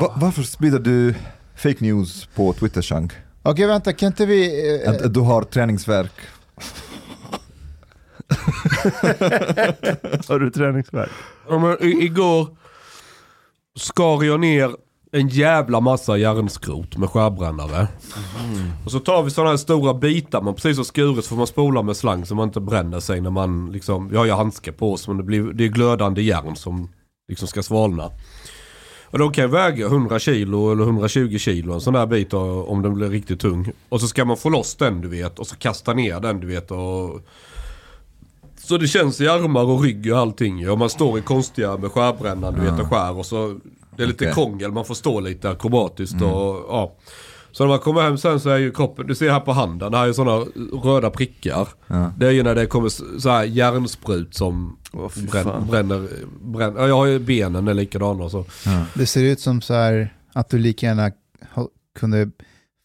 Va- varför sprider du fake news på Twitter Chang? Okej vänta, kan inte vi... eh, Att du har träningsverk? Har du träningsvärk? Ja, men igår skar jag ner en jävla massa järnskrot med skärbrännare. Och så tar vi sådana här stora bitar man precis har skurit så får man spola med slang så man inte bränner sig när man liksom, jag har ju handskar på sig men det, blir, det är glödande järn som liksom ska svalna. Och de kan väga 100 kilo eller 120 kilo en sån där bit om den blir riktigt tung. Och så ska man få loss den du vet och så kasta ner den du vet och så det känns i armar och rygg och allting. Och man står i konstiga med skärbrännaren du vet och skär och så det är lite Okej. krångel, man får stå lite akrobatiskt och ja. Så när man kommer hem sen så är ju kroppen, du ser här på handen, det här är sådana röda prickar. Ja. Det är ju när det kommer så här järnsprut som fan. bränner, bränner. Ja, jag har ju benen är likadana så. Det ser ut som så här att du lika gärna kunde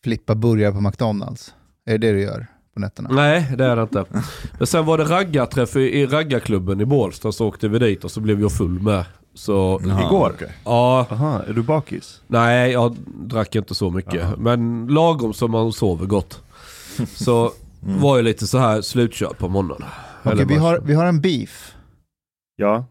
flippa burgare på McDonalds. Är det det du gör på nätterna? Nej, det är det inte. Men sen var det raggarträff i, i raggarklubben i Bålsta så åkte vi dit och så blev jag full med. Så Jaha, Igår? okej. ja, Aha, är du bakis? nej jag drack inte så mycket. Jaha. Men lagom som man sover gott. Så var jag lite så här slutkörd på morgonen. Okej, Eller vi, har, vi har en beef. Ja.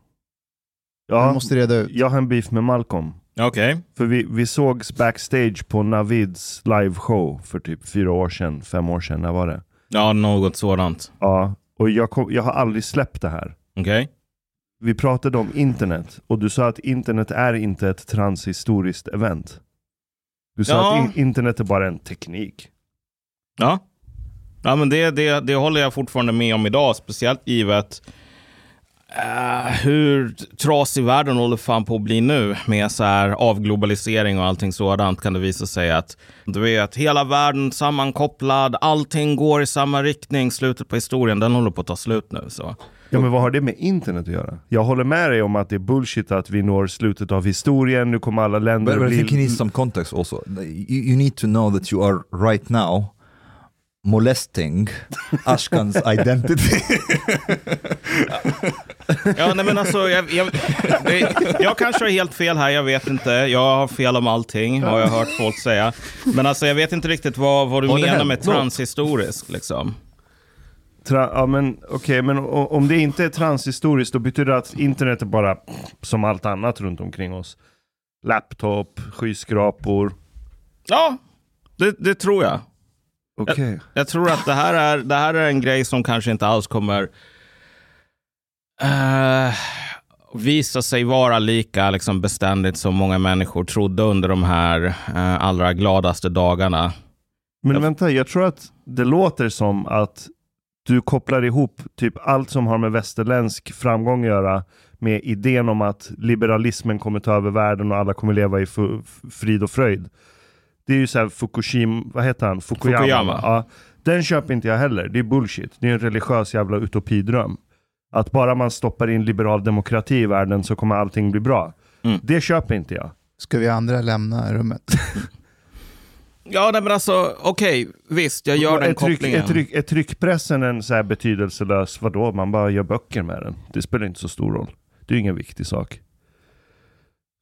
Ja, måste reda ut. jag har en beef med Malcolm. Okej. För vi, vi sågs backstage på Navids liveshow för typ fyra år sedan, fem år sedan. När var det? Ja, något sådant. Ja, och jag, kom, jag har aldrig släppt det här. Okej. Vi pratade om internet och du sa att internet är inte ett transhistoriskt event. Du sa Ja. att internet är bara en teknik. Ja. Ja, men det, det, det håller jag fortfarande med om idag, speciellt givet eh, hur trasig världen håller fan på att bli nu med så här avglobalisering och allting sådant kan det visa sig att du vet, hela världen sammankopplad, allting går i samma riktning, slutet på historien, den håller på att ta slut nu. Så. Ja men vad har det med internet att göra? Jag håller med dig om att det är bullshit att vi når slutet av historien, nu kommer alla länder But, but I bli... think you need some context also. You, you need to know that you are right now molesting Ashkans identity. Ja, nej, men alltså, jag, jag, det, jag kanske har helt fel här, jag vet inte. Jag har fel om allting, har jag hört folk säga. Men alltså, jag vet inte riktigt vad, vad du det menar med något? transhistorisk. Liksom. Tra- ja men okej, men o- om det inte är transhistoriskt då betyder det att internet är bara som allt annat runt omkring oss. Laptop, skyskrapor. Ja, det, det tror jag. Okej. Jag tror att det här, är, det här är en grej som kanske inte alls kommer eh, visa sig vara lika liksom, beständigt som många människor trodde under de här eh, allra gladaste dagarna. Men Jag- vänta, jag tror att det låter som att du kopplar ihop typ allt som har med västerländsk framgång att göra med idén om att liberalismen kommer ta över världen och alla kommer leva i frid och fröjd. Det är ju såhär Fukushima, vad heter han? Fukuyama. Fukuyama. Ja, den köper inte jag heller. Det är bullshit. Det är en religiös jävla utopidröm. Att bara man stoppar in liberal demokrati i världen så kommer allting bli bra. Mm. Det köper inte jag. Ska vi andra lämna rummet? Ja, nej, men alltså, okej, visst, jag gör den är, tryck, kopplingen. är, tryck, är tryckpressen en så här betydelselös, vadå, man bara gör böcker med den. Det spelar inte så stor roll. Det är ingen viktig sak.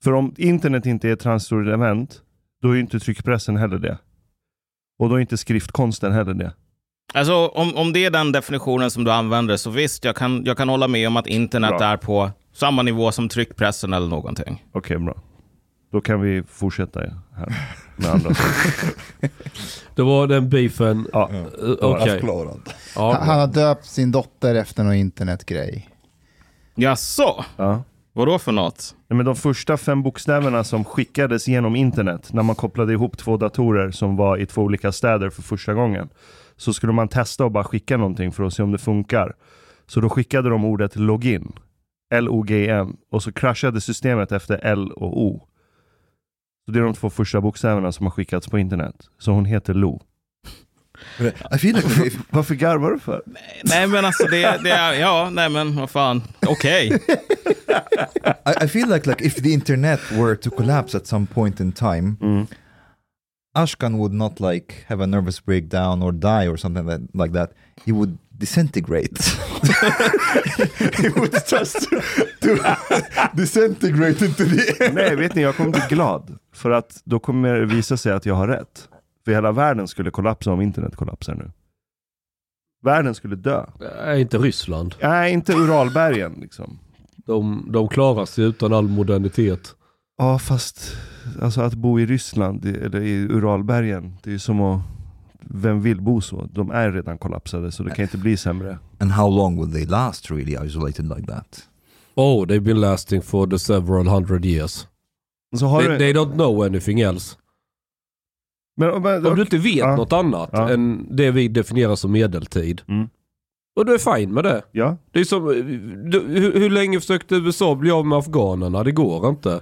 För om internet inte är ett transhistoriskt event, då är inte tryckpressen heller det. Och då är inte skriftkonsten heller det. Alltså, om, om det är den definitionen som du använder, så visst, jag kan, jag kan hålla med om att internet Bra. är på samma nivå som tryckpressen eller någonting. Okej, bra. Då kan vi fortsätta här med andra saker. Det var den beefen. Ja, Eh, Okej. Förklarad. Ja. Han har döpt sin dotter efter någon internetgrej. Jaså? ja. Vadå för något? Nej, men de första fem bokstäverna som skickades genom internet när man kopplade ihop två datorer som var i två olika städer för första gången. Så skulle man testa och bara skicka någonting för att se om det funkar. Så då skickade de ordet login. L-O-G-N. Och så kraschade systemet efter L och O. Så det är de två första bokstäverna som har skickats på internet. Så hon heter Lo. Like Varför garvar du för? Nej, men alltså det, det är, ja, nej men vad fan, okej. I, I feel like like if the internet were to collapse at some point in time, Mm. Ashkan would not like have a nervous breakdown or die or something that, like that. He would disintegrate. he would just to, Disintegrate inte det. Nej, vet ni, jag kommer bli glad. För att då kommer det visa sig att jag har rätt. För hela världen skulle kollapsa om internet kollapsar nu. Världen skulle dö. Nej, inte Ryssland. Nej, inte Uralbergen liksom. De, de klarar sig utan all modernitet. Ja, fast alltså att bo i Ryssland, eller i Uralbergen, det är ju som att vem vill bo så? De är redan kollapsade så det kan inte bli sämre. And how long will they last really isolated like that? Oh, they've been lasting for the several hundred years. Så har They, du, they don't know anything else. men, men, Om du inte vet Ja. något annat Ja. än det vi definierar som medeltid. Mm. Och du är fine med det. Ja, Det är som, du, hur, hur länge försökte USA bli av med afghanerna? Det går inte.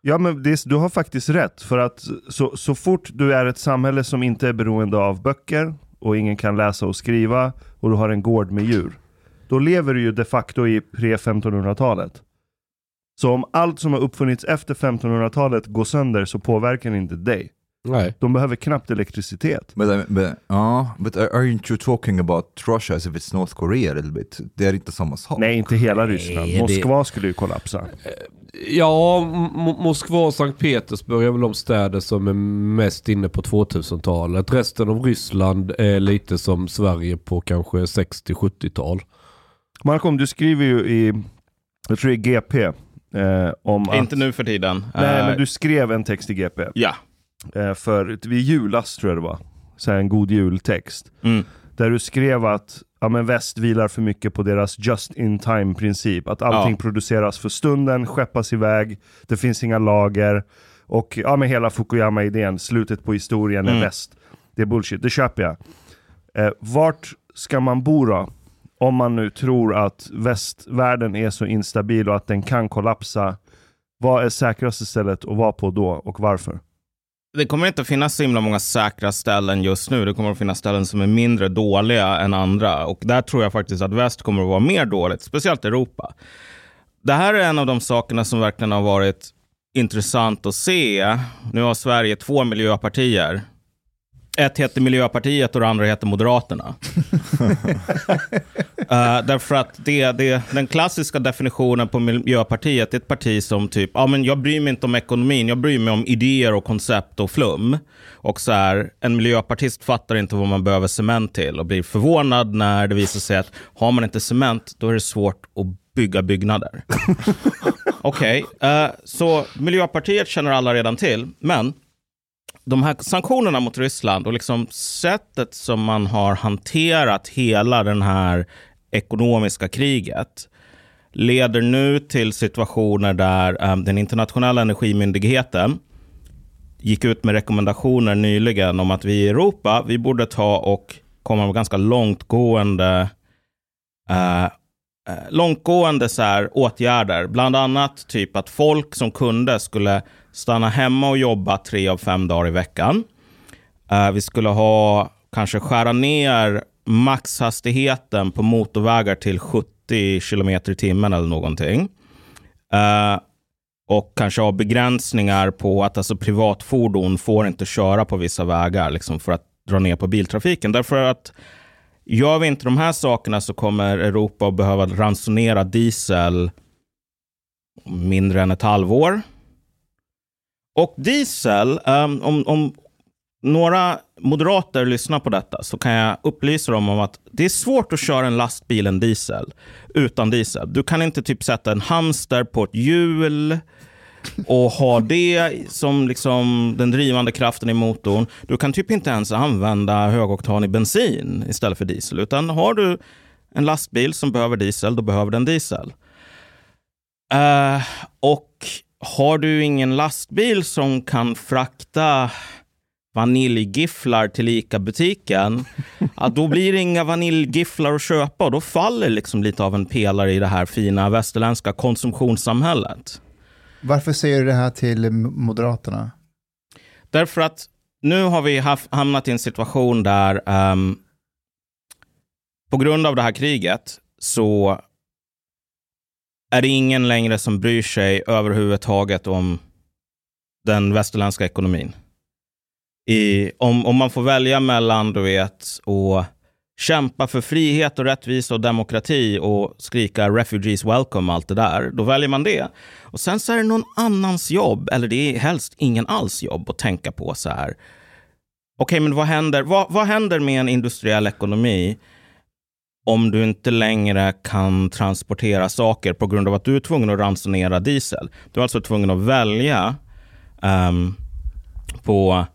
ja men det, du har faktiskt rätt. För att så, så fort du är ett samhälle som inte är beroende av böcker och ingen kan läsa och skriva och du har en gård med djur. Då lever du ju de facto i pre-1500-talet. Så om allt som har uppfunnits efter 1500-talet går sönder så påverkar det inte dig. Nej. De behöver knappt elektricitet. But, I- but, uh, but are- aren't you talking about Russia as if it's North Korea a little bit? Det är inte samma sak. Nej, inte hela Ryssland. det- Moskva skulle ju kollapsa. Ja, M- Moskva och Sankt Petersburg är väl de städer som är mest inne på 2000-talet. Resten av Ryssland är lite som Sverige på kanske 60-70-tal. Malcolm, du skriver ju i, jag tror det är GP, eh, om att... Inte nu för tiden. Nej, Eh, men du skrev en text i GP. Ja. Eh, för vid julas tror jag det var. Så en god jultext. Mm. Där du skrev att ja, men väst vilar för mycket på deras just in time princip. Att allting Ja. produceras för stunden, skeppas iväg, det finns inga lager. Och ja, men hela Fukuyama-idén, slutet på historien är Mm. väst. Det är bullshit, det köper jag. Eh, vart ska man bo då? Om man nu tror att västvärlden är så instabil och att den kan kollapsa. Vad är säkraste stället att vara på då och varför? Det kommer inte att finnas så himla många säkra ställen just nu. Det kommer att finnas ställen som är mindre dåliga än andra. Och där tror jag faktiskt att väst kommer att vara mer dåligt, speciellt Europa. Det här är en av de sakerna som verkligen har varit intressant att se. Nu har Sverige två miljöpartier. Ett heter Miljöpartiet och det andra heter Moderaterna. Eh, därför att det, det, den klassiska definitionen på Miljöpartiet är ett parti som typ, ja men jag bryr mig inte om ekonomin, jag bryr mig om idéer och koncept och flum. Och så här, en miljöpartist fattar inte vad man behöver cement till och blir förvånad när det visar sig att har man inte cement, då är det svårt att bygga byggnader. Okej, eh, så Miljöpartiet känner alla redan till, men de här sanktionerna mot Ryssland och liksom sättet som man har hanterat hela den här ekonomiska kriget leder nu till situationer där um, den internationella energimyndigheten gick ut med rekommendationer nyligen om att vi i Europa, vi borde ta och komma med ganska långtgående uh, långtgående så här, åtgärder. Bland annat typ att folk som kunde skulle stanna hemma och jobba tre av fem dagar i veckan. Eh, vi skulle ha kanske skära ner maxhastigheten på motorvägar till 70 kilometer i timmen eller någonting. Eh, och kanske ha begränsningar på att alltså privatfordon får inte köra på vissa vägar liksom för att dra ner på biltrafiken. Därför att gör vi inte de här sakerna så kommer Europa att behöva ransonera diesel mindre än ett halvår. Och diesel, um, om, om några moderater lyssnar på detta så kan jag upplysa dem om att det är svårt att köra en lastbil en diesel utan diesel. Du kan inte typ sätta en hamster på ett hjul och ha det som liksom den drivande kraften i motorn. Du kan typ inte ens använda högoktanig bensin istället för diesel. Utan har du en lastbil som behöver diesel, då behöver den diesel. Uh, och har du ingen lastbil som kan frakta vaniljgifflar till ICA-butiken, då blir det inga vaniljgifflar att köpa och då faller liksom lite av en pelare i det här fina västerländska konsumtionssamhället. Varför säger du det här till Moderaterna? Därför att nu har vi haft, hamnat i en situation där ehm, på grund av det här kriget så är det ingen längre som bryr sig överhuvudtaget om den västerländska ekonomin. I, om, om man får välja mellan, du vet, att kämpa för frihet och rättvisa och demokrati och skrika refugees welcome och allt det där, då väljer man det. Och sen så är det någon annans jobb, eller det är helst ingen alls jobb att tänka på så här. Okej, men vad händer, vad, vad händer med en industriell ekonomi om du inte längre kan transportera saker på grund av att du är tvungen att ransonera diesel? Du är alltså tvungen att välja um, på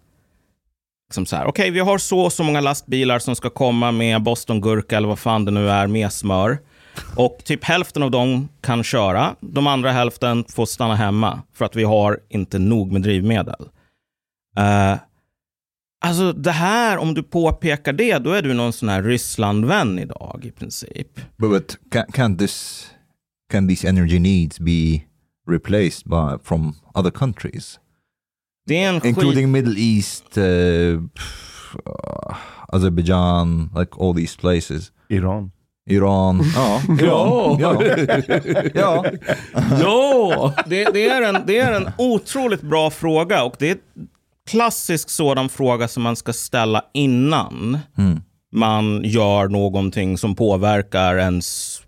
liksom så här, okej, vi har så och så många lastbilar som ska komma med bostongurka eller vad fan det nu är, med smör. Och typ hälften av dem kan köra. De andra hälften får stanna hemma för att vi har inte nog med drivmedel. Uh, alltså det här, om du påpekar det, då är du någon sån här Rysslandvän idag i princip. But, but can, can this can these energy needs be replaced by from other countries, Det är en skit... including Middle East, uh, uh, Azerbaijan, like all these places, Iran. Iran? Ja, Iran. ja. ja. Ja! det, det, är en, det är en otroligt bra fråga och det är klassisk sådan fråga som man ska ställa innan Mm. man gör någonting som påverkar ens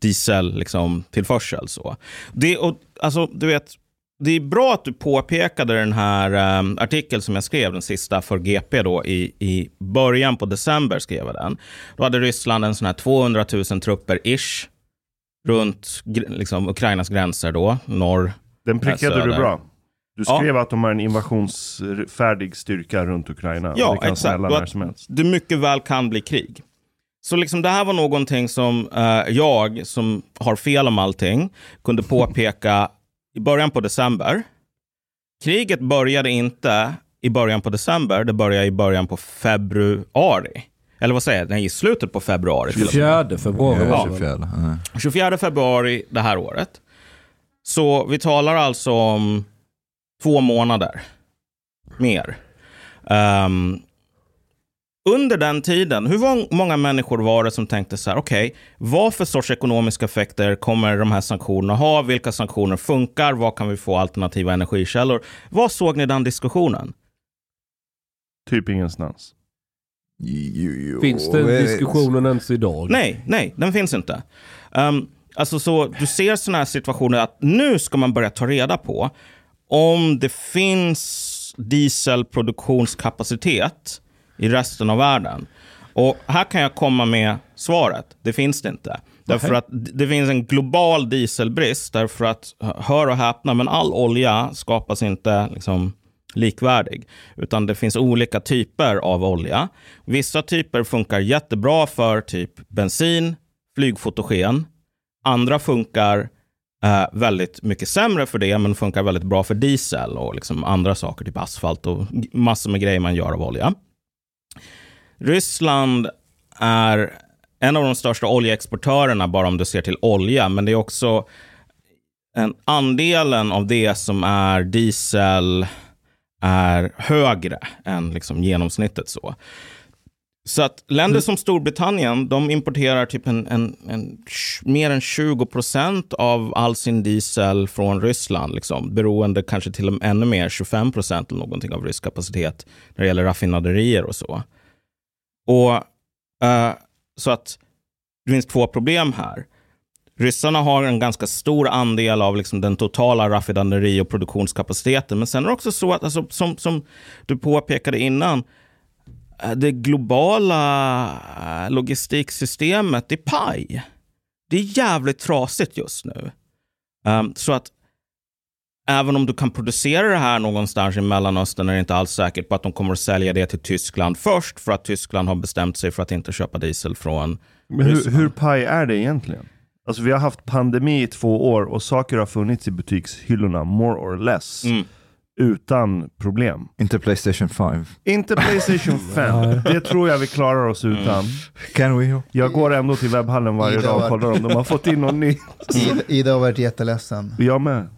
diesel liksom, tillförsel. Så. Det, och, alltså, du vet, det är bra att du påpekade den här um, artikeln som jag skrev, den sista för GP då, i, i början på december. skrev jag den. Då hade Ryssland en sån här 200 000 trupper-ish runt liksom, Ukrainas gränser då, norr. Den prickade Söder. du bra. Du Ja. skrev att de har en invasionsfärdig styrka runt Ukraina. Ja, det kan exakt. när att som helst. det mycket väl kan bli krig. Så liksom det här var någonting som eh, jag, som har fel om allting, kunde påpeka i början på december. Kriget började inte i början på december, det började i början på februari. Eller vad säger jag? Nej, i slutet på februari. till och med. 24 februari var det väl? 24. Ja. 24 februari det här året. Så vi talar alltså om två månader mer. Ehm, under den tiden, hur många människor var det som tänkte så här, okej, vad för sorts ekonomiska effekter kommer de här sanktionerna ha? Vilka sanktioner funkar? Vad kan vi få alternativa energikällor? Vad såg ni den diskussionen? Typ ingenstans. Jo, jo, Finns den vet. diskussionen ens idag? Nej, nej, den finns inte. Um, alltså så, du ser sådana här situationer att nu ska man börja ta reda på om det finns dieselproduktionskapacitet i resten av världen. Och här kan jag komma med svaret. Det finns det inte. Därför att det finns en global dieselbrist. Därför att, hör och häpna, men all olja skapas inte liksom, likvärdig. Utan det finns olika typer av olja. Vissa typer funkar jättebra för typ bensin, flygfotogen. Andra funkar eh, väldigt mycket sämre för det, men funkar väldigt bra för diesel och liksom andra saker, typ asfalt och massor med grejer man gör av olja. Ryssland är en av de största oljeexportörerna, bara om du ser till olja, men det är också en andelen av det som är diesel är högre än liksom genomsnittet. så. Så att länder som Storbritannien, de importerar typ en, en, en, mer än 20 procent av all sin diesel från Ryssland. Liksom, beroende kanske till och med ännu mer, 25 procent eller någonting av rysk kapacitet när det gäller raffinaderier och så. Och eh, Så att det finns två problem här. Ryssarna har en ganska stor andel av liksom den totala raffinaderi och produktionskapaciteten. Men sen är det också så att, alltså, som, som du påpekade innan, det globala eh, logistiksystemet är paj. Det är jävligt trasigt just nu. Um, så att även om du kan producera det här någonstans i Mellanöstern är det inte alls säkert på att de kommer att sälja det till Tyskland först för att Tyskland har bestämt sig för att inte köpa diesel från Men hur, hur paj är det egentligen? Alltså vi har haft pandemi i två år och saker har funnits i butikshyllorna, more or less, Mm. Utan problem. Inte Playstation 5. Inte Playstation 5, det tror jag vi klarar oss utan. Can we? Jag går ändå till webbhallen varje Ida dag och var- kollar om de har fått in något nytt. Ida, Ida har varit jätteledsen. Jag med.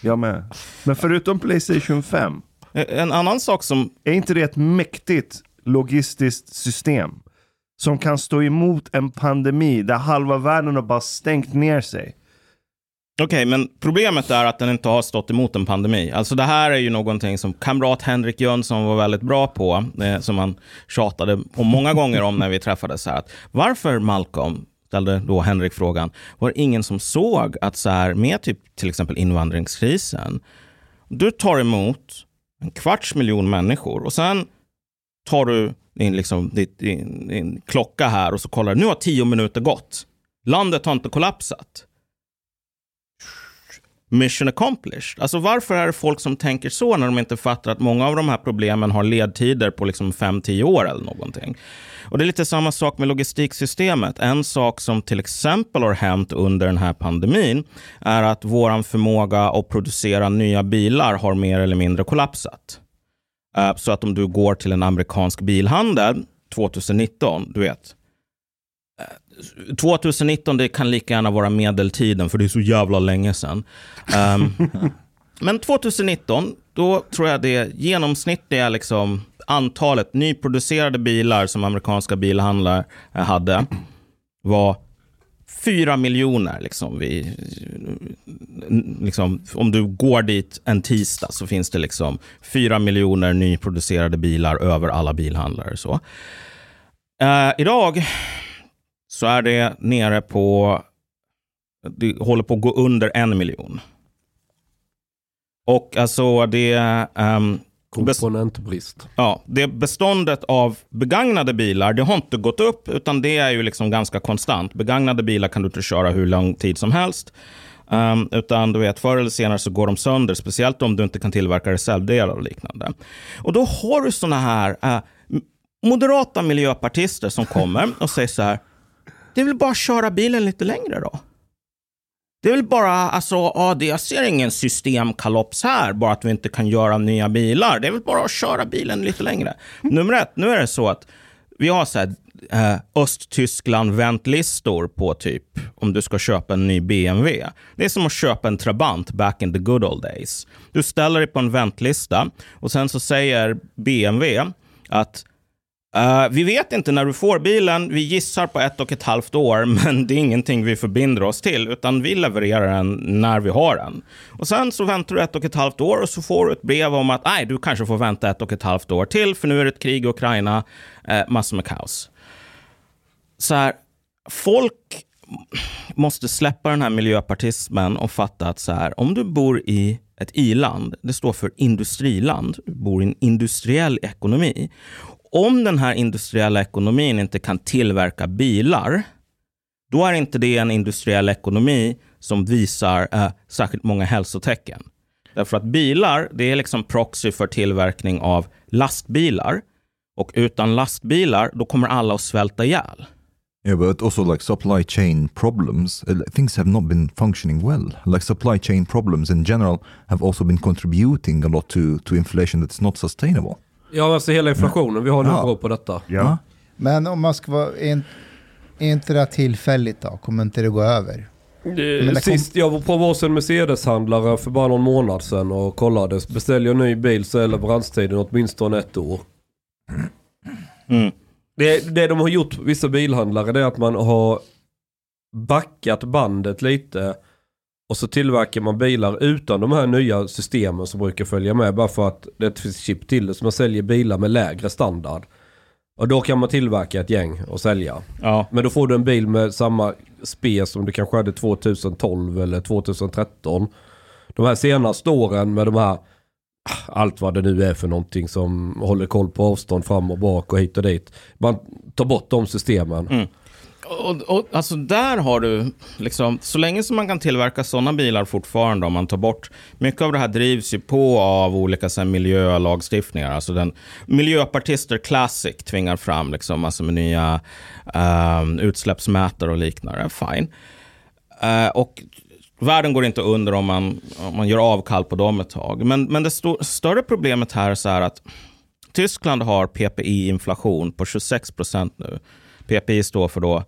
Jag med. Men förutom Playstation 5, En annan sak som är inte det ett mäktigt logistiskt system? Som kan stå emot en pandemi där halva världen har bara stängt ner sig. Okej, men problemet är att den inte har stått emot en pandemi. Alltså det här är ju någonting som kamrat Henrik Jönsson var väldigt bra på, eh, som han tjatade om många gånger om när vi träffades. Så här, att varför Malcolm, ställde då Henrik frågan, var det ingen som såg att så här, med typ till exempel invandringskrisen, du tar emot en kvarts miljon människor och sen tar du din, liksom, din, din, din klocka här och så kollar du, nu har tio minuter gått. Landet har inte kollapsat. Mission accomplished. Alltså varför är det folk som tänker så när de inte fattar att många av de här problemen har ledtider på liksom 5-10 år eller någonting. Och det är lite samma sak med logistiksystemet. En sak som till exempel har hänt under den här pandemin är att vår förmåga att producera nya bilar har mer eller mindre kollapsat. Eh, så att om du går till en amerikansk bilhandel 2019, du vet, 2019 det kan lika gärna vara medeltiden för det är så jävla länge sedan. Ehm, men 2019, då tror jag det genomsnittliga liksom, antalet nyproducerade bilar som amerikanska bilhandlare eh, hade var 4 miljoner. Liksom, vi, liksom, om du går dit en tisdag så finns det liksom 4 miljoner nyproducerade bilar över alla bilhandlare. Så. Eh, idag så är det nere på, det håller på att gå under en miljon. Och alltså det, um, Komponentbrist. ja, det beståndet av begagnade bilar, det har inte gått upp, utan det är ju liksom ganska konstant. Begagnade bilar kan du inte köra hur lång tid som helst. Um, utan du vet, förr eller senare så går de sönder, speciellt om du inte kan tillverka reservdelar och liknande. Och då har du såna här uh, moderata miljöpartister som kommer och säger så här, det är väl bara att köra bilen lite längre då. Det är väl bara, alltså, ja, jag ser ingen systemkalops här, bara att vi inte kan göra nya bilar. Det är väl bara att köra bilen lite längre. Nummer ett, nu är det så att vi har så här, eh, Östtyskland-väntlistor på typ om du ska köpa en ny BMW. Det är som att köpa en Trabant back in the good old days. Du ställer dig på en väntlista och sen så säger BMW att Uh, vi vet inte när du får bilen. Vi gissar på ett och ett halvt år, men det är ingenting vi förbinder oss till, utan vi levererar den när vi har den. Och sen så väntar du ett och ett halvt år och så får du ett brev om att nej, du kanske får vänta ett och ett halvt år till, för nu är det ett krig i Ukraina, uh, massor med kaos. Så här, folk måste släppa den här miljöpartismen och fatta att så här, om du bor i ett i-land, det står för industriland, du bor i en industriell ekonomi om den här industriella ekonomin inte kan tillverka bilar, då är inte det en industriell ekonomi som visar eh, särskilt många hälsotecken. Därför att bilar, det är liksom proxy för tillverkning av lastbilar. Och utan lastbilar, då kommer alla att svälta ihjäl. Yeah, but also like supply chain problems, uh, things have not been functioning well. Like supply chain problems in general have also been contributing a lot to, to inflation that's not sustainable. Ja, alltså hela inflationen vi har nu Ja. beror på detta. Ja. Men om man ska vara, är, in- är inte det här tillfälligt då? Kommer inte det gå över? Det kom- Sist jag var på varsin Mercedes-handlare för bara någon månad sedan och kollade. Beställer jag en ny bil så är leveranstiden åtminstone ett år. Mm. Det, det de har gjort, vissa bilhandlare, det är att man har backat bandet lite. Och så tillverkar man bilar utan de här nya systemen som brukar följa med. Bara för att det finns chip till det. Så man säljer bilar med lägre standard. Och då kan man tillverka ett gäng och sälja. Ja, Men då får du en bil med samma spe som du kanske hade 2012 eller 2013. De här senaste åren med de här, allt vad det nu är för någonting som håller koll på avstånd fram och bak och hit och dit. Man tar bort de systemen. Mm. Och, och, alltså där har du, liksom, så länge som man kan tillverka sådana bilar fortfarande, om man tar bort, mycket av det här drivs ju på av olika så här, miljölagstiftningar. Alltså den, miljöpartister classic tvingar fram liksom, alltså med nya um, utsläppsmätare och liknande. Fine. Uh, och världen går inte under om man, om man gör avkall på dem ett tag. Men, men det sto- större problemet här är så här att Tyskland har PPI-inflation på 26 procent nu. PPI står för då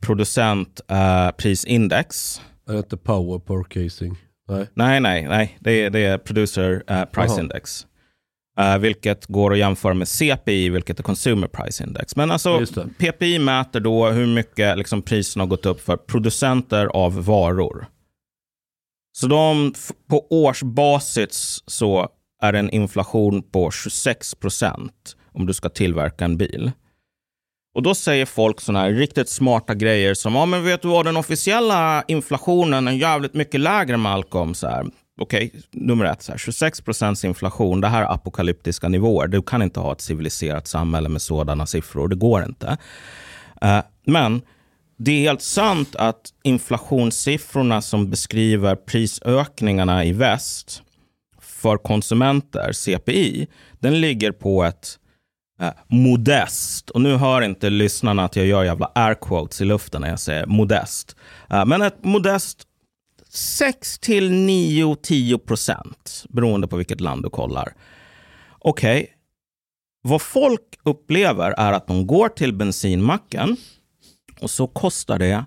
producentprisindex. Är det inte power per casing? Nej. nej, nej, nej. Det är, det är producer eh, price Jaha. index. Eh, vilket går att jämföra med CPI, vilket är consumer price index. Men alltså. PPI mäter då hur mycket liksom, priserna har gått upp för producenter av varor. Så de, på årsbasis så är det en inflation på 26 procent om du ska tillverka en bil. Och då säger folk sådana här riktigt smarta grejer som, ja men vet du vad, den officiella inflationen är jävligt mycket lägre Malcolm. Så här. Okej, nummer ett, så här, 26 procents inflation, det här är apokalyptiska nivåer. Du kan inte ha ett civiliserat samhälle med sådana siffror, det går inte. Eh, men det är helt sant att inflationssiffrorna som beskriver prisökningarna i väst för konsumenter, CPI, den ligger på ett eh, modest, och nu hör inte lyssnarna att jag gör jävla air quotes i luften när jag säger modest, Eh, men ett modest 6 till 9-10 procent beroende på vilket land du kollar. Okej, vad folk upplever är att de går till bensinmacken och så kostar det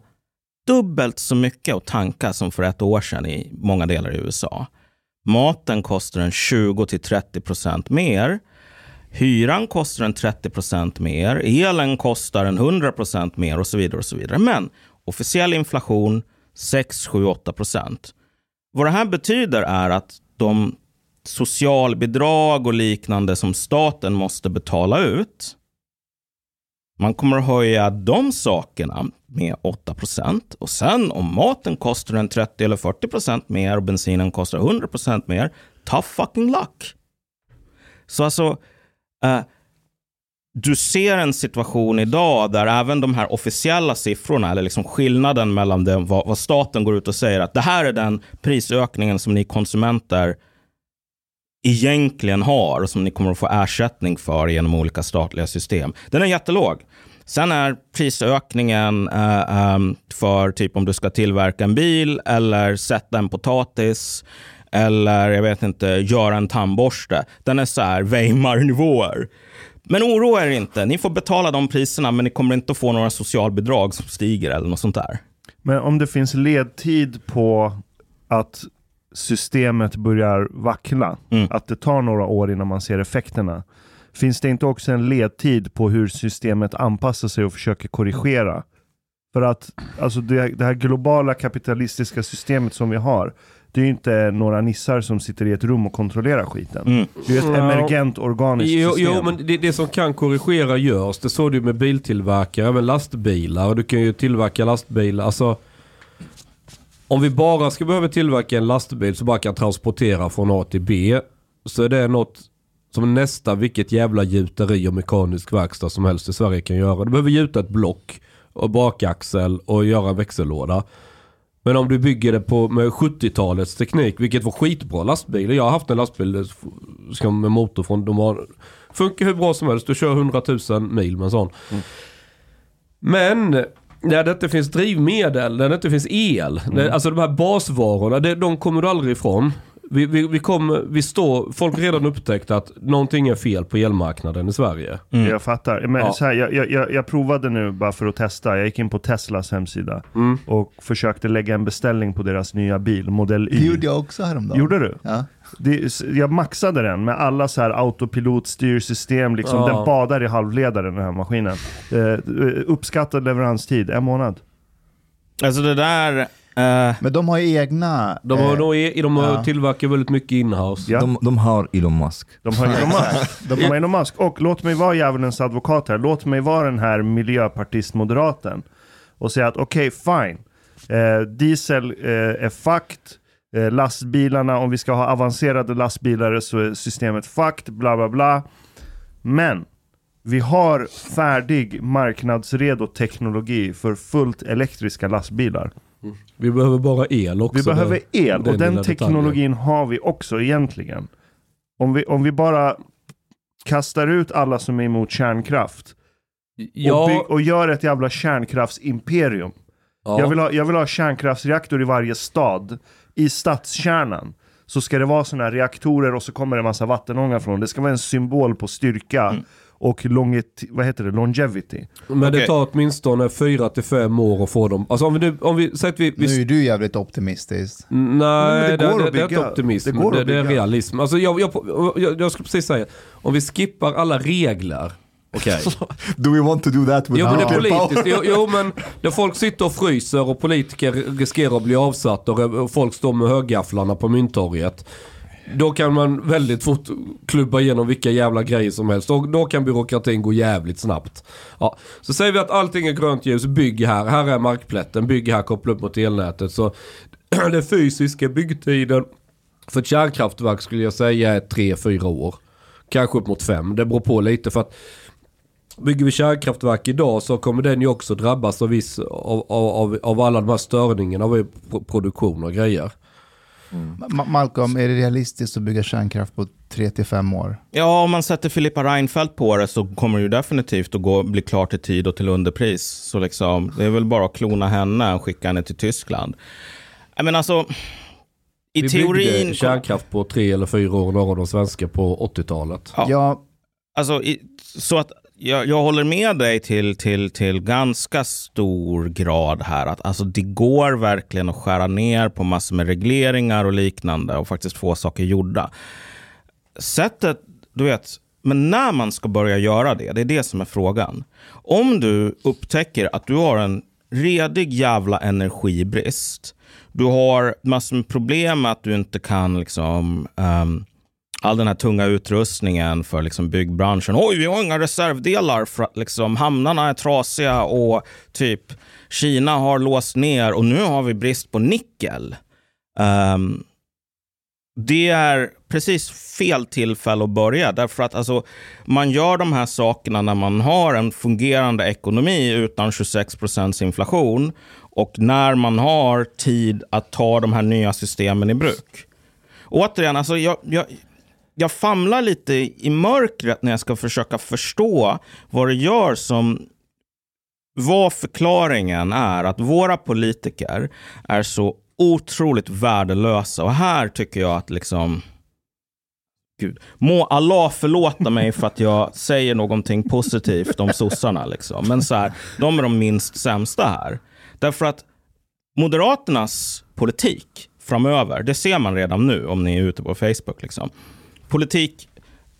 dubbelt så mycket att tanka som för ett år sedan i många delar i USA. Maten kostar en 20 till 30 procent mer. Hyran kostar en 30 procent mer. Elen kostar en 100 procent mer och så vidare. och så vidare. Men officiell inflation 6, 7, 8 procent. Vad det här betyder är att de socialbidrag och liknande som staten måste betala ut man kommer att höja de sakerna med 8 procent. och sen om maten kostar en 30 eller 40 procent mer och bensinen kostar 100 procent mer, tough fucking luck. Så alltså, Uh, du ser en situation idag där även de här officiella siffrorna, eller liksom skillnaden mellan det, vad, vad staten går ut och säger att det här är den prisökningen som ni konsumenter egentligen har och som ni kommer att få ersättning för genom olika statliga system. Den är jättelåg. Sen är prisökningen eh, eh för typ om du ska tillverka en bil eller sätta en potatis eller jag vet inte, göra en tandborste. Den är så här Weimar-nivåer. Men oroa er inte, ni får betala de priserna men ni kommer inte att få några socialbidrag som stiger eller något sånt där. Men om det finns ledtid på att systemet börjar vackla, Mm. att det tar några år innan man ser effekterna. Finns det inte också en ledtid på hur systemet anpassar sig och försöker korrigera? För att alltså det, det här globala kapitalistiska systemet som vi har, det är ju inte några nissar som sitter i ett rum och kontrollerar skiten. Mm. Det är ju ett emergent organiskt Jo, system. jo men det, det som kan korrigera görs. Det såg du med biltillverkare, även lastbilar. Och du kan ju tillverka lastbilar. Alltså, om vi bara ska behöva tillverka en lastbil som bara kan transportera från A till B. Så är det något som nästa vilket jävla gjuteri och mekanisk verkstad som helst i Sverige kan göra. Du behöver gjuta ett block och bakaxel och göra en växellåda. Men om du bygger det på med 70-talets teknik, vilket var skitbra lastbilar. Jag har haft en lastbil som med motor från, de har, funkar hur bra som helst. Du kör 100 000 mil med en sån. Men när det inte finns drivmedel, när det inte finns el. När, alltså de här basvarorna, det, de kommer du aldrig ifrån. Vi, vi, vi, kommer, vi står, folk har redan upptäckt att någonting är fel på elmarknaden i Sverige. Mm. Jag fattar. Men Ja. så här, jag, jag- jag, provade nu bara för att testa. Jag gick in på Teslas hemsida Mm. och försökte lägga en beställning på deras nya bil, modell Det Y. gjorde jag också häromdagen. Gjorde du? Ja. Det, jag maxade den med alla så här autopilotstyrsystem, liksom. Ja. den badar i halvledare den här maskinen. Eh, uppskattad leveranstid, en månad. Alltså det där, Men de har ju egna... De, har eh, nog, e- de har ja. tillverkar väldigt mycket inhouse. Ja. De, de har Elon Musk. De har Elon Musk. De har Elon Musk. Och låt mig vara djävulens advokat här. Låt mig vara den här miljöpartist-moderaten. Och säga att okej, fine. Eh, diesel eh, är fucked. Eh, lastbilarna, om vi ska ha avancerade lastbilar så är systemet fucked. Bla bla bla. Men vi har färdig marknadsredo teknologi för fullt elektriska lastbilar. Vi behöver bara el också. Vi behöver el och den teknologin har vi också egentligen. Om vi, om vi bara kastar ut alla som är emot kärnkraft och, Ja, bygg, och gör ett jävla kärnkraftsimperium. ja. Jag, vill ha, jag vill ha kärnkraftsreaktor i varje stad. I stadskärnan så ska det vara sådana här reaktorer och så kommer det en massa vattenånga från. Det ska vara en symbol på styrka Mm. Och longit, vad heter det? longevity. Men det Okej. tar åtminstone fyra till fem år att få dem. Alltså om vi nu, om vi säger att vi... vi Nu är du jävligt optimistisk. Nej, men det, det går det, det är inte optimism. Det Det, går det, att är realism. Alltså jag, jag, jag, jag skulle precis säga, om vi skippar alla regler Okej. Do we want to do that with Jo men det är politiskt. Jo, jo men när folk sitter och fryser och politiker riskerar att bli avsatta och och folk står med högafflarna på Mynttorget. Då kan man väldigt fort klubba igenom vilka jävla grejer som helst. Då, då kan byråkratin gå jävligt snabbt. Ja. Så säger vi att allting är grönt ljus, bygg här. Här är markplätten, bygg här, koppla upp mot elnätet. Så den fysiska byggtiden för ett kärnkraftverk skulle jag säga är 3-4 år. Kanske upp mot 5. Det beror på lite för att Bygger vi kärnkraftverk idag så kommer den ju också drabbas av, viss, av, av, av alla de här störningarna av produktion och grejer. Ma- Malcolm, är det realistiskt att bygga kärnkraft på 3-5 år? Ja, om man sätter Filippa Reinfeldt på det så kommer det ju definitivt att gå, bli klart i tid och till underpris. Så liksom, det är väl bara att klona henne och skicka henne till Tyskland. Jag menar alltså, i vi teorin... byggde kärnkraft på tre eller fyra år, några av de svenska på 80-talet. Ja. Ja, Alltså, i, så att jag, jag håller med dig till, till, till ganska stor grad här. Att alltså, det går verkligen att skära ner på massor med regleringar och liknande och faktiskt få saker gjorda. Sättet, du vet, men när man ska börja göra det, det är det som är frågan. Om du upptäcker att du har en redig jävla energibrist. Du har massor med problem med att du inte kan liksom um, all den här tunga utrustningen för liksom byggbranschen. Oj, vi har inga reservdelar för att liksom hamnarna är trasiga och typ Kina har låst ner och nu har vi brist på nickel. Um, det är precis fel tillfälle att börja därför att alltså, man gör de här sakerna när man har en fungerande ekonomi utan 26 procents inflation och när man har tid att ta de här nya systemen i bruk. Återigen, alltså jag, jag, jag famlar lite i mörkret när jag ska försöka förstå vad det gör som vad förklaringen är att våra politiker är så otroligt värdelösa. Och här tycker jag att liksom Gud. Må Allah förlåta mig för att jag säger någonting positivt om sossarna. Liksom. Men så här, de är de minst sämsta här. Därför att Moderaternas politik framöver, det ser man redan nu om ni är ute på Facebook. Liksom. Politik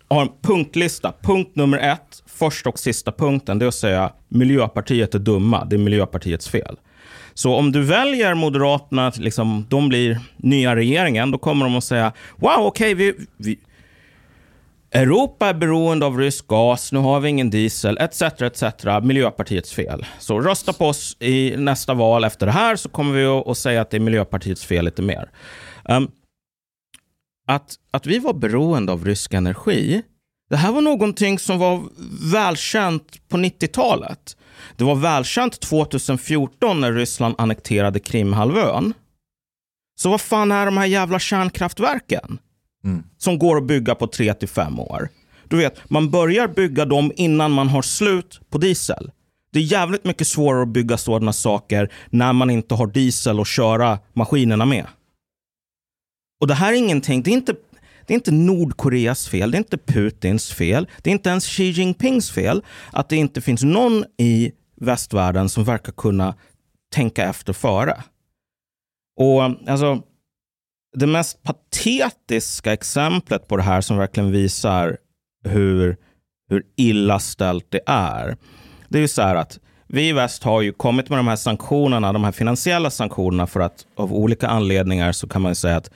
har en punktlista. Punkt nummer ett, första och sista punkten, det är att säga Miljöpartiet är dumma. Det är Miljöpartiets fel. Så om du väljer Moderaterna, liksom, de blir nya regeringen, då kommer de att säga wow, okej, vi, vi, Europa är beroende av rysk gas, nu har vi ingen diesel, etc. etc. Miljöpartiets fel. Så rösta på oss i nästa val efter det här så kommer vi att, att säga att det är Miljöpartiets fel lite mer. Um, att, att vi var beroende av rysk energi, det här var någonting som var välkänt på 90-talet. Det var välkänt 2014 när Ryssland annekterade Krimhalvön. Så vad fan är de här jävla kärnkraftverken? Som går att bygga på 3 till 5 år. Du vet, man börjar bygga dem innan man har slut på diesel. Det är jävligt mycket svårare att bygga sådana saker när man inte har diesel att köra maskinerna med. Och det här är ingenting, det är inte, det är inte Nordkoreas fel, det är inte Putins fel, det är inte ens Xi Jinpings fel att det inte finns någon i västvärlden som verkar kunna tänka efter före. Och alltså, det mest patetiska exemplet på det här som verkligen visar hur, hur illa ställt det är. Det är ju så här att vi i väst har ju kommit med de här sanktionerna, de här finansiella sanktionerna för att av olika anledningar så kan man ju säga att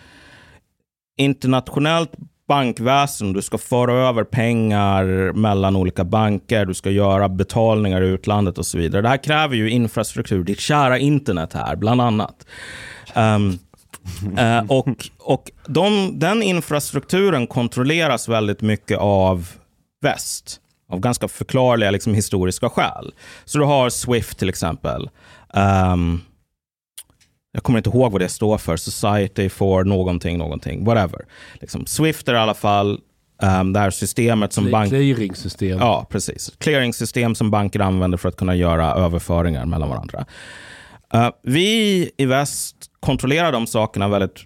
internationellt bankväsen, du ska föra över pengar mellan olika banker, du ska göra betalningar i utlandet och så vidare. Det här kräver ju infrastruktur, ditt kära internet här, bland annat. Um, uh, och och de, den infrastrukturen kontrolleras väldigt mycket av väst. Av ganska förklarliga liksom, historiska skäl. Så du har Swift till exempel. Um, jag kommer inte ihåg vad det står för. Society for någonting, någonting. Whatever. Liksom, Swift är i alla fall um, det här systemet som bank... Clearingsystem. Ja, precis. Clearing-system som banker använder för att kunna göra överföringar mellan varandra. Uh, vi i väst kontrollerar de sakerna väldigt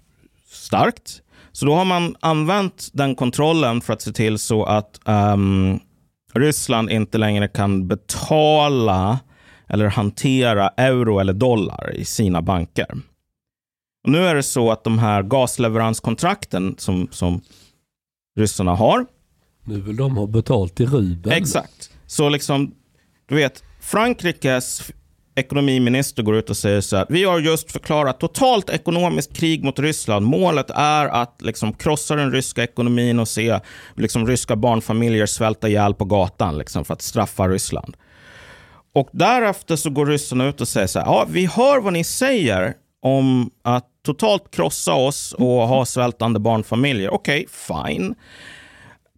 starkt. Så då har man använt den kontrollen för att se till så att um, Ryssland inte längre kan betala eller hantera euro eller dollar i sina banker. Och nu är det så att de här gasleveranskontrakten som, som ryssarna har, Nu vill de ha betalt i rubel. Exakt. Så liksom, du vet, Frankrikes ekonomiminister går ut och säger så här. Vi har just förklarat totalt ekonomiskt krig mot Ryssland. Målet är att liksom krossa den ryska ekonomin och se liksom, ryska barnfamiljer svälta ihjäl på gatan liksom, för att straffa Ryssland. Och därefter så går ryssarna ut och säger så här. Ja, vi hör vad ni säger om att totalt krossa oss och ha svältande barnfamiljer. Okej, okay, fine.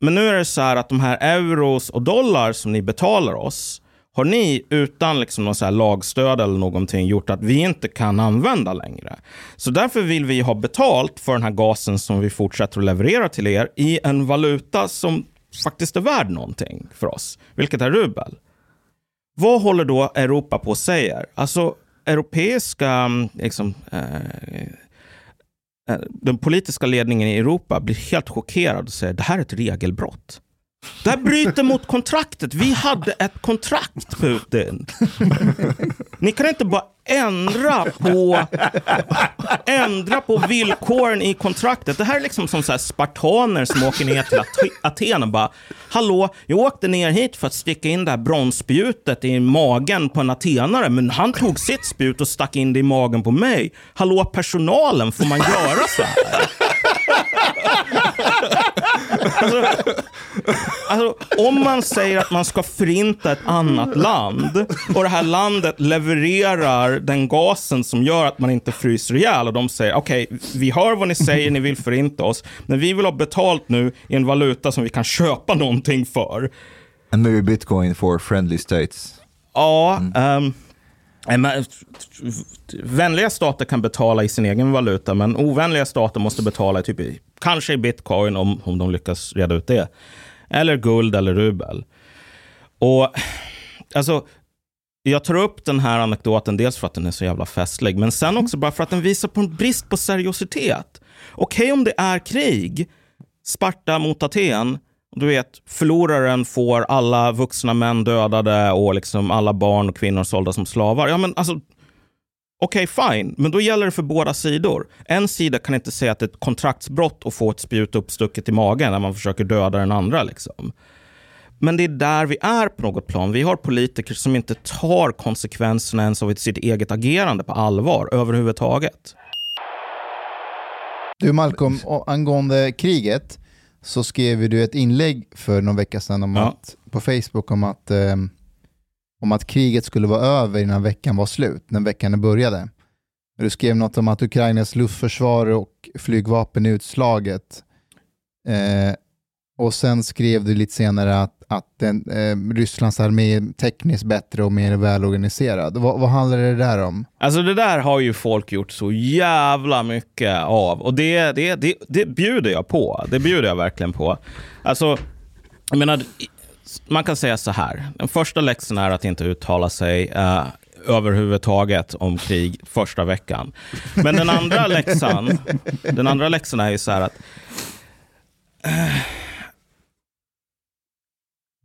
Men nu är det så här att de här euros och dollar som ni betalar oss har ni utan liksom någon så här lagstöd eller någonting gjort att vi inte kan använda längre. Så därför vill vi ha betalt för den här gasen som vi fortsätter att leverera till er i en valuta som faktiskt är värd någonting för oss, vilket är rubel. Vad håller då Europa på att säga? Alltså, europeiska mm, liksom, eh, eh, den politiska ledningen i Europa blir helt chockerad och säger det här är ett regelbrott. Det här bryter mot kontraktet. Vi hade ett kontrakt Putin. Ni kan inte bara ändra på, ändra på villkoren i kontraktet. Det här är liksom som så spartaner som åker ner till Aten och bara Hallå, jag åkte ner hit för att sticka in det här bronsspjutet i magen på en atenare, men han tog sitt spjut och stack in det i magen på mig. Hallå personalen, får man göra så här? Alltså, alltså, om man säger att man ska förinta ett annat land och det här landet levererar den gasen som gör att man inte fryser ihjäl och de säger okej, okay, vi hör vad ni säger, ni vill förinta oss, men vi vill ha betalt nu i en valuta som vi kan köpa någonting för. And maybe bitcoin for friendly states. Ja, mm. um, Eh, vänliga stater kan betala i sin egen valuta, men ovänliga stater måste betala typ i, kanske i bitcoin om, om de lyckas reda ut det. Eller guld eller rubel. Och alltså, jag tar upp den här anekdoten dels för att den är så jävla festlig, men sen också bara för att den visar på en brist på seriositet. Okej okay, om det är krig, Sparta mot Aten, du vet, förloraren får alla vuxna män dödade och liksom alla barn och kvinnor sålda som slavar. Ja, men alltså, Okej, okay, fine, men då gäller det för båda sidor. En sida kan inte säga att det är ett kontraktsbrott att få ett spjut uppstucket i magen när man försöker döda den andra. Liksom. Men det är där vi är på något plan. Vi har politiker som inte tar konsekvenserna ens av sitt eget agerande på allvar överhuvudtaget. Du Malcolm, angående kriget så skrev du ett inlägg för någon vecka sedan om ja. att, på Facebook om att eh, om att kriget skulle vara över innan veckan var slut, när veckan började. Du skrev något om att Ukrainas luftförsvar och flygvapen är utslaget. Eh, och sen skrev du lite senare att, att den, eh, Rysslands armé är tekniskt bättre och mer välorganiserad. Vad, vad handlar det där om? Alltså det där har ju folk gjort så jävla mycket av. Och det, det, det, det bjuder jag på. Det bjuder jag verkligen på. Alltså, jag menar, man kan säga så här. Den första läxan är att inte uttala sig eh, överhuvudtaget om krig första veckan. Men den andra läxan, den andra läxan är ju så här att eh,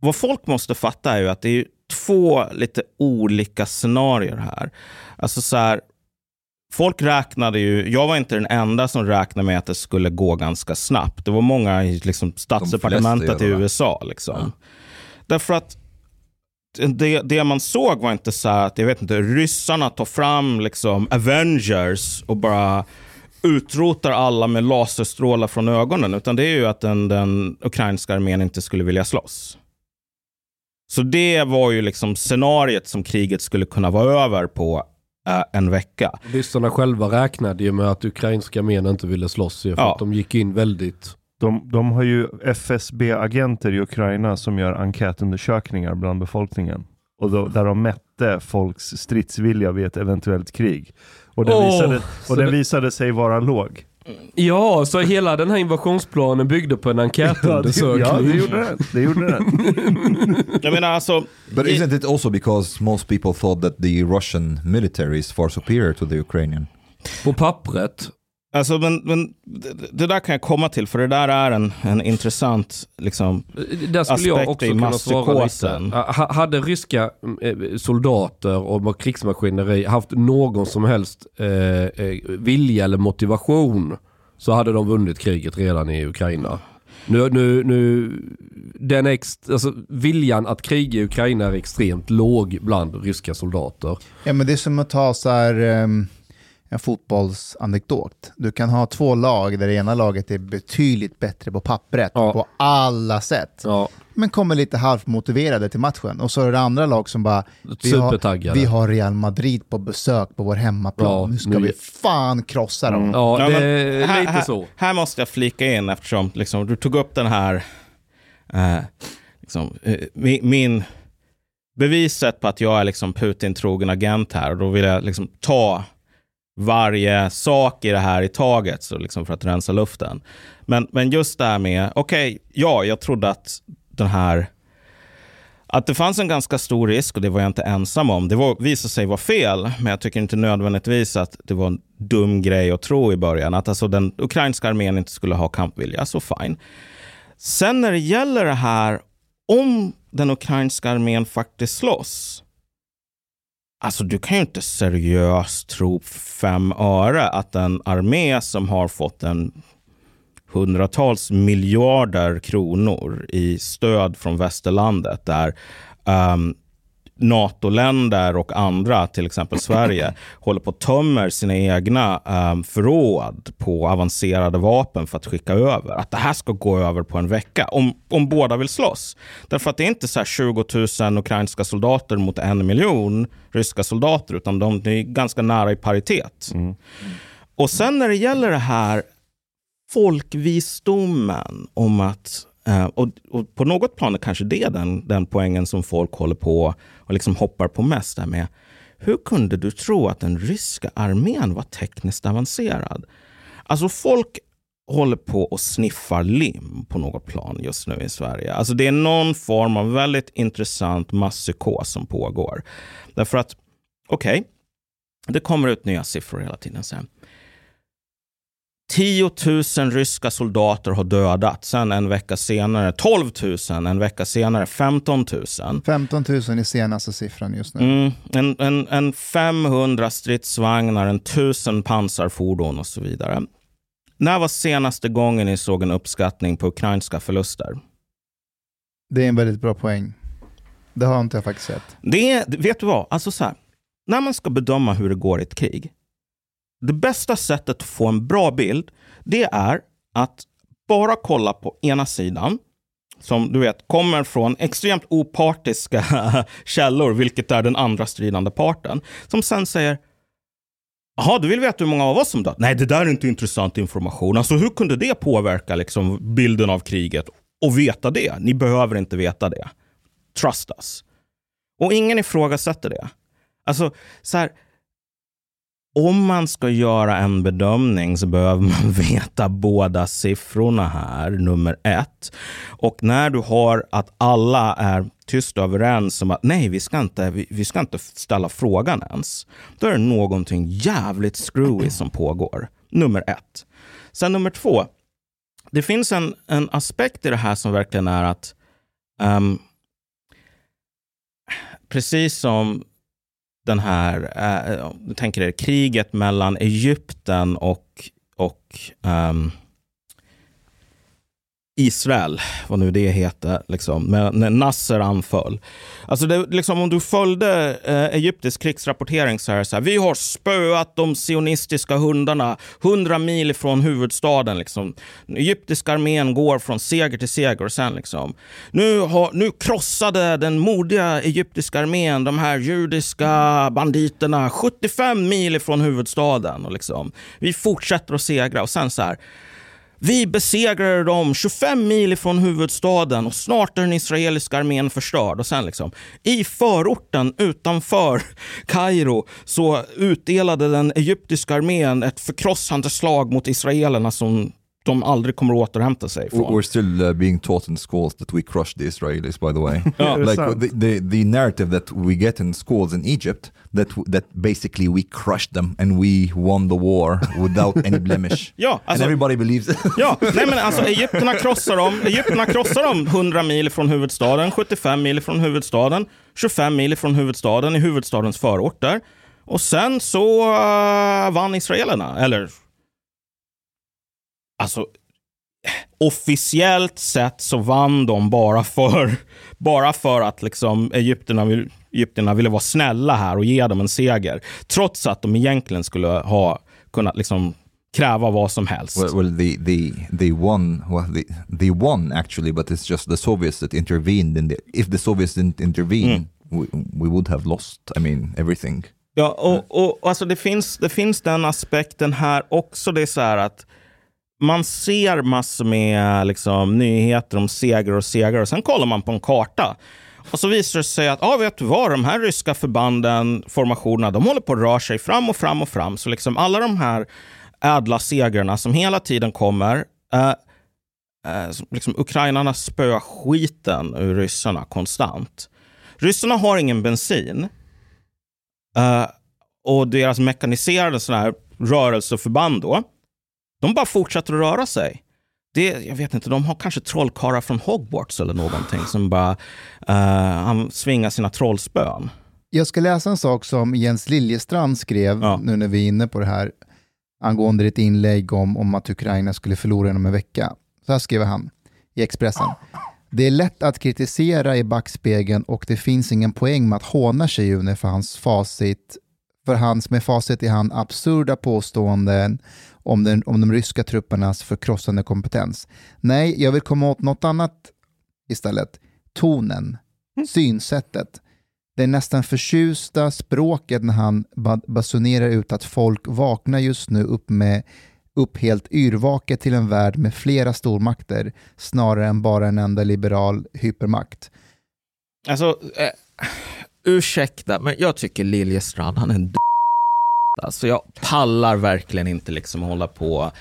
vad folk måste fatta är ju att det är två lite olika scenarier här. Alltså så här, folk räknade ju, jag var inte den enda som räknade med att det skulle gå ganska snabbt. Det var många i liksom, statsdepartementet i USA. Liksom. Ja. Därför att det, det, man såg var inte så att, jag vet inte, ryssarna tar fram liksom Avengers och bara utrotar alla med laserstrålar från ögonen. Utan det är ju att den, den ukrainska armén inte skulle vilja slåss. Så det var ju liksom scenariet som kriget skulle kunna vara över på äh, en vecka. Ryssarna själva räknade ju med att ukrainska armén inte ville slåss för ja. att de gick in väldigt de, de har ju FSB-agenter i Ukraina som gör enkätundersökningar bland befolkningen. Och då, där de mätte folks stridsvilja vid ett eventuellt krig. Och den, oh, visade, och den visade sig vara låg. Ja, så hela den här invasionsplanen byggde på en enkätundersökning. ja, det gjorde den. Det gjorde den. Jag menar alltså... But isn't it also because most people thought that the Russian military is far superior to the Ukrainian? På pappret. Alltså, men, men det, det, där kan jag komma till, för det där är en, en intressant liksom, där skulle jag också kunna svara lite. Hade ryska eh, soldater och krigsmaskineri haft någon som helst eh, eh, vilja eller motivation så hade de vunnit kriget redan i Ukraina. Nu, nu, nu, den ex, alltså, viljan att kriga i Ukraina är extremt låg bland ryska soldater. Ja, men det är som att ta så här, um, en fotbollsanekdot. Du kan ha två lag där det ena laget är betydligt bättre på pappret Ja. på alla sätt. Ja, Men kommer lite halvt motiverade till matchen. Och så är det andra lag som bara, vi har, supertaggade. vi har Real Madrid på besök på vår hemmaplan. Ja, nu ska nu- vi fan krossa dem. ja, Ja, det men är här, lite här, så. Här måste jag flika in eftersom liksom, du tog upp den här... Eh, liksom, eh, min, min beviset på att jag är liksom Putin-trogen agent här. Och då vill jag liksom ta varje sak i det här i taget så liksom för att rensa luften. Men, men just det här med, okej, ja, jag trodde att den här att det fanns en ganska stor risk och det var jag inte ensam om. Det var, visade sig vara fel, men jag tycker inte nödvändigtvis att det var en dum grej att tro i början. Att alltså den ukrainska armén inte skulle ha kampvilja, så fine. Sen när det gäller det här, om den ukrainska armén faktiskt slåss. Alltså du kan ju inte seriöst tro fem öre att en armé som har fått en hundratals miljarder kronor i stöd från västerlandet där um, ehm, NATO-länder och andra, till exempel Sverige, håller på att tömmer sina egna um, förråd på avancerade vapen för att skicka över. Att det här ska gå över på en vecka, om, om båda vill slåss. Därför att det är inte så här 20 000 ukrainska soldater mot en miljon ryska soldater, utan de är ganska nära i paritet. Och sen när det gäller det här folkvisdomen om att Eh, och, och på något plan är kanske det den, den poängen som folk håller på och liksom hoppar på mest. Där med. Hur kunde du tro att den ryska armén var tekniskt avancerad? Alltså folk håller på och sniffar lim på något plan just nu i Sverige. Alltså det är någon form av väldigt intressant masspsykos som pågår. Därför att, okej, det kommer ut nya siffror hela tiden sen. 10 000 ryska soldater har dödats. Sen en vecka senare 12 000. En vecka senare 15 000. 15 000 är senaste siffran just nu. Mm, en, en, en 500 stridsvagnar, en 1000 pansarfordon och så vidare. När var senaste gången ni såg en uppskattning på ukrainska förluster? Det är en väldigt bra poäng. Det har inte jag faktiskt sett. Det är, vet du vad? Alltså så här, när man ska bedöma hur det går i ett krig. Det bästa sättet att få en bra bild, det är att bara kolla på ena sidan. Som du vet kommer från extremt opartiska källor, vilket är den andra stridande parten. Som sen säger Jaha, du vill veta hur många av oss som dött? Nej, det där är inte intressant information. Alltså hur kunde det påverka liksom, bilden av kriget? Och veta det? Ni behöver inte veta det. Trust us. Och ingen ifrågasätter det. Alltså, så här, om man ska göra en bedömning så behöver man veta båda siffrorna här, nummer ett. Och när du har att alla är tyst överens om att nej, vi ska inte, vi, vi ska inte ställa frågan ens. Då är det någonting jävligt screwy som pågår. Nummer ett. Sen nummer två. Det finns en, en aspekt i det här som verkligen är att um, precis som den här, eh, tänker er kriget mellan Egypten och, och ehm, Israel, vad nu det heter, liksom, när, när Nasser anföll. Alltså det, liksom, om du följde eh, egyptisk krigsrapportering så är det så här, vi har spöat de sionistiska hundarna hundra mil från huvudstaden. Liksom. Den egyptiska armén går från seger till seger och sen liksom, nu, har, nu krossade den modiga egyptiska armén de här judiska banditerna 75 mil från huvudstaden. Och liksom, vi fortsätter att segra och sen så här, vi besegrade dem 25 mil ifrån huvudstaden och snart är den israeliska armén förstörd. Och sen liksom, I förorten utanför Kairo så utdelade den egyptiska armén ett förkrossande slag mot israelerna som de aldrig kommer att återhämta sig We're från. still uh, being taught in schools that we crushed the Israelis, by the way. Det like the, the the narrative that we get in schools in Egypt that that basically we crushed them and we won the war without any blemish. Ja, and alltså, everybody believes it. ja, nej men alltså Egypterna krossar dem. Egypterna krossar dem 100 mil från huvudstaden, 75 mil från huvudstaden, 25 mil från huvudstaden i huvudstadens förorter. Och sen så uh, vann israelerna. Eller... Alltså, officiellt sett så vann de bara för, bara för att liksom Egypterna, vill, Egypterna ville vara snälla här och ge dem en seger. Trots att de egentligen skulle ha kunnat liksom kräva vad som helst. Well, well they, they, they won. Well, they, they won actually, but it's just the Soviets that intervened. In the, if the Soviets didn't intervene, we, we would have lost. I mean, everything. Ja, och, och alltså det, finns, det finns den aspekten här också. Det är så här att man ser massor med liksom, nyheter om segrar och segrar och sen kollar man på en karta. Och så visar det sig att, ja vet du vad, de här ryska förbanden, formationerna, de håller på att röra sig fram och fram och fram. Så liksom alla de här ädla segrarna som hela tiden kommer, eh, eh, liksom ukrainarna spöar skiten ur ryssarna konstant. Ryssarna har ingen bensin. Eh, och deras mekaniserade sådana här rörelseförband då, de bara fortsätter att röra sig. Det, jag vet inte, de har kanske trollkarlar från Hogwarts eller någonting som bara uh, svingar sina trollspön. Jag ska läsa en sak som Jens Liljestrand skrev, Ja. nu när vi är inne på det här, angående ditt inlägg om, om att Ukraina skulle förlora inom en vecka. Så här skriver han i Expressen. Det är lätt att kritisera i backspegeln och det finns ingen poäng med att håna Shiune för hans facit, för hans med facit i hand absurda påståenden om, den, om de ryska truppernas förkrossande kompetens. Nej, jag vill komma åt något annat istället. Tonen, synsättet, det nästan förtjusta språket när han ba- basunerar ut att folk vaknar just nu upp med upp helt yrvaket till en värld med flera stormakter snarare än bara en enda liberal hypermakt. Alltså, eh, ursäkta, men jag tycker Liljestrand, han är en d- Alltså jag pallar verkligen inte liksom hålla på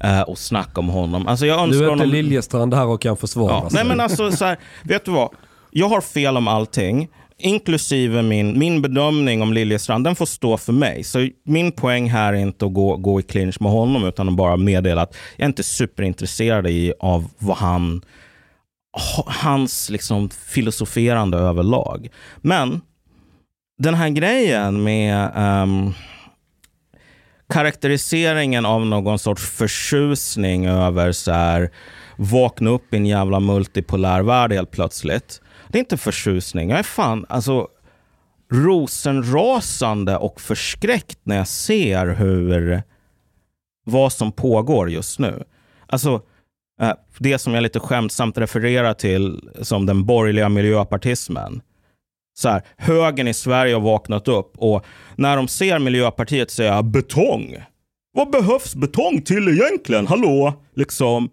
eh, och snacka om honom. Alltså jag Nu önskar är inte honom... Liljestrand här och kan försvara Ja, sig. nej men alltså så här, vet du vad? Jag har fel om allting, inklusive min, min bedömning om Liljestrand, den får stå för mig. Så min poäng här är inte att gå, gå i clinch med honom, utan att bara meddela att jag är inte superintresserad i, av vad han, ha- hans liksom filosoferande överlag. Men den här grejen med ehm, karaktäriseringen av någon sorts förtjusning över så här, vakna upp i en jävla multipolär värld helt plötsligt. Det är inte förtjusning. Jag är fan alltså rosenrasande och förskräckt när jag ser hur vad som pågår just nu. Alltså, eh, det som jag lite skämtsamt refererar till som den borgerliga miljöpartismen. Så här, högern i Sverige har vaknat upp och när de ser Miljöpartiet säga betong. Vad behövs betong till egentligen? Hallå? Liksom.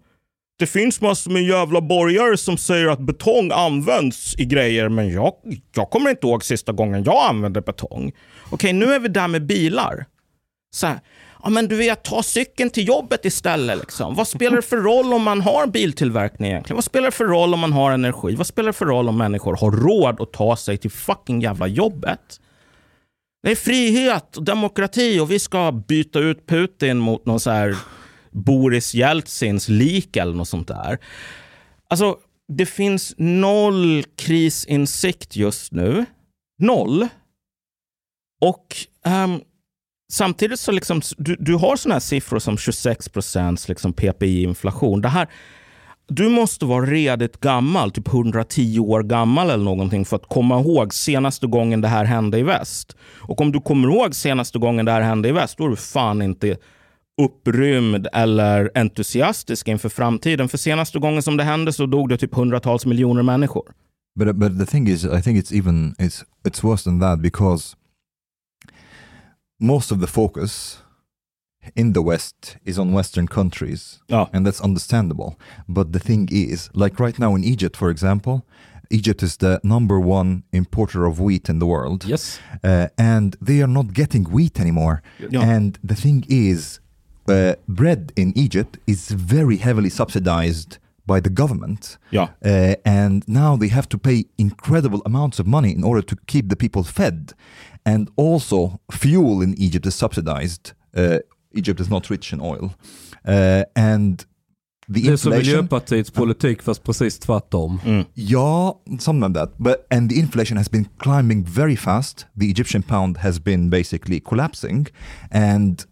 Det finns massor med jävla borgare som säger att betong används i grejer, men jag, jag kommer inte ihåg sista gången jag använde betong. Okej, nu är vi där med bilar. Så här, ja men du vet, ta cykeln till jobbet istället. Liksom. Vad spelar det för roll om man har biltillverkning egentligen? Vad spelar det för roll om man har energi? Vad spelar det för roll om människor har råd att ta sig till fucking jävla jobbet? Det är frihet och demokrati och vi ska byta ut Putin mot någon så här Boris Jeltsins lik eller något sånt där. Alltså, det finns noll krisinsikt just nu. Noll. Och um, samtidigt så liksom, du, du har sådana här siffror som 26 procents liksom PPI-inflation. Det här, du måste vara redigt gammal, typ 110 år gammal eller någonting för att komma ihåg senaste gången det här hände i väst. Och om du kommer ihåg senaste gången det här hände i väst, då är du fan inte upprymd eller entusiastisk inför framtiden. För senaste gången som det hände så dog det typ hundratals miljoner människor. But but the thing is, I think it's even it's it's worse than that because most of the focus in the West is on Western countries, Ja. and that's understandable. But the thing is, like right now in Egypt, for example, Egypt is the number one importer of wheat in the world, Yes. uh, and they are not getting wheat anymore. Yeah. And the thing is, uh, bread in Egypt is very heavily subsidized by the government. Ja. Uh, and now they have to pay incredible amounts of money in order to keep the people fed. And also, fuel in Egypt is subsidized. Uh, Egypt is not rich in oil. Uh, and the Det är som inflation. Miljöpartiets politik fast precis tvärtom. Mm. Yeah, something like that. But and the inflation has been climbing very fast. The Egyptian pound has been basically collapsing, and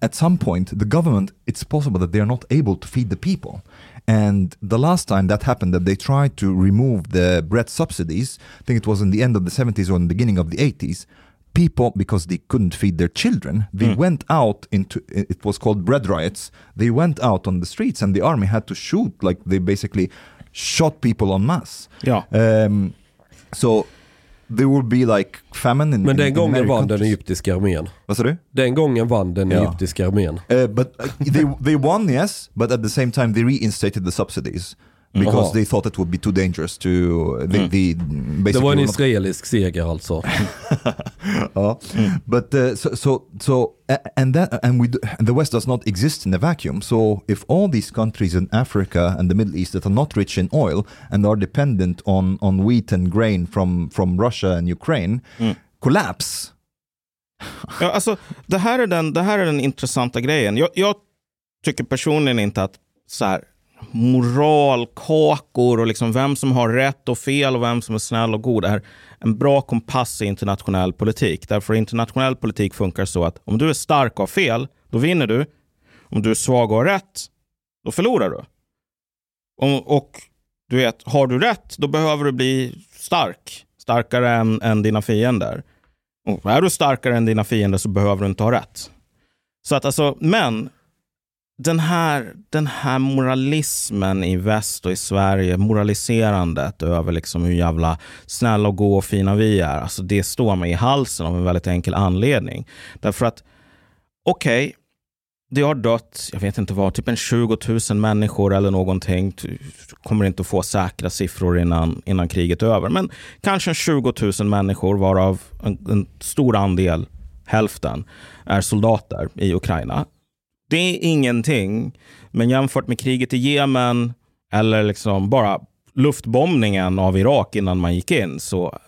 at some point, the government it's possible that they are not able to feed the people, And the last time that happened, that they tried to remove the bread subsidies, I think it was in the end of the 70s or in the beginning of the 80s. People, because they couldn't feed their children, they went out into it was called bread riots. They went out on the streets, and the army had to shoot. Like they basically shot people en masse. Ja. Um, so there will be like famine in Men in- den in gången many vann den egyptiska armén. Vad sa du? Den gången vann den Ja. egyptiska armén. Uh, but uh, they they won, yes, but at the same time they reinstated the subsidies because Aha. they thought it would be too dangerous to. Uh, they, they mm. basically Det var en were not- israelisk seger alltså. Ja. But uh, so so so and that and we and the West does not exist in a vacuum. So if all these countries in Africa and the Middle East that are not rich in oil and are dependent on on wheat and grain from from Russia and Ukraine mm. collapse, Ja, alltså, det, här är den, det här är den intressanta grejen. Jag, jag tycker personligen inte att så här, moralkakor och liksom vem som har rätt och fel och vem som är snäll och god är en bra kompass i internationell politik. Därför internationell politik funkar så att om du är stark och har fel, då vinner du. Om du är svag och har rätt, då förlorar du. Och, och du vet, har du rätt, då behöver du bli stark. Starkare än, än dina fiender. Och är du starkare än dina fiender så behöver du inte ha rätt. Så att alltså, men den här, den här moralismen i väst och i Sverige, moraliserandet över liksom hur jävla snälla och goa och fina vi är, alltså det står mig i halsen av en väldigt enkel anledning. Därför att, okej, det har dött, jag vet inte vad, typ en 20 000 människor eller någonting. Du kommer inte att få säkra siffror innan, innan kriget är över. Men kanske en 20 000 människor varav en, en stor andel, hälften, är soldater i Ukraina. Det är ingenting. Men jämfört med kriget i Jemen eller liksom bara luftbombningen av Irak innan man gick in så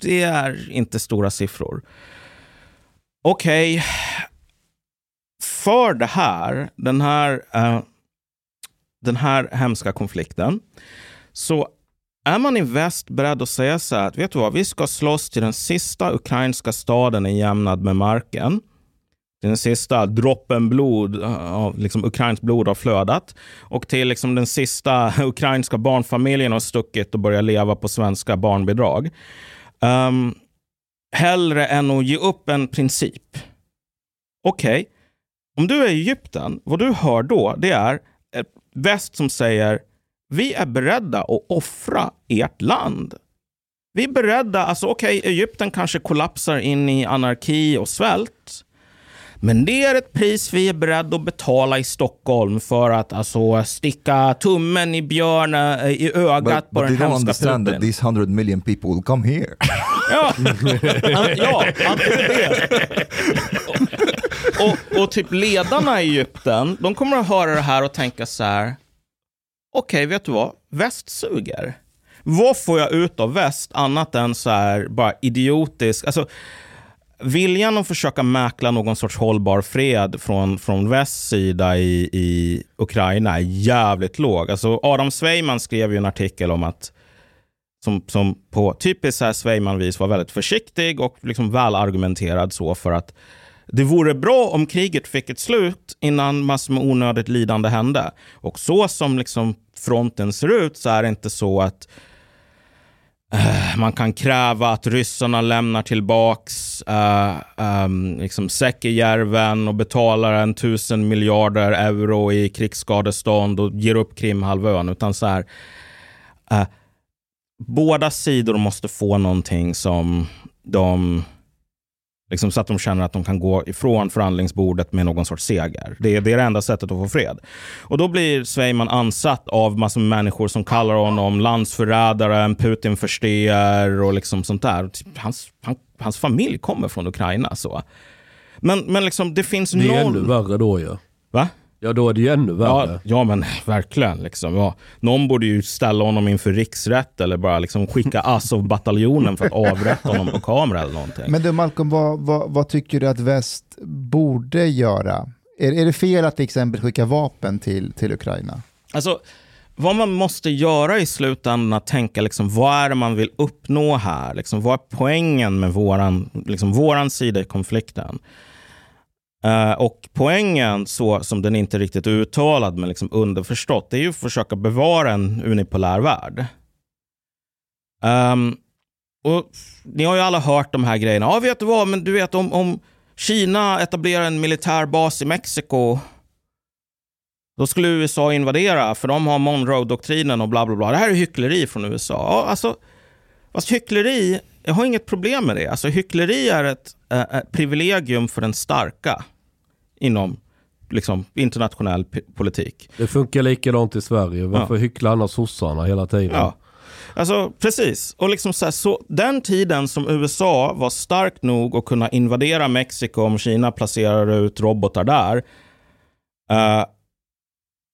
det är inte stora siffror. Okej, för det här, den här, uh, den här hemska konflikten, så är man i väst beredd att säga så här att vet du vad, vi ska slåss till den sista ukrainska staden är jämnad med marken. Den sista droppen blod, eh, liksom ukrainskt blod har flödat. Och till liksom den sista ukrainska barnfamiljen har stuckit och börjat leva på svenska barnbidrag. Um, hellre än att ge upp en princip. Okej, om du är i Egypten, vad du hör då, det är ett väst som säger vi är beredda att offra ert land. Vi är beredda, alltså okej, Egypten kanske kollapsar in i anarki och svält. Men det är ett pris vi är beredda att betala i Stockholm för att alltså sticka tummen i björn eh, i ögat but, på but den hemska that Putin. these hundred million people will come here. Ja, ja antingen det. Och, och, typ ledarna i Egypten, de kommer att höra det här och tänka så här. Okej, vet du vad? Väst suger. Vad får jag ut av väst annat än så här bara idiotisk, alltså viljan att försöka mäkla någon sorts hållbar fred från, från västs sida i, i Ukraina är jävligt låg. Alltså Adam Sveiman skrev ju en artikel om att som, som på typiskt Sveiman-vis var väldigt försiktig och liksom välargumenterad så för att det vore bra om kriget fick ett slut innan massor med onödigt lidande hände. Och så som liksom fronten ser ut så är det inte så att Eh, man kan kräva att ryssarna lämnar tillbaks uh, um, liksom Säckejärven och betalar en tusen miljarder euro i krigsskadestånd och ger upp Krimhalvön. Utan så här, uh, båda sidor måste få någonting som de Liksom så att de känner att de kan gå ifrån förhandlingsbordet med någon sorts seger. Det är, det är det enda sättet att få fred. Och då blir Sveiman ansatt av massor med människor som kallar honom landsförrädare, en Putin-försteer och liksom sånt där. Typ Hans, han, hans familj kommer från Ukraina. så. Men, men liksom, det finns Det är noll... ännu värre då ju. Va? Ja då är det ju ännu Ja, värre. ja, men verkligen. Liksom, ja. Någon borde ju ställa honom inför riksrätt eller bara liksom skicka Azov-bataljonen för att avrätta honom på kamera eller någonting. Men du Malcolm, vad, vad, vad tycker du att väst borde göra? Är, är det fel att till exempel skicka vapen till, till Ukraina? Alltså, vad man måste göra i slutändan är att tänka liksom, vad är det man vill uppnå här? Liksom, vad är poängen med våran, liksom, våran sida i konflikten? Eh, och poängen, så som den inte är riktigt uttalad men liksom underförstått, det är ju att försöka bevara en unipolär värld. Um, och Ni har ju alla hört de här grejerna. Ja, vet du vad, men du vet om, om Kina etablerar en militär bas i Mexiko, då skulle USA invadera, för de har Monroe-doktrinen och bla bla bla. Det här är hyckleri från USA. Ja, alltså, fast hyckleri, jag har inget problem med det. Alltså, hyckleri är ett eh, ett privilegium för den starka inom liksom, internationell politik. Det funkar likadant i Sverige. Varför hycklar annars sossarna hela tiden? Ja. Alltså, precis. Och liksom så här, så den tiden som USA var starkt nog att kunna invadera Mexiko om Kina placerar ut robotar där. eh,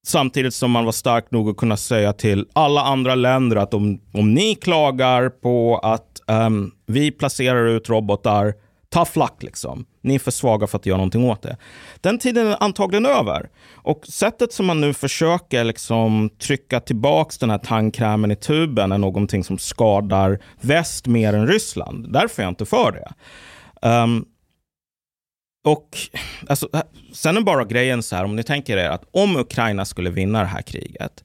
samtidigt som man var stark nog att kunna säga till alla andra länder att om, om ni klagar på att ehm, vi placerar ut robotar, tough luck liksom. Ni är för svaga för att göra någonting åt det. Den tiden är antagligen över. Och sättet som man nu försöker liksom trycka tillbaka den här tandkrämen i tuben är någonting som skadar väst mer än Ryssland. Därför är jag inte för det. Um, och alltså, eh, sen är bara grejen så här, om ni tänker er att om Ukraina skulle vinna det här kriget,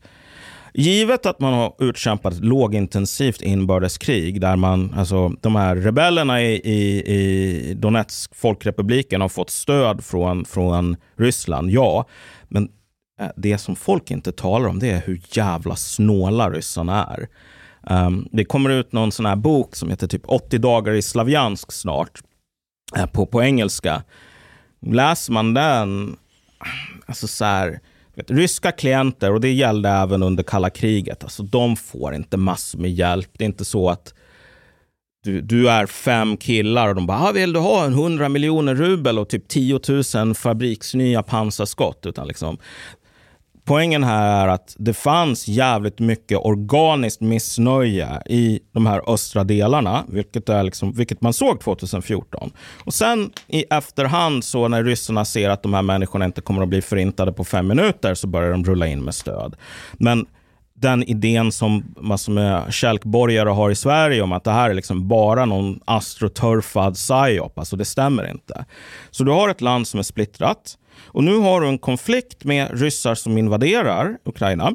givet att man har utkämpat lågintensivt inbördeskrig där man, alltså de här rebellerna i, i, i Donetsk, folkrepubliken, har fått stöd från, från Ryssland, ja. Men eh, det som folk inte talar om det är hur jävla snåla ryssarna är. Um, det kommer ut någon sån här bok som heter typ 80 dagar i Slavjansk snart, eh, på, på engelska. Läser man den, alltså så här, ryska klienter, och det gällde även under kalla kriget, alltså de får inte massor med hjälp. Det är inte så att du, du är fem killar och de bara, ah, vill du ha en 100 miljoner rubel och typ 10 000 fabriksnya pansarskott? Utan liksom, poängen här är att det fanns jävligt mycket organiskt missnöje i de här östra delarna, vilket, är liksom, vilket man såg 2014. Och sen i efterhand, så när ryssarna ser att de här människorna inte kommer att bli förintade på fem minuter, så börjar de rulla in med stöd. Men den idén som massor med kälkborgare har i Sverige om att det här är liksom bara någon astroturfad psyop, alltså det stämmer inte. Så du har ett land som är splittrat och nu har du en konflikt med ryssar som invaderar Ukraina.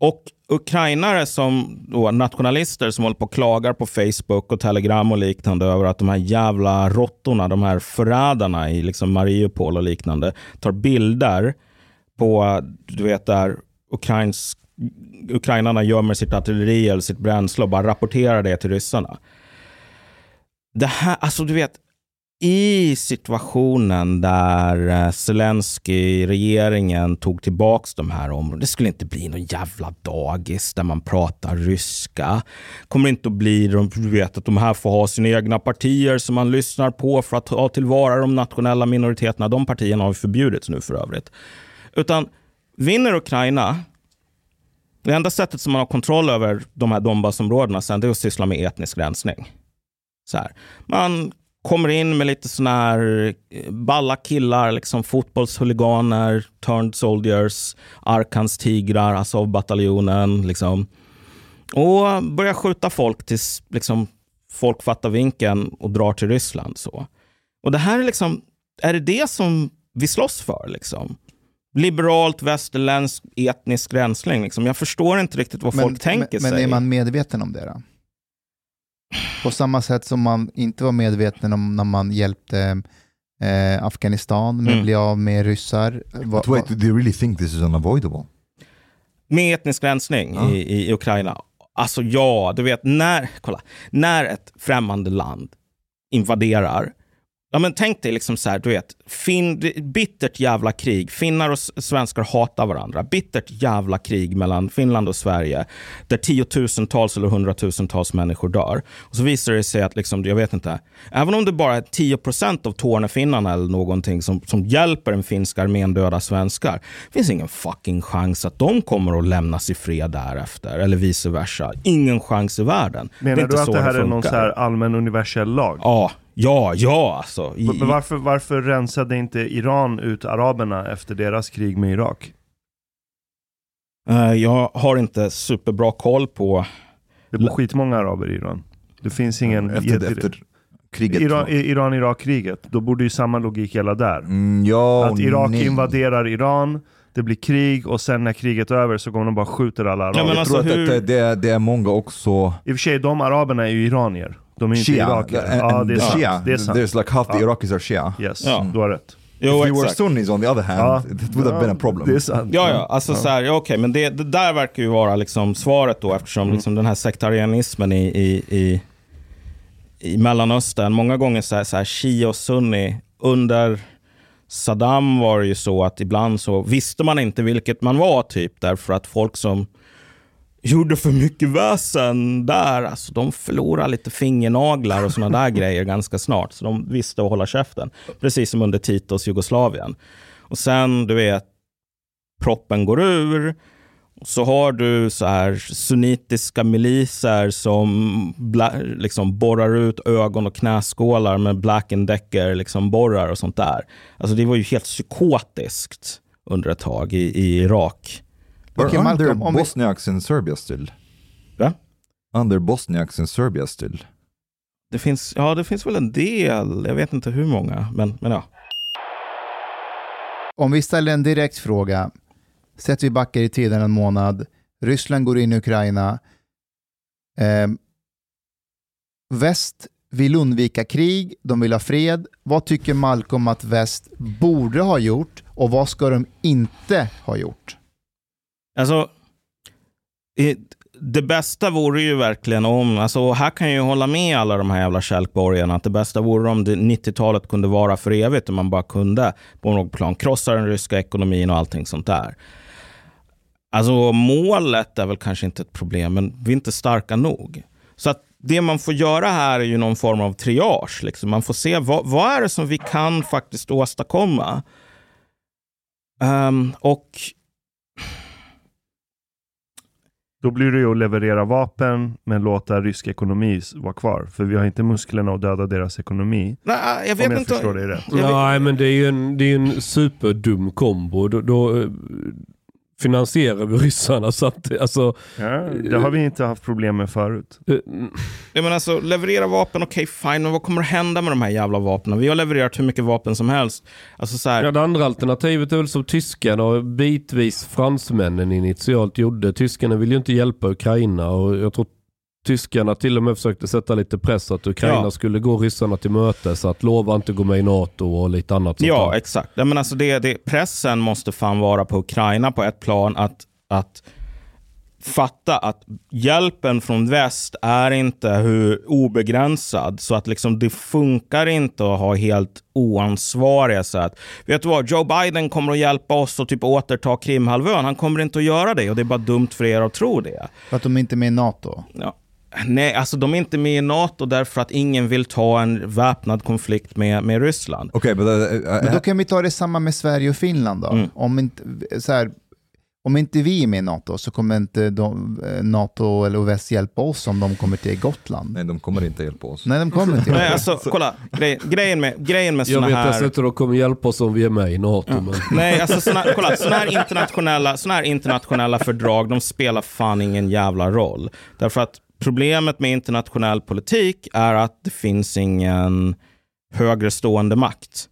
Och ukrainare som då, nationalister som håller på och klagar på Facebook och Telegram och liknande över att de här jävla råttorna, de här förrädarna i liksom Mariupol och liknande, tar bilder på, du vet där ukrainsk, ukrainarna gömmer sitt artilleri eller sitt bränsle och bara rapporterar det till ryssarna. Det här, alltså du vet, i situationen där eh, Zelensky, regeringen, tog tillbaka de här områdena. Det skulle inte bli någon jävla dagis där man pratar ryska. kommer inte att bli, de- du vet att de här får ha sina egna partier som man lyssnar på för att ta tillvara de nationella minoriteterna. De partierna har ju förbjudits nu för övrigt. Utan vinner Ukraina, det enda sättet som man har kontroll över de här Donbassområdena sen, det är att syssla med etnisk rensning. Så här. Man kommer in med lite såna här eh, balla killar, liksom fotbollshuliganer, turned soldiers, Arkans tigrar, Azov-bataljonen. Liksom. Och börjar skjuta folk tills liksom, folk fattar vinkeln och drar till Ryssland. Så. Och det här är liksom, är det det som vi slåss för? Liksom? Liberalt, västerländsk, etnisk rensning. Liksom. Jag förstår inte riktigt vad folk tänker men, sig. Men är man medveten om det då? På samma sätt som man inte var medveten om när man hjälpte eh, Afghanistan med att Mm. bli av med ryssar. Va, But wait, do you really think this is unavoidable? Med etnisk rensning Ja. i, i Ukraina. Alltså ja, du vet när, kolla, när ett främmande land invaderar. Ja, men tänk dig liksom så här, du vet, fin, bittert jävla krig. Finnar och svenskar hatar varandra. Bittert jävla krig mellan Finland och Sverige. Där tiotusentals eller hundratusentals människor dör. Och så visar det sig att, liksom, jag vet inte, även om det bara är 10% av Tornefinnarna eller någonting som, som hjälper den finska armén döda svenskar. finns ingen fucking chans att de kommer att lämnas i fred därefter. Eller vice versa. Ingen chans i världen. det är Menar inte du att så det här är någon så här allmän universell lag? Ja, ja, ja alltså. I, Men varför, varför rensade inte Iran ut araberna efter deras krig med Irak? Eh, jag har inte superbra koll på... Det bor skitmånga araber i Iran. Det finns ingen... Efter, efter kriget. Iran- i- Iran-Irak-kriget, då borde ju samma logik gälla där. Mm, ja, att Irak nej. invaderar Iran, det blir krig och sen när kriget är över så kommer de bara skjuter alla araber. Ja, men Jag alltså, tror att hur- det, det är många också I och för sig, de araberna är ju iranier. De är inte Shia. iraker. and- Ja, det är sant. Shia. Det är sant. There's like half the Ja. Iraqis are Shia. Yes, Ja. du har rätt. Jo, If you were. Sunnis on the other hand, Ja. it would have been a problem. Det är sant. Ja, ja, alltså så här, ja, okej, men det, det där verkar ju vara liksom svaret då eftersom liksom den här sektarianismen i, i, i, i Mellanöstern, många gånger så här, så här shia och sunni, under Saddam var det ju så att ibland så visste man inte vilket man var typ därför att folk som gjorde för mycket väsen där, alltså de förlorade lite fingernaglar och sådana där grejer ganska snart. Så de visste att hålla käften. Precis som under Titos Jugoslavien. Och sen, du vet, proppen går ur. Så har du så här sunnitiska miliser som liksom borrar ut ögon och knäskålar med Black and Decker liksom borrar och sånt där. Alltså det var ju helt psykotiskt under ett tag i, i Irak. Okej, under Malcolm, om vi- Bosniaks in Serbia still? Va? Under Bosniaks in Serbia still? Det finns, ja, det finns väl en del, jag vet inte hur många, men, men ja. Om vi ställer en direkt fråga, säg att vi backar i tiden en månad, Ryssland går in i Ukraina, eh, väst vill undvika krig, de vill ha fred. Vad tycker Malcolm att väst borde ha gjort och vad ska de inte ha gjort? Alltså, det bästa vore ju verkligen om, alltså här kan jag ju hålla med alla de här jävla kälkborgarna, att det bästa vore om det 90-talet kunde vara för evigt, om man bara kunde på något plan krossa den ryska ekonomin och allting sånt där. Alltså målet är väl kanske inte ett problem, men vi är inte starka nog. Så att det man får göra här är ju någon form av triage. Liksom. Man får se vad, vad är det som vi kan faktiskt åstadkomma. Um, och då blir det ju att leverera vapen men låta rysk ekonomi vara kvar. För vi har inte musklerna att döda deras ekonomi. Nej, jag vet Om jag inte. förstår dig rätt. Nej, men det är ju en, det är en superdum kombo. Då, då eh, finansierar vi ryssarna. Så att, alltså, Ja, det har vi inte haft problem med förut. Jag menar alltså, leverera vapen, okej fine, men vad kommer att hända med de här jävla vapnen? Vi har levererat hur mycket vapen som helst. Alltså så här, Ja, det andra alternativet är väl som tyskarna och bitvis fransmännen initialt gjorde. Tyskarna vill ju inte hjälpa Ukraina och jag tror tyskarna till och med försökte sätta lite press att Ukraina Ja. skulle gå ryssarna till möte så att lova inte gå med i NATO och lite annat sånt ja, där. exakt. Ja, men alltså det, det, pressen måste fan vara på Ukraina på ett plan att, att fatta att hjälpen från väst är inte hur obegränsad. Så att liksom det funkar inte att ha helt oansvariga sätt. Vet du vad, Joe Biden kommer att hjälpa oss att typ återta Krimhalvön. Han kommer inte att göra det och det är bara dumt för er att tro det. För att de inte är med i NATO. Ja. Nej, alltså de är inte med i NATO därför att ingen vill ta en väpnad konflikt med, med Ryssland. Okay, but uh, uh, Men då kan vi ta det samma med Sverige och Finland då. Mm. Om, inte, så här, om inte vi är med i NATO så kommer inte de, eh, NATO eller väst hjälpa oss om de kommer till Gotland. nej, de kommer inte hjälpa oss. Nej, de kommer inte Nej, alltså kolla. Grej, grejen med, grejen med Jag såna vet här... att de kommer hjälpa oss om vi är med i NATO. Men... Nej, alltså såna, kolla, såna här, internationella, såna här internationella fördrag, de spelar fan ingen jävla roll. Därför att problemet med internationell politik är att det finns ingen högre stående makt.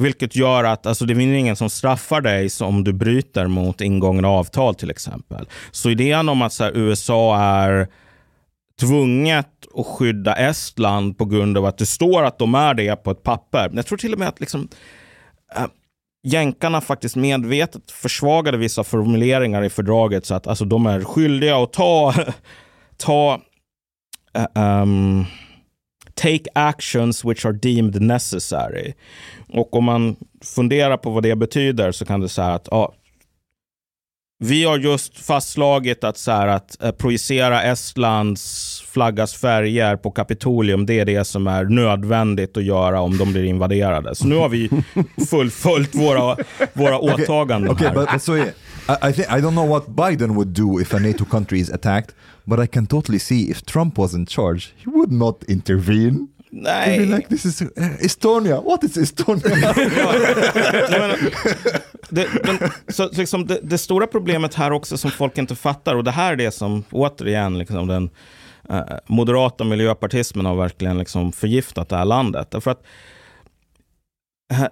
Vilket gör att alltså, det finns ingen som straffar dig om du bryter mot ingångna avtal till exempel. Så idén om att så här, USA är tvunget att skydda Estland på grund av att det står att de är det på ett papper. Jag tror till och med att liksom, äh, jänkarna faktiskt medvetet försvagade vissa formuleringar i fördraget så att alltså, de är skyldiga att ta, ta um, take actions which are deemed necessary. Och om man funderar på vad det betyder så kan det säga att ja, vi har just fastslagit att, så här, att eh, projicera Estlands flaggas färger på Kapitolium, det är det som är nödvändigt att göra om de blir invaderade. Så nu har vi fullföljt våra, våra åtaganden Okay, här. but, but so yeah, I, I think I don't know what Biden would do if a NATO country is attacked, but I can totally see if Trump was in charge, he would not intervene. Nej, like, this is uh, Estonia. What is Estonia? Nej, men, det, men, så, liksom, det, det stora problemet här också som folk inte fattar, och det här är det som återigen liksom den eh, moderata miljöpartismen har verkligen liksom förgiftat det här landet. Därför att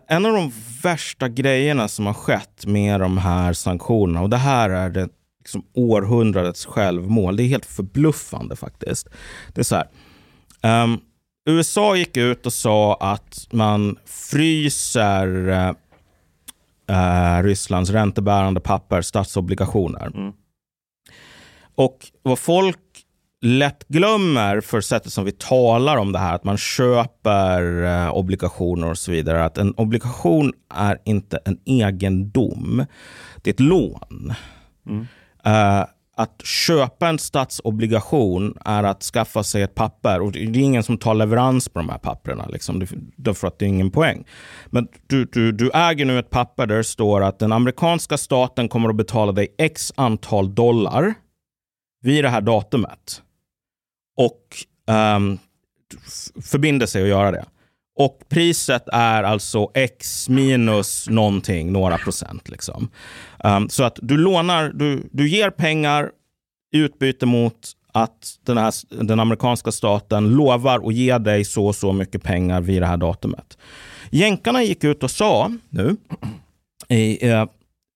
en av de värsta grejerna som har skett med de här sanktionerna, och det här är det liksom århundradets självmål. Det är helt förbluffande faktiskt. Det är så här. Um, USA gick ut och sa att man fryser uh, Rysslands räntebärande papper, statsobligationer. Mm. Och vad folk lätt glömmer för sättet som vi talar om det här, att man köper eh, obligationer och så vidare, att en obligation är inte en egendom. Det är ett lån. Mm. Eh, att köpa en statsobligation är att skaffa sig ett papper och det är ingen som tar leverans på de här papperna. Liksom, därför att det är ingen poäng. Men du, du, du äger nu ett papper där det står att den amerikanska staten kommer att betala dig x antal dollar vid det här datumet. Och ehm, um, förbinder sig att göra det. Och priset är alltså x minus någonting, några procent. Liksom. Um, så att du lånar, du, du ger pengar i utbyte mot att den, här, den amerikanska staten lovar att ge dig så och så mycket pengar vid det här datumet. Jänkarna gick ut och sa nu i, eh,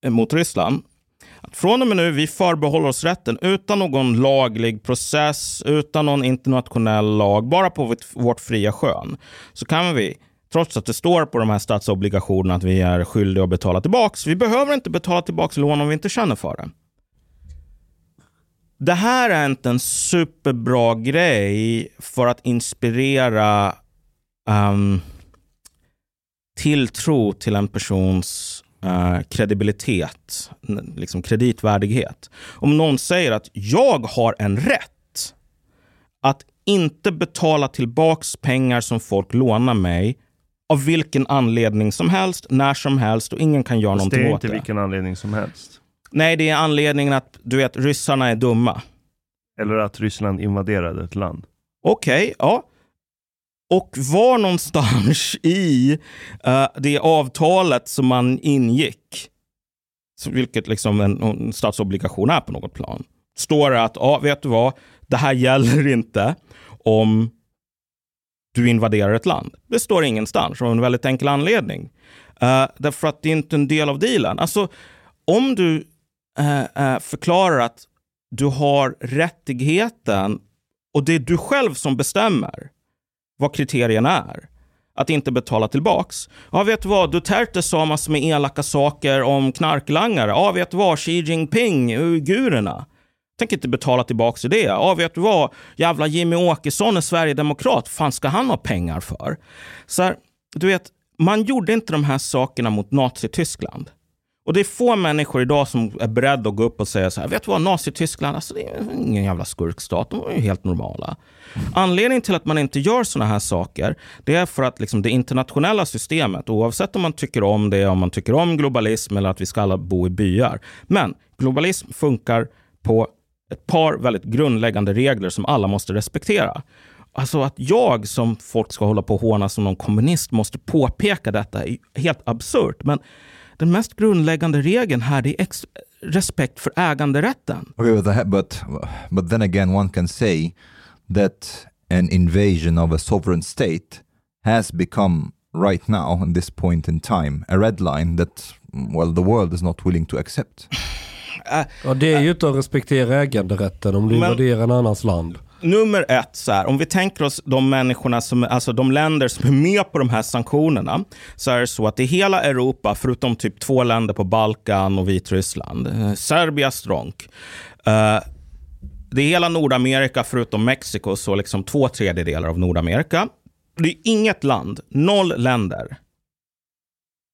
mot Ryssland från och med nu, vi förbehåller oss rätten utan någon laglig process, utan någon internationell lag, bara på vårt, vårt fria skön. Så kan vi, trots att det står på de här statsobligationerna att vi är skyldiga att betala tillbaka. vi behöver inte betala tillbaka lån om vi inte känner för det. Det här är inte en superbra grej för att inspirera um, tilltro till en persons uh, kredibilitet, liksom kreditvärdighet. Om någon säger att jag har en rätt att inte betala tillbaks pengar som folk lånar mig av vilken anledning som helst, när som helst och ingen kan göra Fast någonting det är åt inte det. vilken anledning som helst. Nej, det är anledningen att du vet, ryssarna är dumma. Eller att Ryssland invaderade ett land. Okej, ja. Och var någonstans i uh, det avtalet som man ingick, vilket liksom en, en statsobligation är på något plan, står det att, ah, vet du vad, det här gäller inte om du invaderar ett land. Det står ingenstans av en väldigt enkel anledning. Uh, därför att det är inte en del av dealen. Alltså, om du uh, förklarar att du har rättigheten och det är du själv som bestämmer vad kriterierna är. Att inte betala tillbaks. Ja, vet du vad? Duterte sa massor med elaka saker om knarklangare. Ja, vet du vad? Xi Jinping, uigurerna. Tänker inte betala tillbaks till det. Ja, vet du vad? Jävla Jimmy Åkesson är sverigedemokrat. fan ska han ha pengar för? Så här, du vet, man gjorde inte de här sakerna mot Nazityskland. Och det är få människor idag som är beredda att gå upp och säga så här, vet du vad, Nazityskland, alltså det är ingen jävla skurkstat, de är ju helt normala. Anledningen till att man inte gör sådana här saker, det är för att liksom det internationella systemet, oavsett om man tycker om det, om man tycker om globalism eller att vi ska alla bo i byar. Men globalism funkar på ett par väldigt grundläggande regler som alla måste respektera. Alltså att jag som folk ska hålla på och håna som någon kommunist måste påpeka detta är helt absurt. Men den mest grundläggande regeln här är ex- respekt för äganderätten. Okay, but, the, but but then again, one can say that an invasion of a sovereign state has become right now, in this point in time, a red line that well the world is not willing to accept. Ja, det är ju inte att respektera äganderätten om du invaderar en annans land. Nummer ett, så här, om vi tänker oss de människorna som, alltså de länder som är med på de här sanktionerna, så är det så att i hela Europa, förutom typ två länder på Balkan och Vitryssland, eh, Serbia stronk, uh, eh, det är hela Nordamerika förutom Mexiko, så liksom två tredjedelar av Nordamerika. Det är inget land, noll länder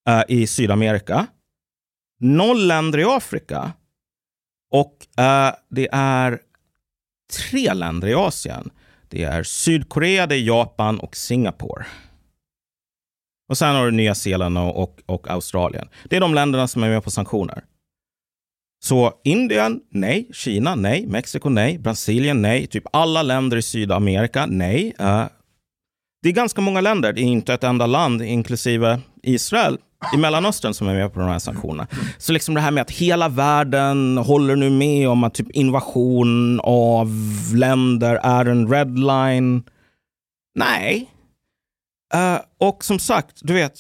uh, i Sydamerika, noll länder i Afrika och uh, det är tre länder i Asien. Det är Sydkorea, det är Japan och Singapore. Och sen har du Nya Zeeland och, och, och Australien. Det är de länderna som är med på sanktioner. Så Indien, nej. Kina, nej. Mexiko, nej. Brasilien, nej. Typ alla länder i Sydamerika, nej. Uh, det är ganska många länder. Det är inte ett enda land, inklusive Israel, i Mellanöstern som är med på de här sanktionerna. Så liksom det här med att hela världen håller nu med om att typ invasion av länder är en red line. Nej. Uh, och som sagt, du vet,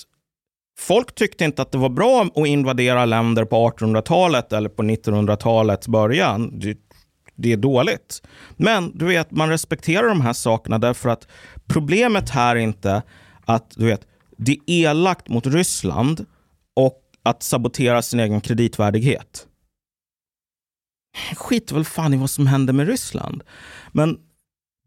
folk tyckte inte att det var bra att invadera länder på 1800-talet eller på 1900-talets början. Det, det är dåligt. Men du vet, man respekterar de här sakerna därför att problemet här är inte att du vet, det är elakt mot Ryssland och att sabotera sin egen kreditvärdighet. Skit väl fan i vad som händer med Ryssland. Men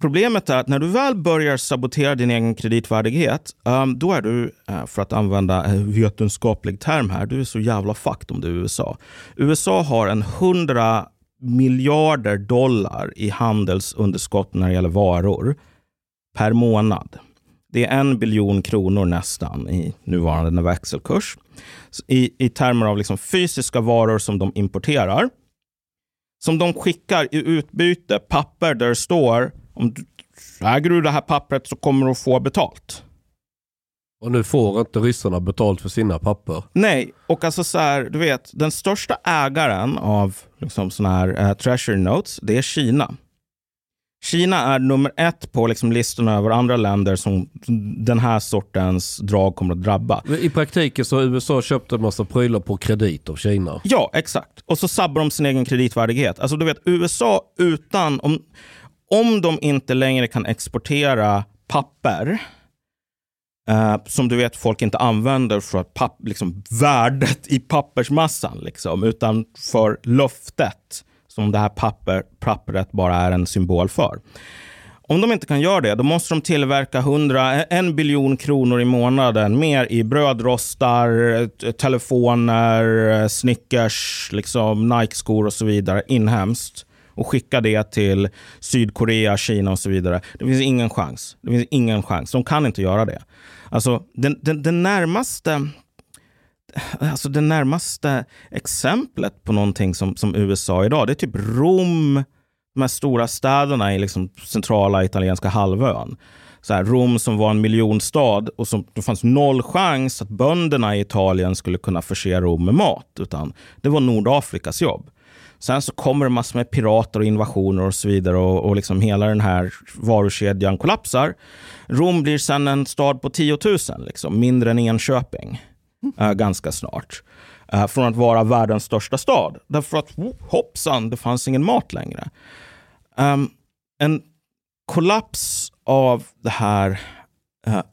problemet är att när du väl börjar sabotera din egen kreditvärdighet, ehm, då är du, eh, för att använda en vetenskaplig term här, du är så jävla fucked om du är USA. USA har en 100 miljarder dollar i handelsunderskott när det gäller varor per månad. Det är en biljon kronor nästan i nuvarande växelkurs. I, I termer av liksom fysiska varor som de importerar. Som de skickar i utbyte papper där det står om du äger du det här pappret så kommer du få betalt. Och nu får inte ryssarna betalt för sina papper. Nej, och alltså så här, du vet, den största ägaren av liksom såna här uh, treasury notes, det är Kina. Kina är nummer ett på liksom listorna över andra länder som den här sortens drag kommer att drabba. I praktiken så har USA köpt en massa prylar på kredit av Kina. Ja, exakt. Och så sabbar de sin egen kreditvärdighet. Alltså du vet, USA utan, om, om de inte längre kan exportera papper, eh, som du vet folk inte använder för att papp, liksom, värdet i pappersmassan, liksom, utan för löftet som det här papper, pappret bara är en symbol för. Om de inte kan göra det, då måste de tillverka 100, en biljon kronor i månaden mer i brödrostar, telefoner, Snickers, liksom Nike-skor och så vidare inhemskt och skicka det till Sydkorea, Kina och så vidare. Det finns ingen chans. Det finns ingen chans. De kan inte göra det. Alltså, den, den, den närmaste alltså det närmaste exemplet på någonting som, som USA idag, det är typ Rom, de här stora städerna i liksom centrala italienska halvön. Så här, Rom som var en miljonstad och som, det fanns noll chans att bönderna i Italien skulle kunna förse Rom med mat. Utan det var Nordafrikas jobb. Sen så kommer det massor med pirater och invasioner och så vidare och, och liksom hela den här varukedjan kollapsar. Rom blir sen en stad på 10 000, liksom, mindre än Enköping äh, ganska snart. Äh, från att vara världens största stad. Därför att hoppsan, det fanns ingen mat längre. Um, en kollaps av det här eh, äh,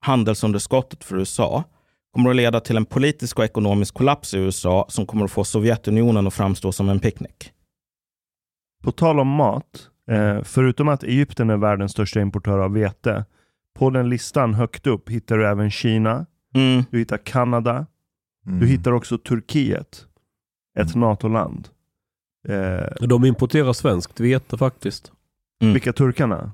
handelsunderskottet för USA kommer att leda till en politisk och ekonomisk kollaps i USA som kommer att få Sovjetunionen att framstå som en picknick. På tal om mat, förutom att Egypten är världens största importör av vete, på den listan högt upp hittar du även Kina, Mm. du hittar Kanada, Mm. du hittar också Turkiet, ett NATO-land. Eh, De importerar svenskt vete faktiskt. Mm. vilka turkarna?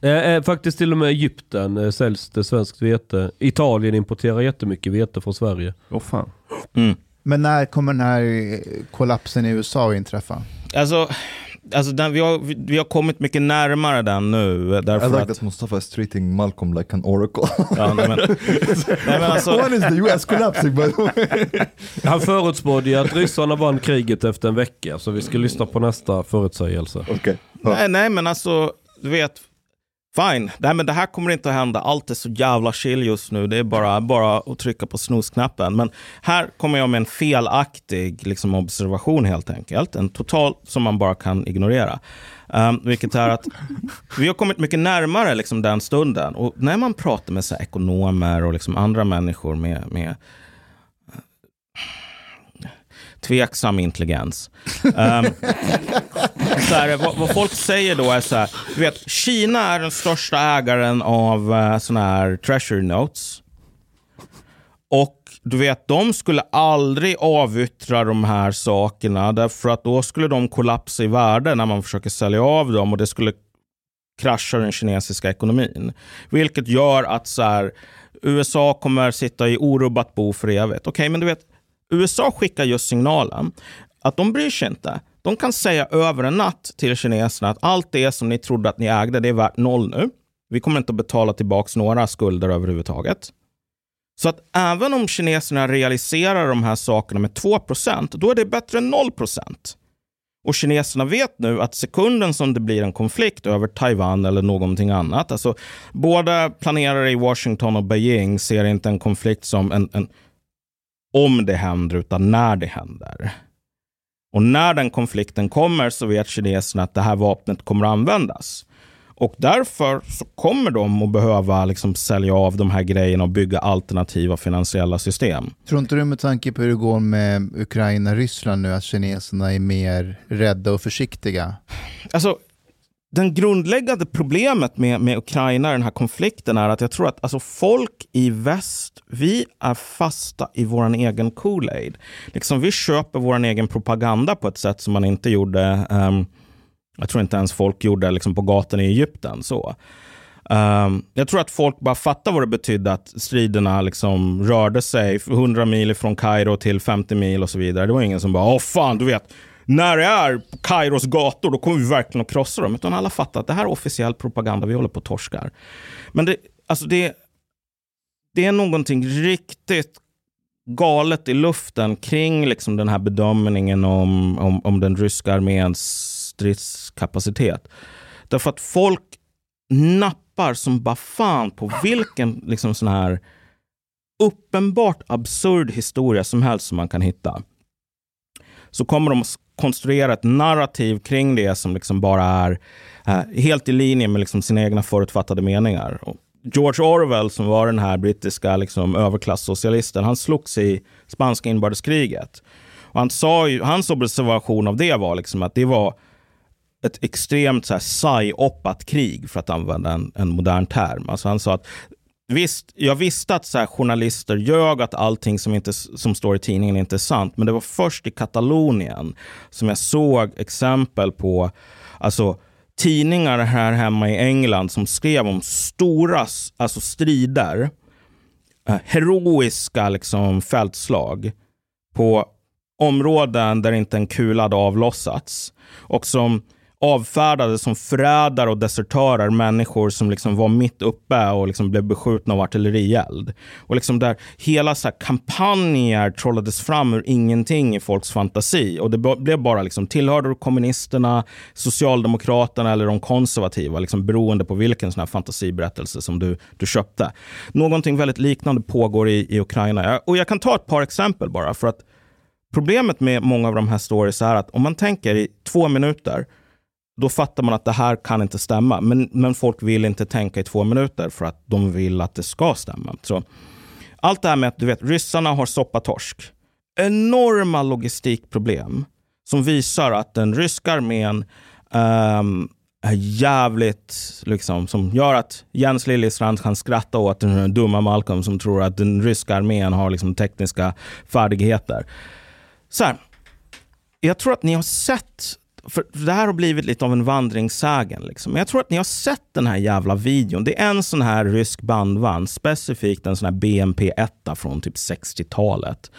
Eh, eh, faktiskt till och med Egypten eh, säljs det svenskt vete. Italien importerar jättemycket vete från Sverige. Åh fan. Mm. Men när kommer den här kollapsen i USA att inträffa? Alltså, alltså den, vi, har, vi, vi har kommit mycket närmare den nu. I Därför like att, that Mustafa is treating Malcolm like an oracle. ja, nej, men, nej, men alltså, When is the US collapsing by the way? Han förutspådde ju att ryssarna vann kriget efter en vecka. Så vi ska lyssna på nästa förutsägelse. Okej. nej, nej, men alltså, du vet, fine. Nej, men det här kommer inte att hända. Allt är så jävla chill just nu. Det är bara, bara att trycka på snusknappen. Men här kommer jag med en felaktig liksom, observation helt enkelt. En total som man bara kan ignorera. Um, vilket är att vi har kommit mycket närmare liksom, den stunden. Och när man pratar med så här, ekonomer och liksom, andra människor med, med eh, tveksam intelligens. Um, så här, vad, vad folk säger då är så här, du vet, Kina är den största ägaren av uh, såna här treasury notes. Och du vet, de skulle aldrig avyttra de här sakerna därför att då skulle de kollapsa i värde när man försöker sälja av dem och det skulle krascha den kinesiska ekonomin. Vilket gör att så här, USA kommer sitta i orubbat bo för evigt. Okej, men du vet, USA skickar just signalen att de bryr sig inte. De kan säga över en natt till kineserna att allt det som ni trodde att ni ägde, det är värt noll nu. Vi kommer inte att betala tillbaka några skulder överhuvudtaget. Så att även om kineserna realiserar de här sakerna med 2% då är det bättre än 0% och kineserna vet nu att sekunden som det blir en konflikt över Taiwan eller någonting annat, alltså båda planerare i Washington och Beijing ser inte en konflikt som en, en om det händer, utan när det händer. Och när den konflikten kommer så vet kineserna att det här vapnet kommer att användas. Och därför så kommer de att behöva liksom sälja av de här grejerna och bygga alternativa finansiella system. Tror inte du med tanke på hur det går med Ukraina och Ryssland nu att kineserna är mer rädda och försiktiga? Alltså, den grundläggande problemet med, med Ukraina, den här konflikten, är att jag tror att alltså, folk i väst, vi är fasta i vår egen Kool-Aid. Liksom, vi köper vår egen propaganda på ett sätt som man inte gjorde um, jag tror inte ens folk gjorde liksom på gatan i Egypten. så. Um, jag tror att folk bara fattar vad det betydde att striderna liksom rörde sig 100 mil från Kairo till 50 mil och så vidare. Det var ingen som bara, åh fan, du vet, när det är på Kairos gator, då kommer vi verkligen att krossa dem. Utan alla fattar att det här är officiell propaganda, vi håller på att torskar. Men det, alltså det, det är någonting riktigt galet i luften kring liksom den här bedömningen om, om, om den ryska arméns stridskapacitet. Därför att folk nappar som bara fan på vilken liksom sån här uppenbart absurd historia som helst som man kan hitta. Så kommer de konstruera ett narrativ kring det som liksom bara är eh, helt i linje med liksom sina egna förutfattade meningar. Och George Orwell, som var den här brittiska liksom, överklassocialisten, han slogs i spanska inbördeskriget. Och han sa ju, hans observation av det var liksom att det var ett extremt så här, krig, för att använda en, en modern term. Alltså han sa att Visst, jag visste att så här, journalister ljög att allting som, inte, som står i tidningen inte är sant. Men det var först i Katalonien som jag såg exempel på alltså, tidningar här hemma i England som skrev om stora alltså, strider. Eh, heroiska liksom, fältslag på områden där inte en kula hade avlossats. Och som avfärdade som förrädare och desertörer människor som liksom var mitt uppe och liksom blev beskjutna av artillerield. Och liksom där hela så kampanjer trollades fram ur ingenting i folks fantasi. Och det blev bara liksom, tillhörde du kommunisterna, socialdemokraterna eller de konservativa, liksom beroende på vilken sån här fantasiberättelse som du, du köpte. Någonting väldigt liknande pågår i, i Ukraina. Och jag kan ta ett par exempel bara. för att Problemet med många av de här stories är att om man tänker i två minuter då fattar man att det här kan inte stämma. Men, men folk vill inte tänka i två minuter för att de vill att det ska stämma. Så, allt det här med att du vet, ryssarna har soppatorsk. Enorma logistikproblem som visar att den ryska armén um, är jävligt, liksom, som gör att Jens Liljestrand kan skratta åt den dumma Malcolm som tror att den ryska armén har liksom, tekniska färdigheter. Så här, jag tror att ni har sett för det här har blivit lite av en vandringssägen. Liksom. Jag tror att ni har sett den här jävla videon. Det är en sån här rysk bandvagn, specifikt en sån här BMP-1 från typ 60-talet.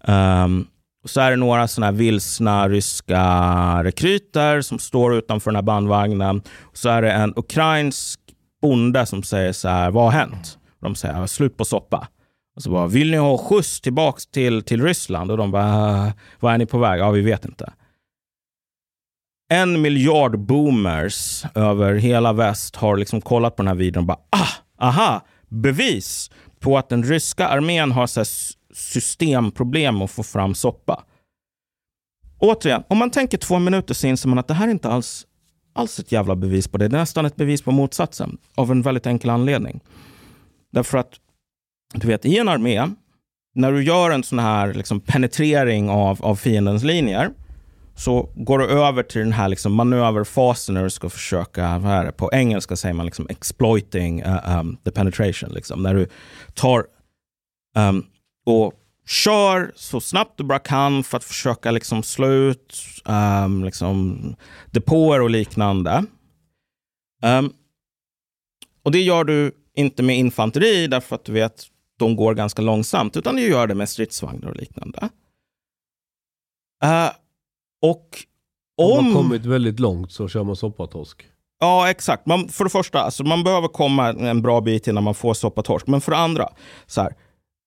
Um, ehm, och så är det några såna här vilsna ryska rekryter som står utanför den här bandvagnen. Så är det en ukrainsk bonde som säger så här, vad har hänt? de säger, slut på soppa. Och så bara, vill ni ha skjuts tillbaka till, till Ryssland? Och de bara, äh, vad är ni på väg? Ja, vi vet inte en miljard boomers över hela väst har liksom kollat på den här videon och bara ah, aha, bevis på att den ryska armén har så systemproblem att få fram soppa. Återigen, om man tänker två minuter så inser man att det här är inte alls, alls ett jävla bevis på det. Det är nästan ett bevis på motsatsen av en väldigt enkel anledning. Därför att, du vet, i en armé, när du gör en sån här liksom penetrering av, av fiendens linjer, så går du över till den här liksom manöverfasen när du ska försöka, vad är det, på engelska säger man liksom exploiting uh, um, the penetration. Liksom. När du tar um, och kör så snabbt du bara kan för att försöka liksom slå ut um, liksom depåer och liknande. Um, och det gör du inte med infanteri därför att du vet de går ganska långsamt, utan du gör det med stridsvagnar och liknande. Uh, och om... Om man kommit väldigt långt så kör man soppatorsk. Ja, exakt. Man, för det första, alltså, man behöver komma en bra bit innan man får soppatorsk. Men för det andra, så här,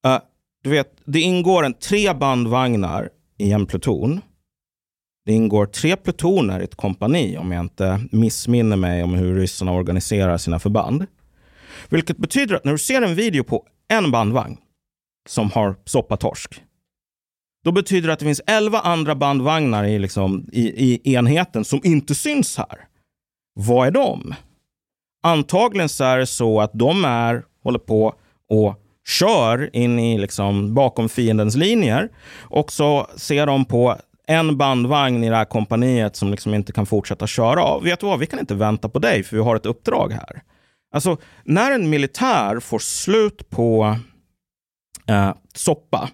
Eh, du vet, det ingår en tre bandvagnar i en pluton. Det ingår tre plutoner i ett kompani om jag inte missminner mig om hur ryssarna organiserar sina förband. Vilket betyder att när du ser en video på en bandvagn som har soppatorsk, då betyder det att det finns 11 andra bandvagnar i, liksom, i, i enheten som inte syns här. Vad är de? Antagligen så är det så att de är, håller på och kör in i liksom bakom fiendens linjer och så ser de på en bandvagn i det här kompaniet som liksom inte kan fortsätta köra. av. vet du vad, vi kan inte vänta på dig för vi har ett uppdrag här. Alltså, när en militär får slut på eh, soppa,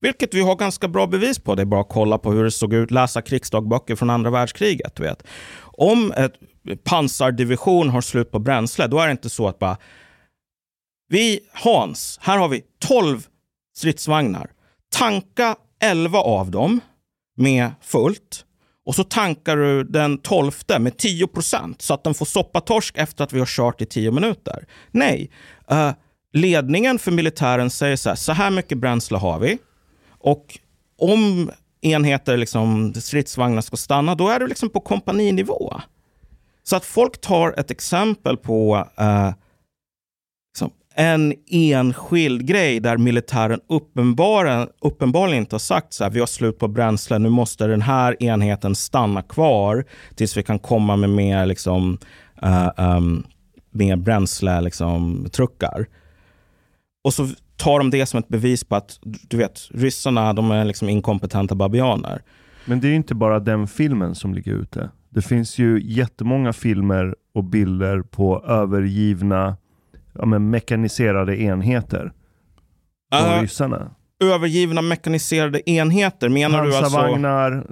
vilket vi har ganska bra bevis på, det är bara att kolla på hur det såg ut, läsa krigsdagböcker från andra världskriget. Vet. Om ett pansardivision har slut på bränsle, då är det inte så att bara vi, Hans, här har vi 12 stridsvagnar. Tanka 11 av dem med fullt och så tankar du den 12 med 10 procent så att den får soppatorsk efter att vi har kört i 10 minuter. Nej, uh, ledningen för militären säger så här, så här mycket bränsle har vi och om enheter, liksom, stridsvagnar ska stanna, då är du liksom på kompaninivå. Så att folk tar ett exempel på eh, liksom, en enskild grej där militären uppenbarligen, uppenbarligen inte har sagt så här, vi har slut på bränsle, nu måste den här enheten stanna kvar tills vi kan komma med mer, liksom, eh, um, mer bränsle, liksom, truckar. Och så tar de det som ett bevis på att du vet, ryssarna de är liksom inkompetenta babianer. Men det är ju inte bara den filmen som ligger ute. Det finns ju jättemånga filmer och bilder på övergivna ja, men mekaniserade enheter. Från Uh, ryssarna. övergivna mekaniserade enheter, menar du alltså? Pansarvagnar,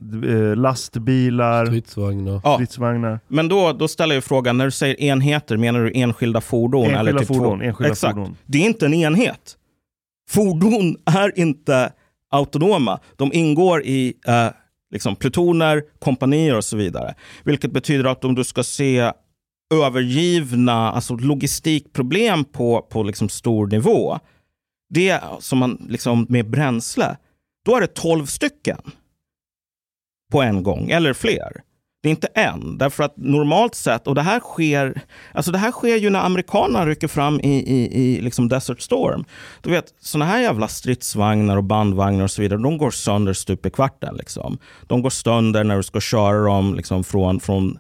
eh, lastbilar, Stridsvagnar. Ja, stridsvagnar. men då, då ställer jag frågan, när du säger enheter, menar du enskilda fordon? Enskilda eller typ fordon, två? enskilda Exakt. fordon. Det är inte en enhet. Fordon är inte autonoma. De ingår i eh, liksom plutoner, kompanier och så vidare. Vilket betyder att om du ska se övergivna alltså logistikproblem på, på liksom stor nivå, det som man liksom med bränsle, då är det 12 stycken på en gång, eller fler. Det är inte än, därför att normalt sett, och det här sker, alltså det här sker ju när amerikanerna rycker fram i, i, i liksom Desert Storm. Du vet, sådana här jävla stridsvagnar och bandvagnar och så vidare, de går sönder stup i kvarten. Liksom. De går sönder när du ska köra dem liksom, från, från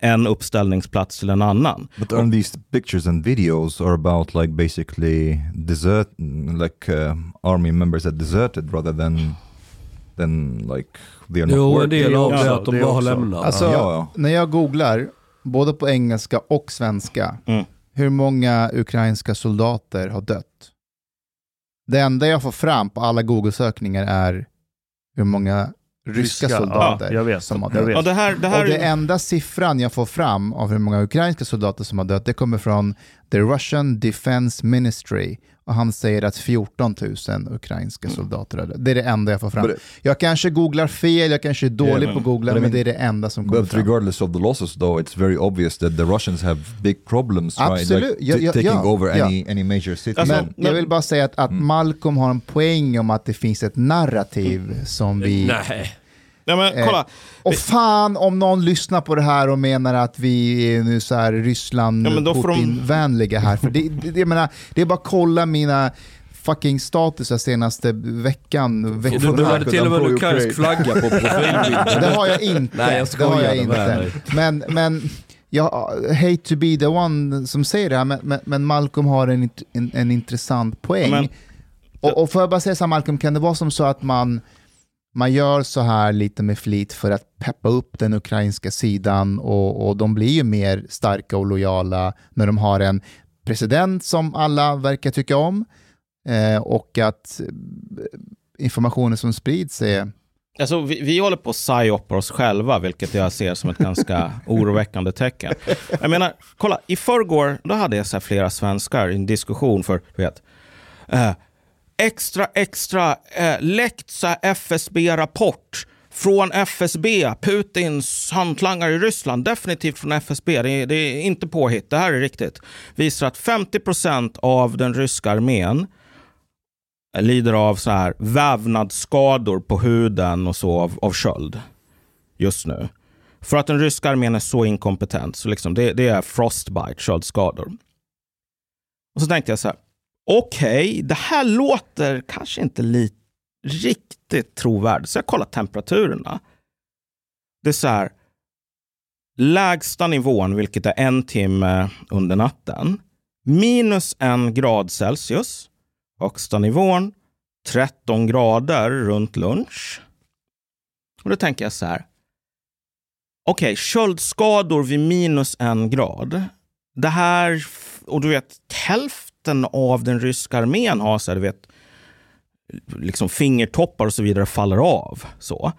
en uppställningsplats till en annan. But aren't these pictures and videos are about like basically desert, like uh, army members that deserted rather than than like they are not Jo, en del av Det är att de bara har lämnat. Alltså, Ja, ja. när jag googlar, både på engelska och svenska, Mm. hur många ukrainska soldater har dött? Det enda jag får fram på alla Google-sökningar är hur många ryska, Ryska, soldater ja, jag vet, som har jag dött. vet. Ja, det här, det här och det är- enda siffran jag får fram av hur många ukrainska soldater som har dött, det kommer från the Russian Defense Ministry. Och han säger att 14 000 ukrainska soldater har dött. Det är det enda jag får fram. But- jag kanske googlar fel, jag kanske är dålig Yeah, på att googla, but I men mean- det är det enda som kommer But fram. regardless of the losses, though, it's very obvious that the Russians have big problems trying, Absolut. like, Ja, taking ja, over ja. any any major city. Alltså, Men jag vill bara säga att, att Malcolm har en poäng om att det finns ett narrativ som vi... Nej. Ja, men, Eh, kolla. Och fan om någon lyssnar på det här och menar att vi är nu så här Ryssland, Ja, men då får de- här. För det, det, jag menar, det är bara att kolla mina fucking statusar senaste veckan. Du, veckorna. du hade till och med ukrainsk flagga på profilbilden. Det har jag inte. Nej, jag det har jag inte. Men, men jag hate to be the one som säger det här, men, men, men Malcolm har en, en, en intressant poäng. Ja, men- och, och får jag bara säga så här Malcolm, kan det vara som så att man, man gör så här lite med flit för att peppa upp den ukrainska sidan och, och de blir ju mer starka och lojala när de har en president som alla verkar tycka om eh, och att eh, informationen som sprids är Alltså, vi, vi håller på att psyoppa oss själva, vilket jag ser som ett ganska oroväckande tecken. Jag menar, kolla, i förrgår då hade jag så flera svenskar i en diskussion för, du vet, eh, extra, extra eh, läckt FSB-rapport från FSB, Putins hantlangare i Ryssland, definitivt från FSB, det är, det är inte påhitt, det här är riktigt, visar att 50% av den ryska armén lider av så här vävnadsskador på huden och så av, av köld just nu. För att den ryska armén är så inkompetent. Så liksom det, det är frostbite, köldskador. Och så tänkte jag så här. Okej, okay, det här låter kanske inte li- riktigt trovärdigt. Så jag kollar temperaturerna. Det är så här. Lägsta nivån, vilket är en timme under natten. Minus en grad Celsius. Högsta nivån 13 grader runt lunch. Och då tänker jag så här. Okej, okay, köldskador vid minus en grad. Det här, och du vet, hälften av den ryska armén har så här, du vet, liksom fingertoppar och så vidare faller av. Så.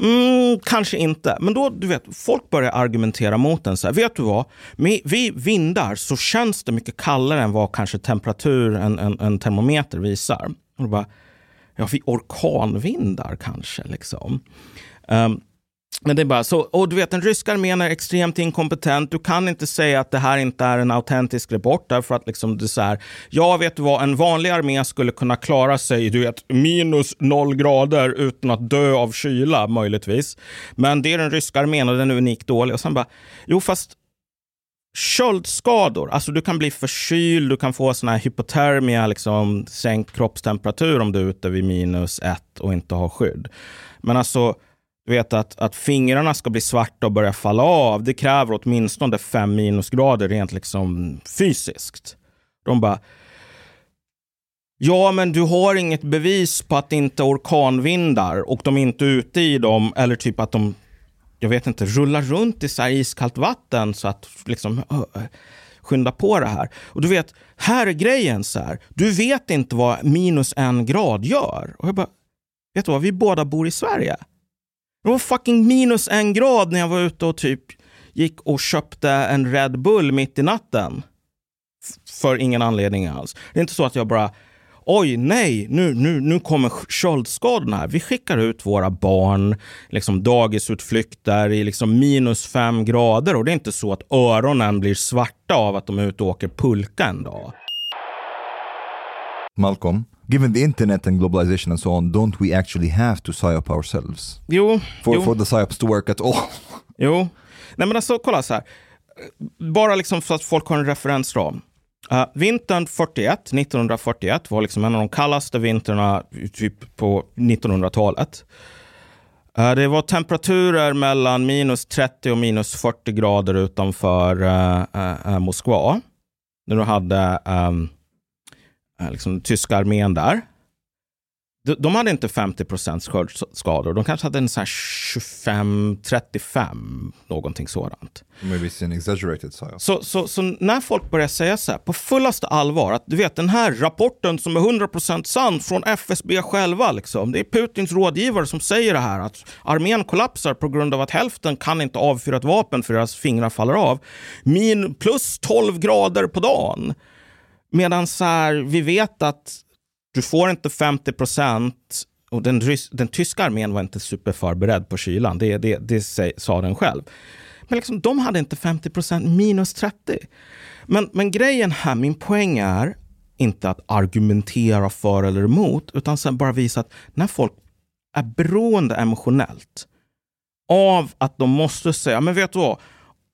Mm, kanske inte. Men då, du vet, folk börjar argumentera mot den. Så här, vet du vad? Vid vindar så känns det mycket kallare än vad kanske temperatur en, en, en termometer visar. Och bara, ja, vid orkanvindar kanske. Liksom. Um, men det är bara så. Och du vet, den ryska armén är extremt inkompetent. Du kan inte säga att det här inte är en autentisk rapport därför att liksom det är så här. Ja, vet du vad? En vanlig armé skulle kunna klara sig, du vet, minus noll grader utan att dö av kyla möjligtvis. Men det är den ryska armén och den är unikt dålig. Och sen bara, jo fast köldskador, alltså du kan bli förkyld, du kan få sån här hypotermia, liksom sänkt kroppstemperatur om du är ute vid minus ett och inte har skydd. Men alltså du vet att, att fingrarna ska bli svarta och börja falla av, det kräver åtminstone fem minusgrader rent liksom fysiskt. De bara, ja men du har inget bevis på att det inte är orkanvindar och de är inte ute i dem eller typ att de, jag vet inte, rullar runt i så här iskallt vatten så att liksom skynda på det här. Och du vet, här är grejen så här, du vet inte vad minus en grad gör. Och jag bara, vet du vad, vi båda bor i Sverige. Det var fucking minus en grad när jag var ute och typ gick och köpte en Red Bull mitt i natten. för ingen anledning alls. Det är inte så att jag bara oj nej, nu, nu, nu kommer köldskadorna här. Vi skickar ut våra barn, liksom dagisutflykter i liksom minus fem grader och det är inte så att öronen blir svarta av att de är ute och åker pulka en dag. Malcolm, given the internet and globalization and so on, don't we actually have to psyop ourselves? Jo. For, jo. for the psyops to work at all? Jo. Nej men alltså kolla så här. Bara liksom för att folk har en referensram. Uh, vintern 41, 1941 var liksom en av de kallaste vintrarna typ på 1900-talet. Uh, eh, det var temperaturer mellan minus 30 och minus 40 grader utanför uh, Moskva. När du hade um, Eh, liksom, tyska armén där. De, de hade inte 50 procents skördskador. De kanske hade en 25-35, någonting sådant. Maybe it's an exaggerated size. Så, så, så, när folk börjar säga så här på fullaste allvar att du vet den här rapporten som är 100% sann från FSB själva. Liksom. Det är Putins rådgivare som säger det här att armén kollapsar på grund av att hälften kan inte avfyra ett vapen för deras fingrar faller av. Min plus 12 grader på dagen. Medan så här, vi vet att du får inte 50 procent och den, den tyska armén var inte superförberedd på kylan, det, det, det sa den själv. Men liksom, de hade inte 50 procent, minus 30. Men, men grejen här, min poäng är inte att argumentera för eller emot, utan sen bara visa att när folk är beroende emotionellt av att de måste säga, men vet du vad,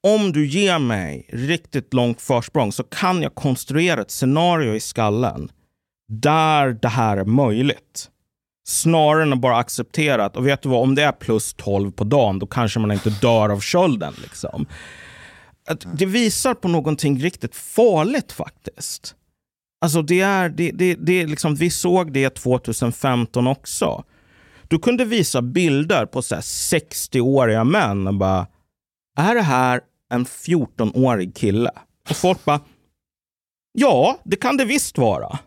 om du ger mig riktigt långt försprång så kan jag konstruera ett scenario i skallen där det här är möjligt. Snarare än att bara acceptera att, och vet du vad, om det är plus 12 på dagen, då kanske man inte dör av kölden. Liksom. Att det visar på någonting riktigt farligt faktiskt. Alltså det är, det, det, det liksom, vi såg det 2015 också. Du kunde visa bilder på 60-åriga män och bara, är det här en 14-årig kille. Och folk bara, ja, det kan det visst vara.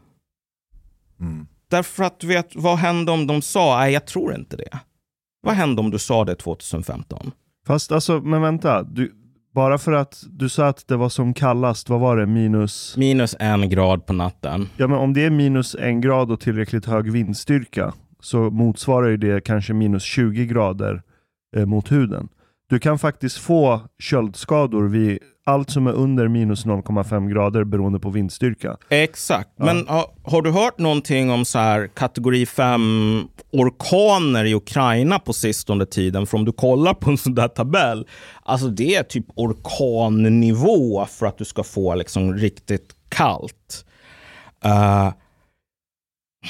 Mm. Därför att vet, vad hände om de sa, nej jag tror inte det. Vad hände om du sa det 2015? Fast alltså, men vänta. Du, bara för att du sa att det var som kallast, vad var det? Minus? Minus en grad på natten. Ja, men om det är minus en grad och tillräckligt hög vindstyrka så motsvarar ju det kanske minus 20 grader eh, mot huden. Du kan faktiskt få köldskador vid allt som är under minus 0,5 grader beroende på vindstyrka. Exakt. Men har, har du hört någonting om så här kategori 5 orkaner i Ukraina på sistone tiden? För om du kollar på en sån där tabell, alltså det är typ orkannivå för att du ska få liksom riktigt kallt. Eh,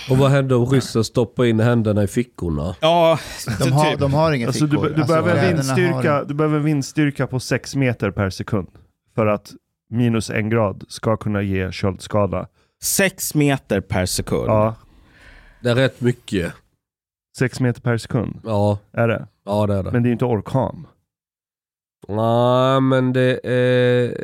Och vad händer om ryssen stoppar in händerna i fickorna? ja, De har, typ. de har inga Alltså, du, fickor. be- du, Alltså, behöver vindstyrka, har- du behöver vindstyrka på 6 meter per sekund för att minus en grad ska kunna ge köldskada. sex meter per sekund. Ja, Det är rätt mycket. 6 meter per sekund Ja, är det. ja det är det. Men det är inte orkan. Nej, men det är...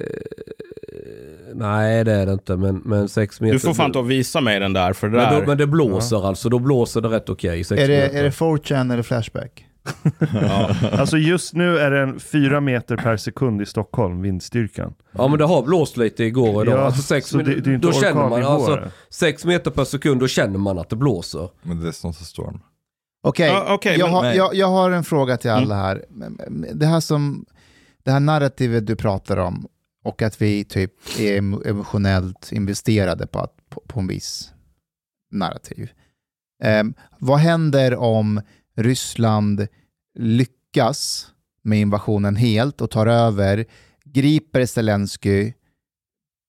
Nej, det är det inte. Men, men sex meter... Du får fan ta och visa mig den där, för det men, där... då, men det blåser alltså. Då blåser det rätt okej. sex Är det, är det 4chan eller Flashback? Alltså just nu är den 4 meter per sekund i Stockholm, vindstyrkan. Ja, men det har blåst lite igår och idag. Ja, alltså sex, så det- det är inte då känner man alltså sex meter per sekund, då känner man att det blåser. But that's not a storm. Okej, Ja, okej, jag, men- har- Nej. jag, jag har en fråga till alla här. Det här, som, det här narrativet du pratar om och att vi typ är emo- emotionellt investerade på, att, på, på en viss narrativ. Ehm, vad händer om Ryssland lyckas med invasionen helt och tar över, griper Zelensky,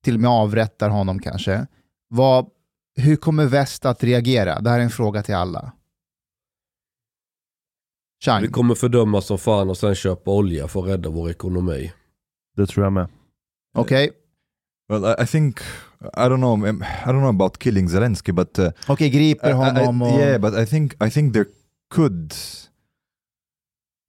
till och med avrättar honom kanske. Vad, hur kommer väst att reagera? Det här är en fråga till alla. Chang. Vi kommer fördöma som fan och sen köpa olja för att rädda vår ekonomi. Det tror jag med. Okej, Well, I, I think I don't know. um, I don't know about killing Zelensky, but uh, Okej, griper I- I- honom och... yeah, but I think I think there could.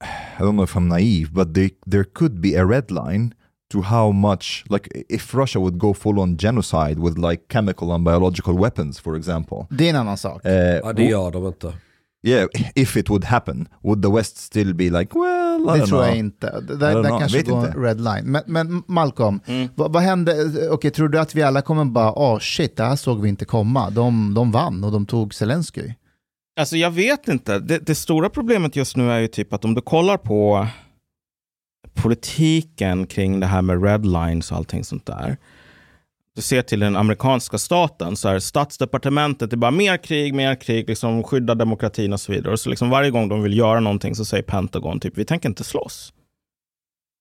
I don't know if I'm naive, but there there could be a red line to how much, like, if Russia would go full on genocide with like chemical and biological weapons, for example. Det är en annan sak. Uh, Ja, det gör de inte. Yeah, if it would happen, would the West still be like, well, I Det don't tror jag know. inte. Det- Där, där kanske vet går inte. en red line. Men, men Malcolm, Mm. vad, vad hände? Okej, tror du att vi alla kommer bara, åh shit, det här såg vi inte komma. De, de vann och de tog Zelensky. Alltså jag vet inte. Det, det stora problemet just nu är ju typ att om du kollar på politiken kring det här med red lines och allting sånt där. Du ser till den amerikanska staten, så är statsdepartementet är bara mer krig, mer krig, liksom skydda demokratin och så vidare. Och så liksom varje gång de vill göra någonting så säger Pentagon typ, vi tänker inte slåss.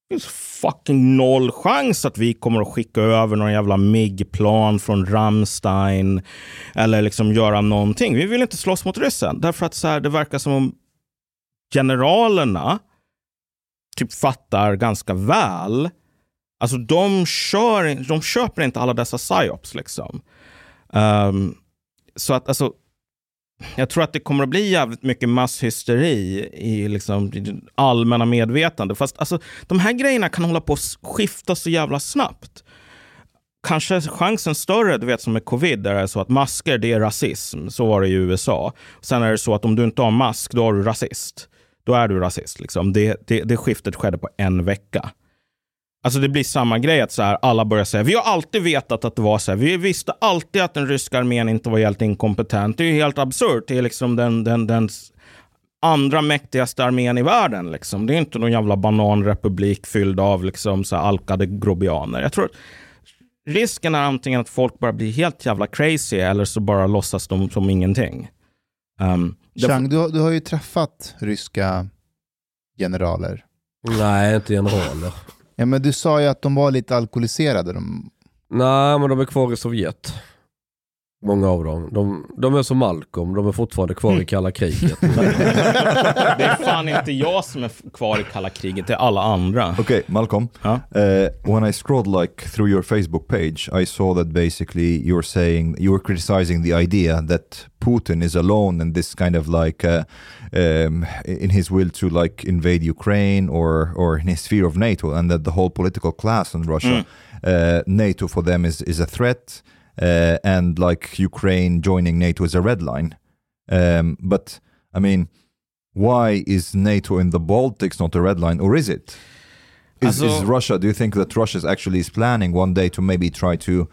Det finns fucking noll chans att vi kommer att skicka över någon jävla MIG-plan från Ramstein eller liksom göra någonting. Vi vill inte slåss mot ryssen därför att så här, det verkar som om generalerna typ fattar ganska väl. Alltså de, kör, de köper inte alla dessa psyops liksom. Um, så att alltså, jag tror att det kommer att bli jävligt mycket masshysteri i liksom allmänna medvetande. Fast alltså, de här grejerna kan hålla på att skifta så jävla snabbt. Kanske chansen större, du vet som med covid, där det är så att masker det är rasism. Så var det i USA. Sen är det så att om du inte har mask, då är du rasist. Då är du rasist. Liksom. Det, det, det skiftet skedde på en vecka. Alltså det blir samma grej att så här, alla börjar säga, vi har alltid vetat att det var så här. Vi visste alltid att den ryska armén inte var helt inkompetent. Det är ju helt absurt. Det är liksom den, den, den andra mäktigaste armén i världen. Liksom. Det är inte någon jävla bananrepublik fylld av liksom, så här, alkade grobianer. Jag tror att risken är antingen att folk bara blir helt jävla crazy eller så bara låtsas de som ingenting. Um, Chang, du, har- du har ju träffat ryska generaler. Nej, inte generaler. Ja, men du sa ju att de var lite alkoholiserade. De... Nej, men de är kvar i Sovjet. Många av dem. De, de är som Malcolm, de är fortfarande kvar i kalla kriget. det är fan inte jag som är kvar i kalla kriget, det är alla andra. Okay, Malcolm. Huh? Uh, when I scrolled like through your Facebook page, I saw that basically you're saying you were criticizing the idea that Putin is alone in this kind of like uh, um, in his will to like invade Ukraine or or in his fear of NATO, and that the whole political class in Russia, uh, NATO for them is is a threat, uh, and like Ukraine joining NATO is a red line. Um, but I mean, why is NATO in the Baltics not a red line, or is it? Is, is Russia? Do you think that Russia is actually is planning one day to maybe try to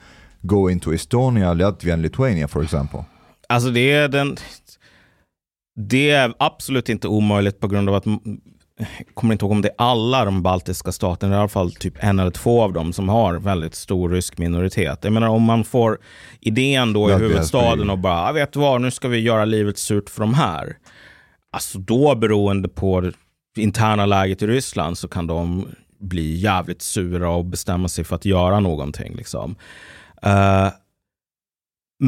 go into Estonia, Latvia, and Lithuania, for example? Alltså det är den... Det är absolut inte omöjligt på grund av att m- jag kommer inte ihåg om det är alla de baltiska staterna, i alla fall typ en eller två av dem som har väldigt stor rysk minoritet. Jag menar om man får idén då i huvudstaden och bara, "Ah, vet du vad, nu ska vi göra livet surt för de här. Alltså då beroende på det interna läget i Ryssland så kan de bli jävligt sura och bestämma sig för att göra någonting. Liksom. Eh,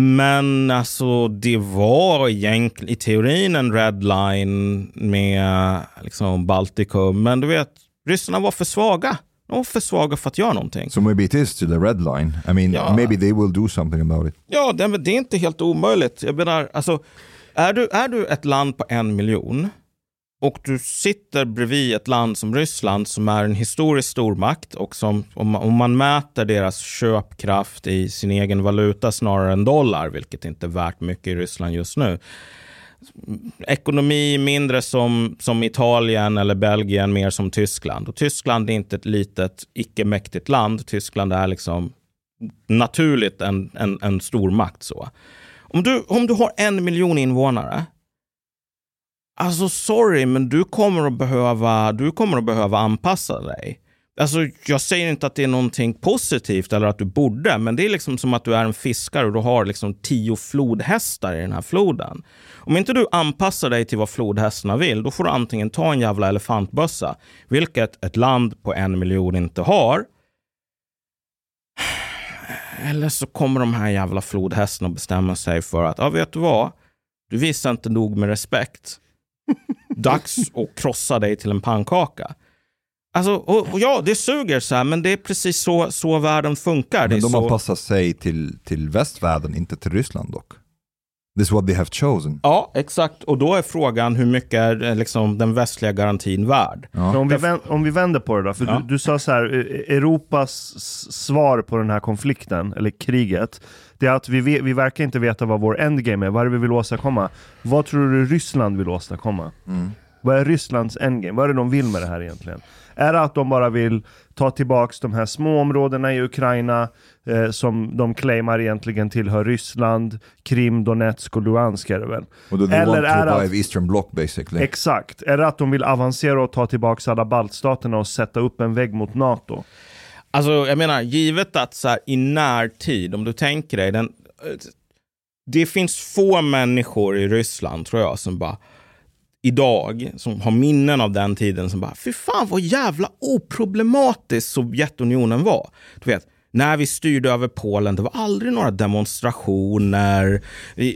men alltså det var egentligen i teorin en red line med liksom Baltikum. Men du vet, ryssarna var för svaga. De var för svaga för att göra någonting. So maybe it is to the red line. I mean, Ja. maybe they will do something about it. Ja, det, det är inte helt omöjligt. Jag menar, alltså, är du, är du ett land på en miljon och du sitter bredvid ett land som Ryssland som är en historisk stormakt och som om man, om man mäter deras köpkraft i sin egen valuta snarare än dollar, vilket inte är värt mycket i Ryssland just nu. Ekonomi mindre som, som Italien eller Belgien, mer som Tyskland. Och Tyskland är inte ett litet icke-mäktigt land. Tyskland är liksom naturligt en, en, en stormakt. Så. Om, du, om du har en miljon invånare, alltså sorry, men du kommer att behöva, du kommer att behöva anpassa dig. Alltså, jag säger inte att det är någonting positivt eller att du borde, men det är liksom som att du är en fiskare och du har liksom tio flodhästar i den här floden. Om inte du anpassar dig till vad flodhästarna vill, då får du antingen ta en jävla elefantbössa, vilket ett land på en miljon inte har, eller så kommer de här jävla flodhästarna bestämma sig för att, ja vet du vad? Du visar inte nog med respekt. Dags att krossa dig till en pannkaka. Alltså, och, och ja, det suger så här, men det är precis så, så världen funkar. Men de så... anpassar sig till, till västvärlden, inte till Ryssland dock. This is what they have chosen. Ja, exakt. Och då är frågan hur mycket är eh, liksom, den västliga garantin värd? Ja. Om, vi vänd, om vi vänder på det då, för Ja. du, du sa så här, eh, Europas s- svar på den här konflikten, eller kriget, det är att vi, vi verkar inte veta vad vår endgame är, vad är det vi vill åstadkomma? Vad tror du Ryssland vill åstadkomma? Mm. Vad är Rysslands endgame? Vad är det de vill med det här egentligen? Är det att de bara vill ta tillbaks de här små områdena i Ukraina eh, som de claimar egentligen tillhör Ryssland, Krim, Donetsk och Luhansk är det väl? Och då they Eller är det att- Eastern Bloc basically. Exakt. Är det att de vill avancera och ta tillbaks alla baltstaterna och sätta upp en vägg mot NATO? Alltså, jag menar, givet att så här, i närtid, om du tänker dig, den, det finns få människor i Ryssland, tror jag, som bara idag, som har minnen av den tiden, som bara, fy fan vad jävla oproblematiskt Sovjetunionen var. Du vet, när vi styrde över Polen, det var aldrig några demonstrationer.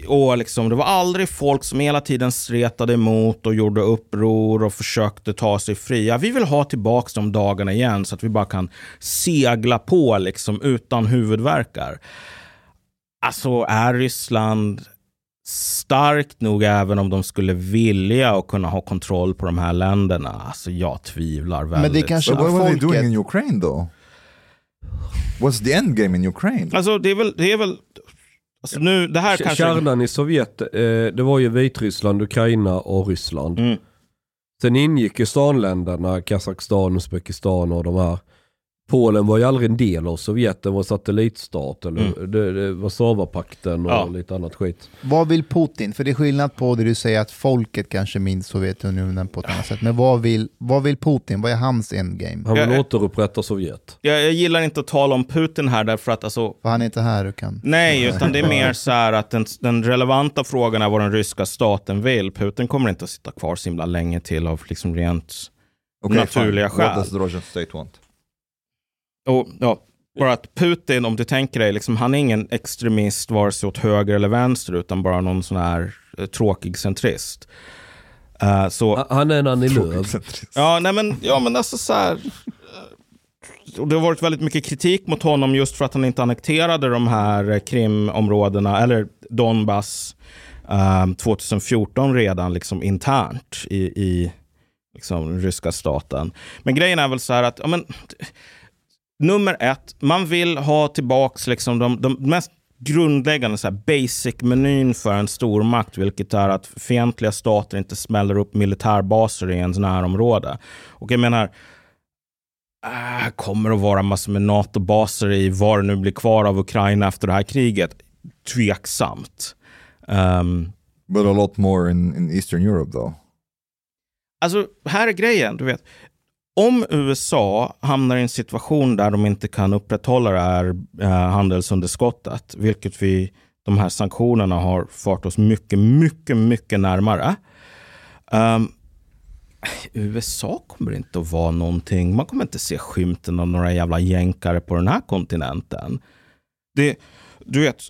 Och liksom, det var aldrig folk som hela tiden stretade emot och gjorde uppror och försökte ta sig fria. Vi vill ha tillbaka de dagarna igen så att vi bara kan segla på liksom, utan huvudvärkar. Alltså, är Ryssland starkt nog även om de skulle vilja och kunna ha kontroll på de här länderna? Alltså, jag tvivlar väldigt. det kanske- But what were they folket- doing in Ukraine though? What's the end game in Ukraine? Alltså, det är väl... Det är väl alltså, nu, det här kanske... Kärnan i Sovjet, eh, det var ju Vitryssland, Ukraina och Ryssland. Mm. Sen ingick ju stanländerna, Kazakstan, Uzbekistan och de här. Polen var ju aldrig en del av Sovjet, den var satellitstat. Eller, det, det var Warszawapakten och Ja. lite annat skit. Vad vill Putin? För det är skillnad på det du säger att folket kanske minns Sovjetunionen på ett annat sätt. Men vad vill, vad vill Putin? Vad är hans endgame? Han vill Jag- återupprätta Sovjet. Jag, jag gillar inte att tala om Putin här därför att alltså, För han är inte här och kan... Nej, utan det är mer så här att den, den relevanta frågan är vad den ryska staten vill. Putin kommer inte att sitta kvar så himla länge till av liksom rent... Okay, Naturliga fine. What skäl. does the Russian state want? Och, ja, bara att Putin, om du tänker dig, liksom, han är ingen extremist vare sig åt höger eller vänster utan bara någon sån här eh, tråkig centrist. Eh, så, Han- är en Annie Lööf. Ja, nej men, ja, men alltså så här. eh, Och det har varit väldigt mycket kritik mot honom just för att han inte annekterade de här eh, Krimområdena, eller Donbass, eh, 2014 redan liksom internt i, i liksom, den ryska staten. Men grejen är väl så här att, ja, men, nummer ett, man vill ha tillbaks liksom de, de mest grundläggande så basic-menyn för en stormakt, vilket är att fientliga stater inte smäller upp militärbaser i ens närområde. Och jag menar, äh, kommer att vara massor med NATO-baser i vad det nu blir kvar av Ukraina efter det här kriget? Tveksamt. Um, But a lot more in, in Eastern Europe though. alltså här är grejen, du vet. Om USA hamnar i en situation där de inte kan upprätthålla det här eh, handelsunderskottet, vilket vi, de här sanktionerna har fört oss mycket, mycket, mycket närmare. Um, USA kommer inte att vara någonting, man kommer inte se skymten av några jävla jänkare på den här kontinenten. Det, du vet,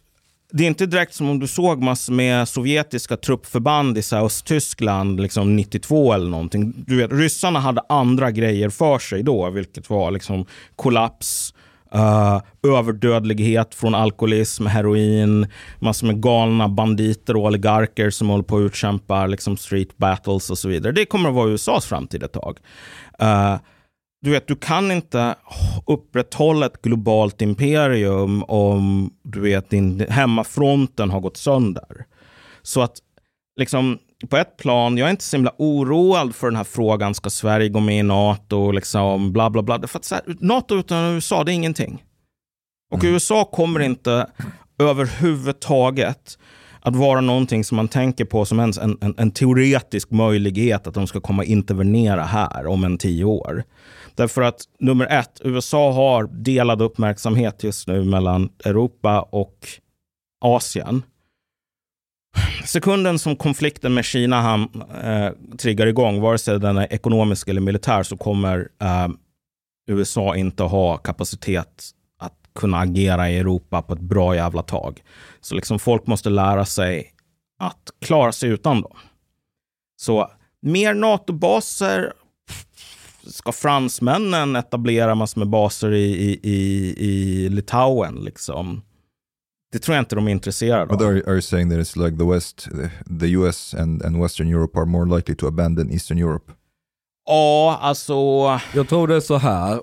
det är inte direkt som om du såg massor med sovjetiska truppförband i så här Östtyskland liksom 92 eller någonting. Du vet, ryssarna hade andra grejer för sig då, vilket var liksom kollaps, Uh, överdödlighet från alkoholism, heroin, massor med galna banditer och oligarker som håller på att utkämpa liksom street battles och så vidare. Det kommer att vara USAs framtid ett tag. Uh, du vet, du kan inte upprätthålla ett globalt imperium om du vet, din hemmafronten har gått sönder. Så att liksom, på ett plan, jag är inte så himla oroad för den här frågan, ska Sverige gå med i NATO, liksom bla bla bla. För att här, NATO utan USA, det är ingenting. Och USA kommer inte överhuvudtaget att vara någonting som man tänker på som ens en, en, en teoretisk möjlighet att de ska komma intervenera här om en tio år. Därför att nummer ett, USA har delad uppmärksamhet just nu mellan Europa och Asien. Sekunden som konflikten med Kina han, eh, triggar igång, vare sig den är ekonomisk eller militär, så kommer eh, USA inte ha kapacitet att kunna agera i Europa på ett bra jävla tag. Så liksom folk måste lära sig att klara sig utan dem. Så mer NATO-baser. Ska fransmännen etablera massor med baser i, i, i, i Litauen? Liksom? Det tror jag inte de är intresserade But av. are, are you saying that it's like the West, the, US and, and Western Europe are more likely to abandon Eastern Europe? Ja, alltså... Jag tror det är så här.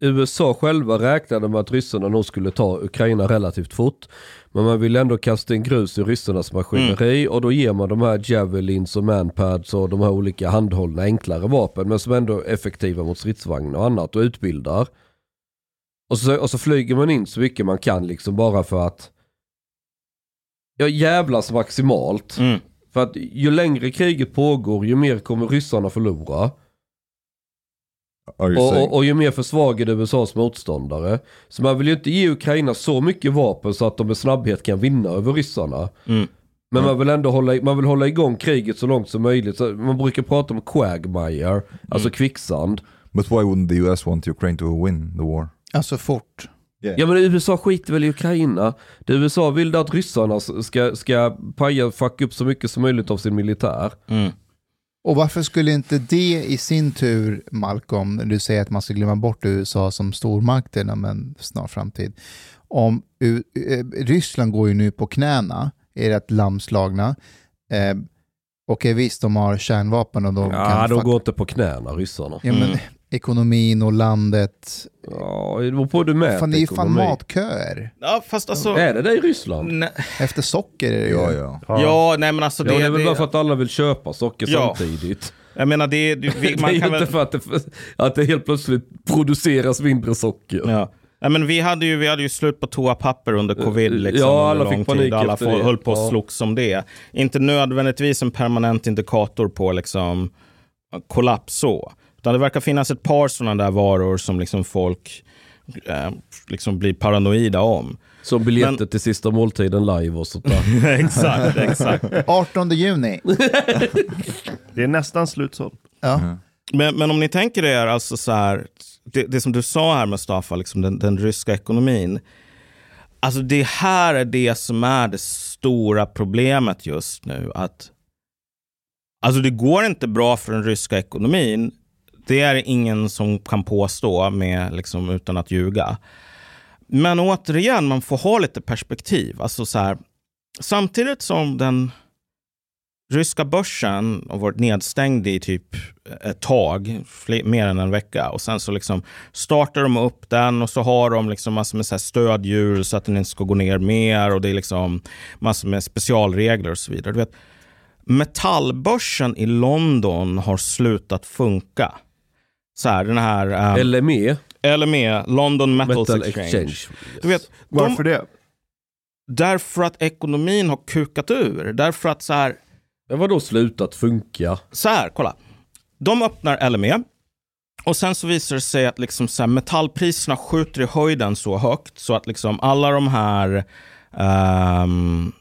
USA själva räknade med att ryssarna nog skulle ta Ukraina relativt fort. Men man vill ändå kasta in grus i ryssarnas maskineri och då ger man de här javelins och manpads och de här olika handhållna enklare vapen men som ändå är effektiva mot stridsvagnar och annat och utbildar. Och så, och så flyger man in så mycket man kan liksom bara för att ja, jävlas maximalt. Mm. För att ju längre kriget pågår ju mer kommer ryssarna förlora. Och, och, och ju mer försvagade USAs motståndare. Så man vill ju inte ge Ukraina så mycket vapen så att de med snabbhet kan vinna över ryssarna. Mm. Men man vill ändå hålla, man vill hålla igång kriget så långt som möjligt. Så man brukar prata om quagmire, alltså kvicksand. But why wouldn't the US want Ukraine to win the war? Alltså fort. Ja men USA skiter väl i Ukraina. Det USA vill det att ryssarna ska, ska paja, fucka upp så mycket som möjligt av sin militär. Och varför skulle inte det i sin tur, Malcolm, när du säger att man ska glömma bort USA som stormakt inom en snar framtid. Om U- eh, Ryssland går ju nu på knäna, är rätt lamslagna. Eh, Okej visst, de har kärnvapen och de Ja, kan... de fuck- går inte på knäna ryssarna. ja, men Mm. Ekonomin och landet. Ja, det beror på hur du mäter Fan, det är ju fan ekonomi. matköer. Ja, fast alltså... Är det det i Ryssland? Nej, Efter socker är det ju. Ja, ja. ja, nej men alltså Ja, det... det är väl det- bara för att alla vill köpa socker Ja. samtidigt. Jag menar, det, det, vi, det är man ju kan inte väl... för att det, att det helt plötsligt produceras mindre socker. Ja. Ja, men vi, hade ju, vi hade ju slut på toapapper under covid. Eh, Liksom, ja, under alla lång fick panik tid. Alla efter det. höll på att Ja. slogs om det. Inte nödvändigtvis en permanent indikator på liksom, kollaps så. Utan det verkar finnas ett par sådana där varor som liksom folk eh, liksom blir paranoida om. Som biljetter Men- till sista måltiden live och sånt där. exakt, exakt. 18 juni. Det är nästan slutsålt. Ja. Men, men om ni tänker er, alltså så här, det, det som du sa här Mustafa, liksom den, den ryska ekonomin. Alltså det här är det som är det stora problemet just nu. Att, alltså det går inte bra för den ryska ekonomin. Det är ingen som kan påstå med, liksom, utan att ljuga. Men återigen, man får ha lite perspektiv. Alltså så här, samtidigt som den ryska börsen har varit nedstängd i typ ett tag, fler, mer än en vecka. Och sen så liksom startar de upp den och så har de liksom massor med så här så att den inte ska gå ner mer. Och det är liksom massor med specialregler och så vidare. Du vet, metallbörsen i London har slutat funka. Så här, den här... Um, LME, eller med London Metals Metal Exchange. Exchange. Du vet, de, Varför det? därför att ekonomin har kukat ur. Därför att så här, Det var då slutat funka. så här, kolla. de öppnar LME. Och sen så visar det sig att liksom så här, metallpriserna skjuter i höjden så högt så att liksom alla de här, ehm,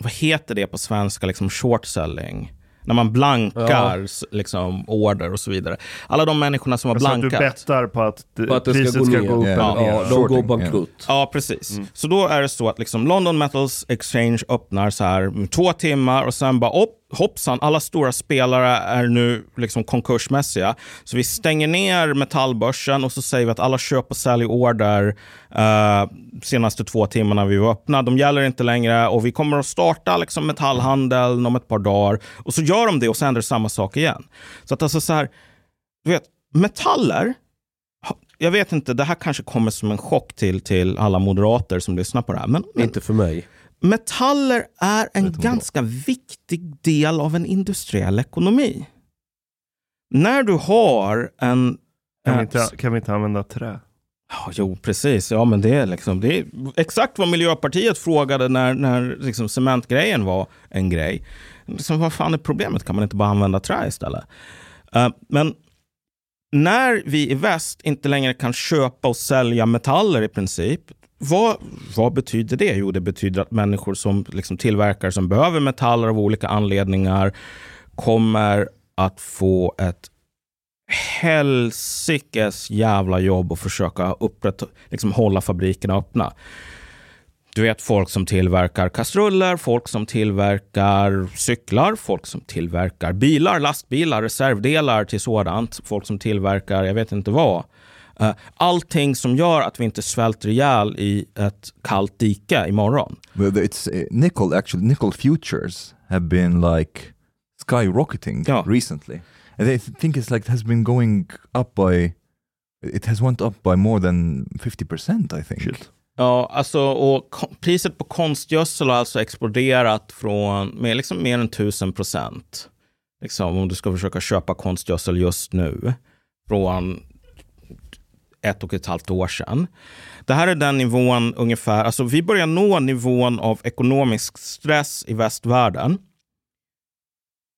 vad heter det på svenska, liksom short selling? När man blankar s- liksom, order och så vidare. Alla de människorna som har Alltså att du blankat. bettar på att, det, På att det ska priset gå ska gå upp Ja. eller Ja, ner. de går bankrutt. Ja, precis. Så då är det så att liksom London Metals Exchange öppnar så här mm, två timmar och sen bara upp, hoppsan, alla stora spelare är nu liksom konkursmässiga. Så vi stänger ner metallbörsen och så säger vi att alla köp och säljorder eh, senaste två timmarna vi var öppna, de gäller inte längre och vi kommer att starta liksom metallhandeln om ett par dagar. Och så gör de det och så händer samma sak igen. Så att alltså så här, du vet, metaller jag vet inte, det här kanske kommer som en chock till, till alla moderater som lyssnar på det här. Men, men Inte för mig metaller är en ganska viktig del av en industriell ekonomi. När du har en... Kan, vi eh, inte, kan vi inte använda trä? Ja, jo, precis. Ja, men det är, liksom, det är exakt vad Miljöpartiet frågade när, när liksom cementgrejen var en grej. Liksom, vad fan är problemet? Kan man inte bara använda trä istället? Eh, men när vi i väst inte längre kan köpa och sälja metaller i princip, vad, vad betyder det? Jo, det betyder att människor som liksom tillverkar, som behöver metaller av olika anledningar kommer att få ett helsikes jävla jobb att försöka upprätt, liksom hålla fabrikerna öppna. Du vet folk som tillverkar kastruller, folk som tillverkar cyklar, folk som tillverkar bilar, lastbilar, reservdelar till sådant, folk som tillverkar jag vet inte vad. Eh, Allting som gör att vi inte svälter ihjäl i ett kallt dike imorgon. But it's uh, nickel actually nickel futures have been like skyrocketing Ja. recently. And I think it's like it has been going up by it has went up by more than 50% I think. Shit. Ja, alltså och priset på konstgödsel har alltså exploderat från med liksom mer än 1000 procent. Liksom, om du ska försöka köpa konstgödsel just nu. Från ett och ett halvt år sedan. Det här är den nivån ungefär, alltså vi börjar nå nivån av ekonomisk stress i västvärlden.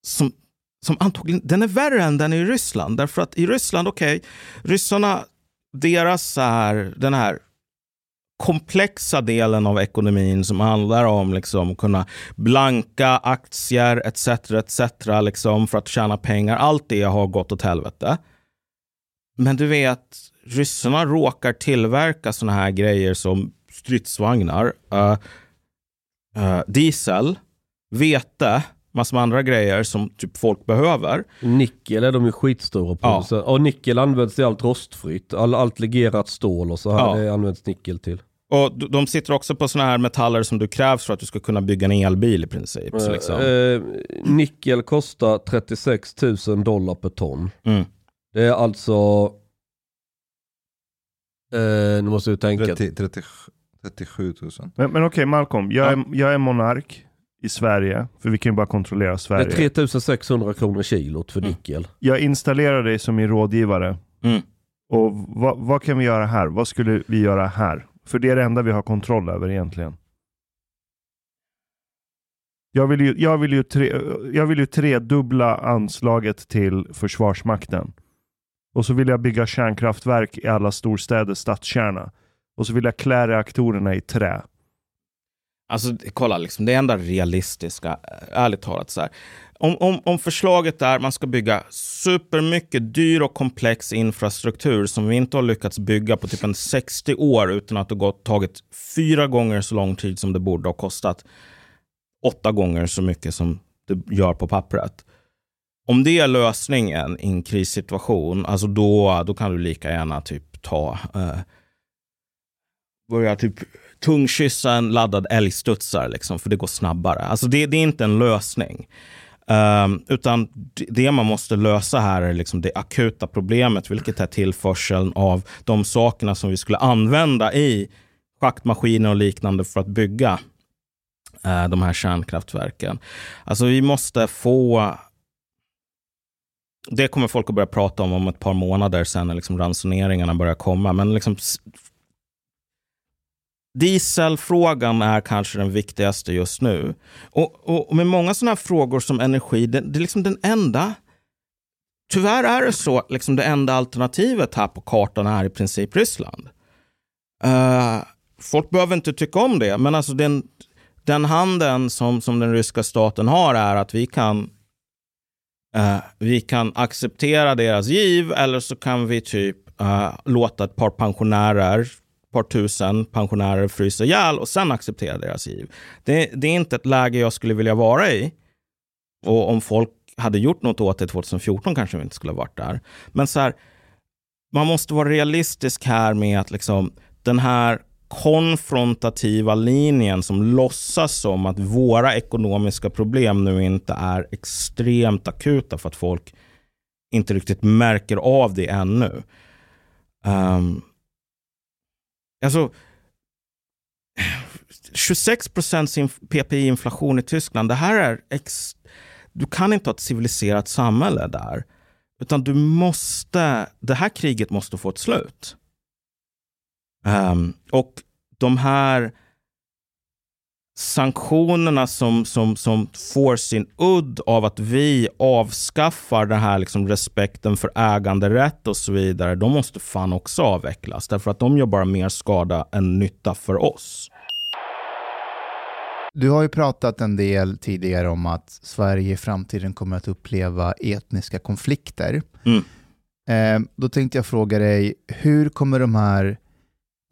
Som, som antagligen, den är värre än den i Ryssland. Därför att i Ryssland, okej, ryssarna, deras är här, den här komplexa delen av ekonomin som handlar om liksom kunna blanka aktier etc. etc. Liksom för att tjäna pengar. Allt det har gått åt helvete. Men du vet, ryssarna råkar tillverka såna här grejer som stridsvagnar, eh, eh, diesel, vete, massor med andra grejer som typ folk behöver. Nickel är de ju skitstora på. Ja. Och nickel används i allt rostfritt. All, allt legerat stål och så här Ja. det används nickel till. Och de sitter också på såna här metaller som du krävs för att du ska kunna bygga en elbil i princip. Så liksom. Eh, nickel kostar 36 000 dollar per ton. Mm. Det är alltså... Eh, nu måste du tänka. 30, 30, 37 000. Men, men okej Malcolm, jag, är, jag är monark i Sverige, för vi kan ju bara kontrollera Det Sverige. är 3600 kronor kilot för Mm. nickel. Jag installerar dig som min rådgivare. Mm. Och vad, vad kan vi göra här? Vad skulle vi göra här? För det är det enda vi har kontroll över egentligen. Jag vill ju, jag vill ju, tre, jag vill ju tredubbla anslaget till Försvarsmakten. Och så vill jag bygga kärnkraftverk i alla storstäders stadskärna. Och så vill jag klä reaktorerna i trä. Alltså kolla, liksom, det enda realistiska, ärligt talat så här. Om, om, om förslaget är att man ska bygga supermycket dyr och komplex infrastruktur som vi inte har lyckats bygga på typ en 60 år utan att det gått, tagit fyra gånger så lång tid som det borde ha kostat. Åtta gånger så mycket som det gör på pappret. Om det är lösningen i en krissituation, alltså då, då kan du lika gärna typ ta eh, börja typ tungkyssa en laddad älgstudsare, liksom, för det går snabbare. Alltså det, det är inte en lösning. Um, utan det- man måste lösa här är liksom det akuta problemet, vilket är tillförseln av de sakerna som vi skulle använda i schaktmaskiner och liknande för att bygga uh, de här kärnkraftverken. Alltså vi måste få det kommer folk att börja prata om om ett par månader sen när liksom ransoneringarna börjar komma. Men liksom Dieselfrågan är kanske den viktigaste just nu. Och, och, och med många sådana här frågor som energi, det, det är liksom den enda tyvärr är det så att liksom det enda alternativet här på kartan är i princip Ryssland. Uh, folk behöver inte tycka om det, men alltså den, den handeln som, som den ryska staten har är att vi kan uh, vi kan acceptera deras giv eller så kan vi typ uh, låta ett par pensionärer, ett par tusen pensionärer frysa ihjäl och sen acceptera deras giv. Det, det är inte ett läge jag skulle vilja vara i. Och om folk hade gjort något åt det 2014 kanske vi inte skulle ha varit där. Men så här, man måste vara realistisk här med att liksom, den här konfrontativa linjen som låtsas som att våra ekonomiska problem nu inte är extremt akuta för att folk inte riktigt märker av det ännu. Um, alltså, 26 procents PPI-inflation i Tyskland, det här är ex du kan inte ha ett civiliserat samhälle där. Utan du måste, det här kriget måste få ett slut. Um, och de här sanktionerna som, som, som får sin udd av att vi avskaffar den här liksom respekten för äganderätt och så vidare, de måste fan också avvecklas. Därför att de gör bara mer skada än nytta för oss. Du har ju pratat en del tidigare om att Sverige i framtiden kommer att uppleva etniska konflikter. Mm. Eh, då tänkte jag fråga dig, hur kommer de här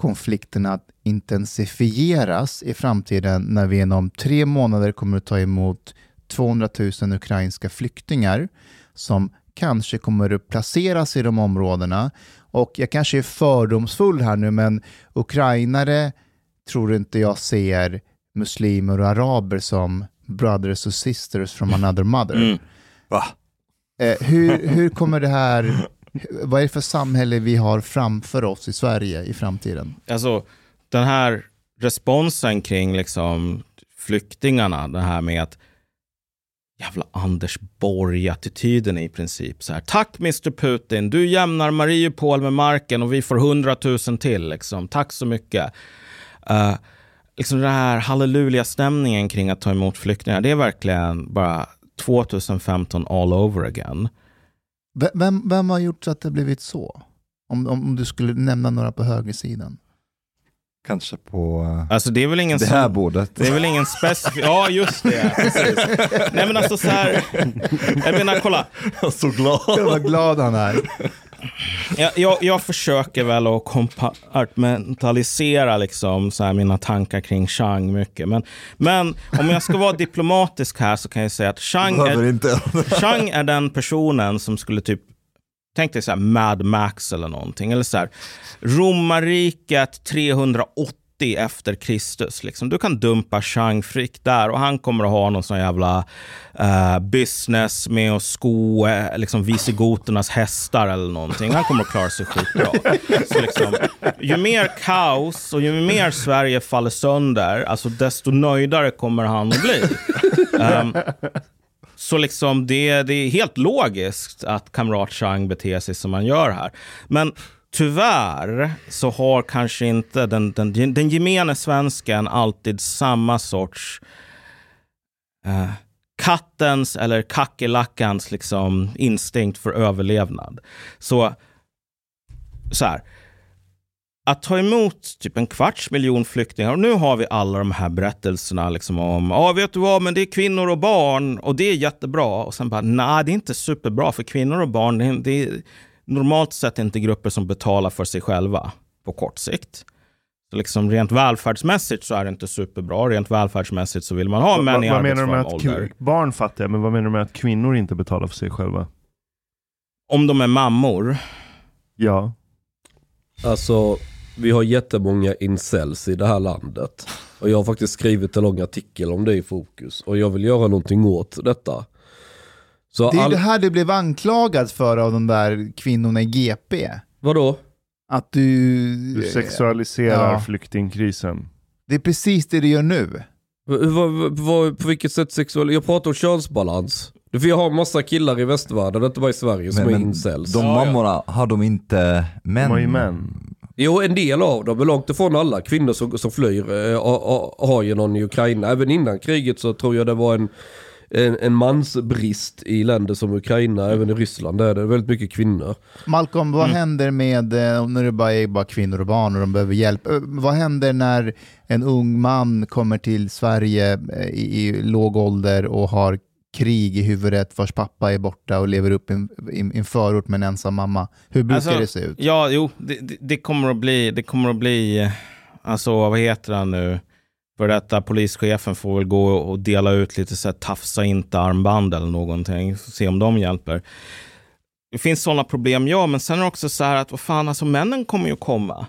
konflikterna att intensifieras i framtiden när vi inom tre månader kommer att ta emot 200 000 ukrainska flyktingar som kanske kommer att placeras i de områdena. Och jag kanske är fördomsfull här nu, men ukrainare tror inte jag ser muslimer och araber som brothers och sisters from another mother. Mm. Va? Eh, hur, hur kommer det här, vad är det för samhälle vi har framför oss i Sverige i framtiden? Alltså den här responsen kring liksom flyktingarna, det här med att jävla Anders Borg-attityden i princip. Så här, Tack Mr Putin, du jämnar Mariupol med marken och vi får hundratusen till. Liksom. Tack så mycket. Uh, liksom den här halleluja-stämningen kring att ta emot flyktingar, det är verkligen bara 2015 all over again. Vem, vem har gjort så att det blivit så? Om, om du skulle nämna några på högersidan. Kanske på uh, Alltså det är väl ingen det här som, bordet. Det är väl ingen specifik... Ja, just det. Precis. Nej men alltså så här, jag menar kolla. så glad. Vad glad han är. Jag, jag, jag försöker väl att kompartmentalisera liksom så här mina tankar kring Chang mycket. Men, men om jag ska vara diplomatisk här så kan jag säga att Chang är. Chang är den personen som skulle typ Tänk dig så här Mad Max eller någonting. Eller så här, Romarriket 380 efter Kristus. Liksom. Du kan dumpa Chang Frick där och han kommer att ha någon sån jävla uh, business med att sko eh, liksom visigoternas hästar eller någonting. Han kommer att klara sig skitbra. Så liksom, ju mer kaos och ju mer Sverige faller sönder, alltså desto nöjdare kommer han att bli. Um, så liksom det, det är helt logiskt att kamrat Chang beter sig som han gör här. Men tyvärr så har kanske inte den, den, den gemene svensken alltid samma sorts eh, kattens eller kackerlackans liksom instinkt för överlevnad. Så, så här att ta emot typ en kvarts miljon flyktingar och nu har vi alla de här berättelserna liksom om, ja vet du vad, men det är kvinnor och barn och det är jättebra. Och sen bara, nej det är inte superbra för kvinnor och barn, det är, det är normalt sett inte grupper som betalar för sig själva på kort sikt. Så liksom rent välfärdsmässigt så är det inte superbra. Rent välfärdsmässigt så vill man ha män i vad menar du med att ålder. barn fattiga, men vad menar du med att kvinnor inte betalar för sig själva? Om de är mammor. Ja. Alltså, vi har jättemånga incels i det här landet. Och jag har faktiskt skrivit en lång artikel om det i Fokus. Och jag vill göra någonting åt detta. Så Det är all... det här du blev anklagad för av de där kvinnorna i GP. Vadå? Att du... Du sexualiserar Ja. flyktingkrisen. Det är precis det du gör nu. På vilket sätt sexuell... Jag pratar om könsbalans. För jag har massa killar i västvärlden, inte bara i Sverige, som Men, är men incels. de mammorna, har de inte män? De har ju män. Jo, en del av dem, men långt ifrån alla kvinnor som, som flyr eh, har ju någon i Ukraina. Även innan kriget så tror jag det var en en, en mansbrist i länder som Ukraina, även i Ryssland där är det väldigt mycket kvinnor. Malcolm, vad händer med, eh, när det bara är bara kvinnor och barn och de behöver hjälp, Eh, vad händer när en ung man kommer till Sverige eh, i, i låg ålder och har krig i huvudet, vars pappa är borta och lever upp i en, i en förort med en ensam mamma? Hur brukar Alltså, det se ut? Ja, jo, det, det, kommer att bli, det kommer att bli, alltså vad heter han nu? För detta polischefen får väl gå och dela ut lite så här tafsa inte armband eller någonting, se om de hjälper. Det finns sådana problem, ja, men sen är det också så här att vad fan, alltså männen kommer ju komma.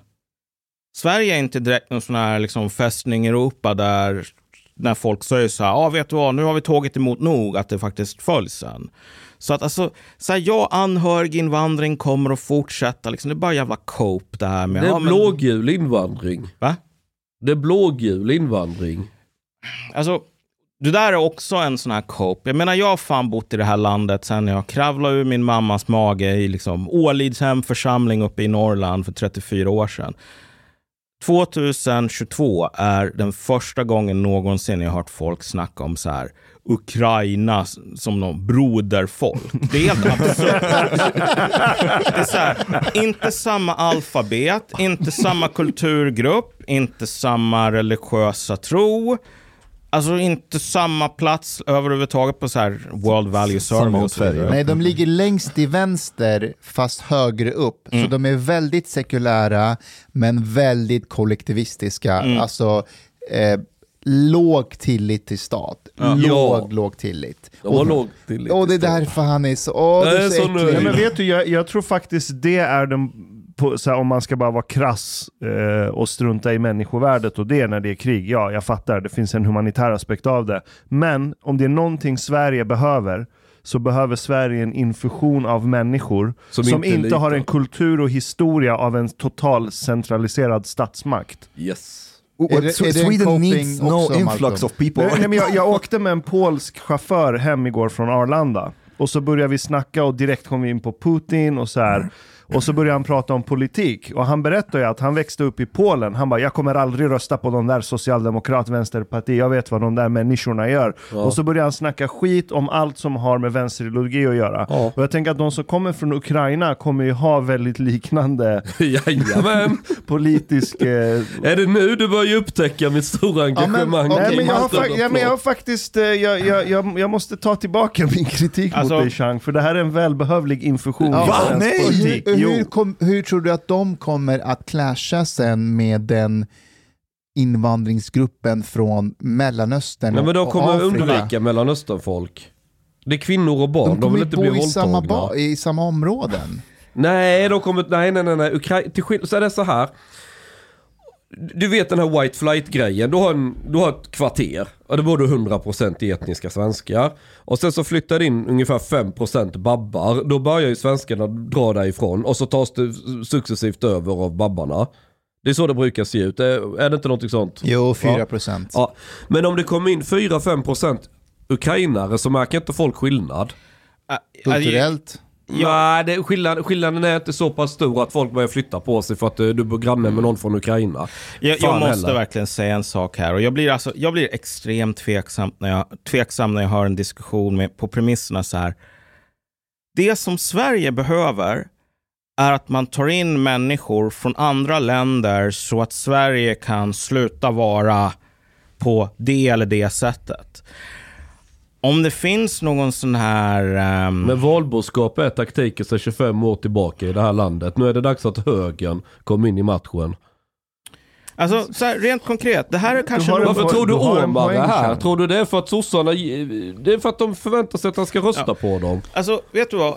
Sverige är inte direkt någon sån här liksom fästning i Europa där när folk säger så här, ja ah, vet du vad, nu har vi tagit emot nog, att det faktiskt följs sen. Så att alltså, så här, ja, anhöriginvandring kommer att fortsätta, liksom, det är bara jävla cope det här med... Det är ja, men- blågul invandring. Va? Det är blågul invandring. Alltså, det där är också en sån här cope. Jag menar, jag har fan bott i det här landet sen jag kravlade ur min mammas mage i liksom Ålidshem församling uppe i Norrland för 34 år sedan. 2022 är den första gången någonsin jag hört folk snacka om så här Ukraina som någon broderfolk. Det är helt absurt. Det är så här, inte samma alfabet, inte samma kulturgrupp, inte samma religiösa tro. Alltså inte samma plats överhuvudtaget på så här World Value Survey. och. Nej, de ligger längst till vänster fast högre upp. Så de är väldigt sekulära men väldigt kollektivistiska. Alltså eh, låg tillit till stat. Låg, Ja. låg tillit. De har lågt till Och det är därför han är så... Åh, Nej, du är så så äcklig. Ja, men vet du, jag, jag tror faktiskt det är den, på, så här, om man ska bara vara krass eh, och strunta i människovärdet och det när det är krig. Ja, jag fattar, det finns en humanitär aspekt av det. Men om det är någonting Sverige behöver så behöver Sverige en infusion av människor Som som, inte inte, har en kultur och historia av en total centraliserad statsmakt. Yes. Är det- är Sweden needs no också, influx Malcolm? of people. Nej, nej, men jag, jag åkte med en polsk chaufför hem igår från Arlanda. Och så började vi snacka och direkt kom vi in på Putin och så här. Och så började han prata om politik. Och han berättade ju att han växte upp i Polen. Han bara, jag kommer aldrig rösta på de där socialdemokrat, vänsterparti. Jag vet vad de där människorna gör. Och så började han snacka skit om allt som har med vänsterideologi att göra. Ja. Och jag tänker att de som kommer från Ukraina kommer ju ha väldigt liknande politisk... Eh, Är det nu du börjar upptäcka mitt stora engagemang? okej, Nej, men jag, har ja, men jag har faktiskt, eh, jag, jag, jag, jag måste ta tillbaka min kritik Alltså- mot dig Chang, för det här är en välbehövlig infusion Ja. Nej! politik. Hur, kom, hur tror du att de kommer att clasha sen med den invandringsgruppen från Mellanöstern Nej men de kommer Afrika? undvika mellanösternfolk. Det är kvinnor och barn, De de, kommer vill inte bo bli i samma, våldtagna. ba- i samma områden. Nej, de kommer, nej nej nej, nej. Ukra- till skill- så är det så här. Du vet den här white flight grejen, du har, en, du har ett kvarter och det bor du 100% etniska svenskar. Och sen så flyttar det in ungefär 5% babbar, då börjar ju svenskarna dra därifrån och så tas det successivt över av babbarna. Det är så det brukar se ut, är, det inte någonting sånt? Jo, 4 Ja. procent. Ja, men om det kommer in 4-5% ukrainare så märker inte folk skillnad. Kulturellt. Nej, det, skillnaden, skillnaden är inte så pass stor att folk börjar flytta på sig för att eh, du bor granne med någon från Ukraina. Jag, jag måste heller. verkligen säga en sak här. Och jag, blir alltså, jag blir extremt tveksam när jag, tveksam när jag har en diskussion med, på premisserna så här. Det som Sverige behöver är att man tar in människor från andra länder så att Sverige kan sluta vara på det eller det sättet. Om det finns någon sån här... ehm, Men valboskap är taktiken sedan 25 år tillbaka i det här landet. Nu är det dags att högern kommer in i matchen. alltså, så här, rent konkret, det här är kanske... något- Varför tror du poäng, är här? Tror du det är för att sossarna... Det är för att de förväntar sig att han ska rösta Ja. på dem. Alltså, vet du vad?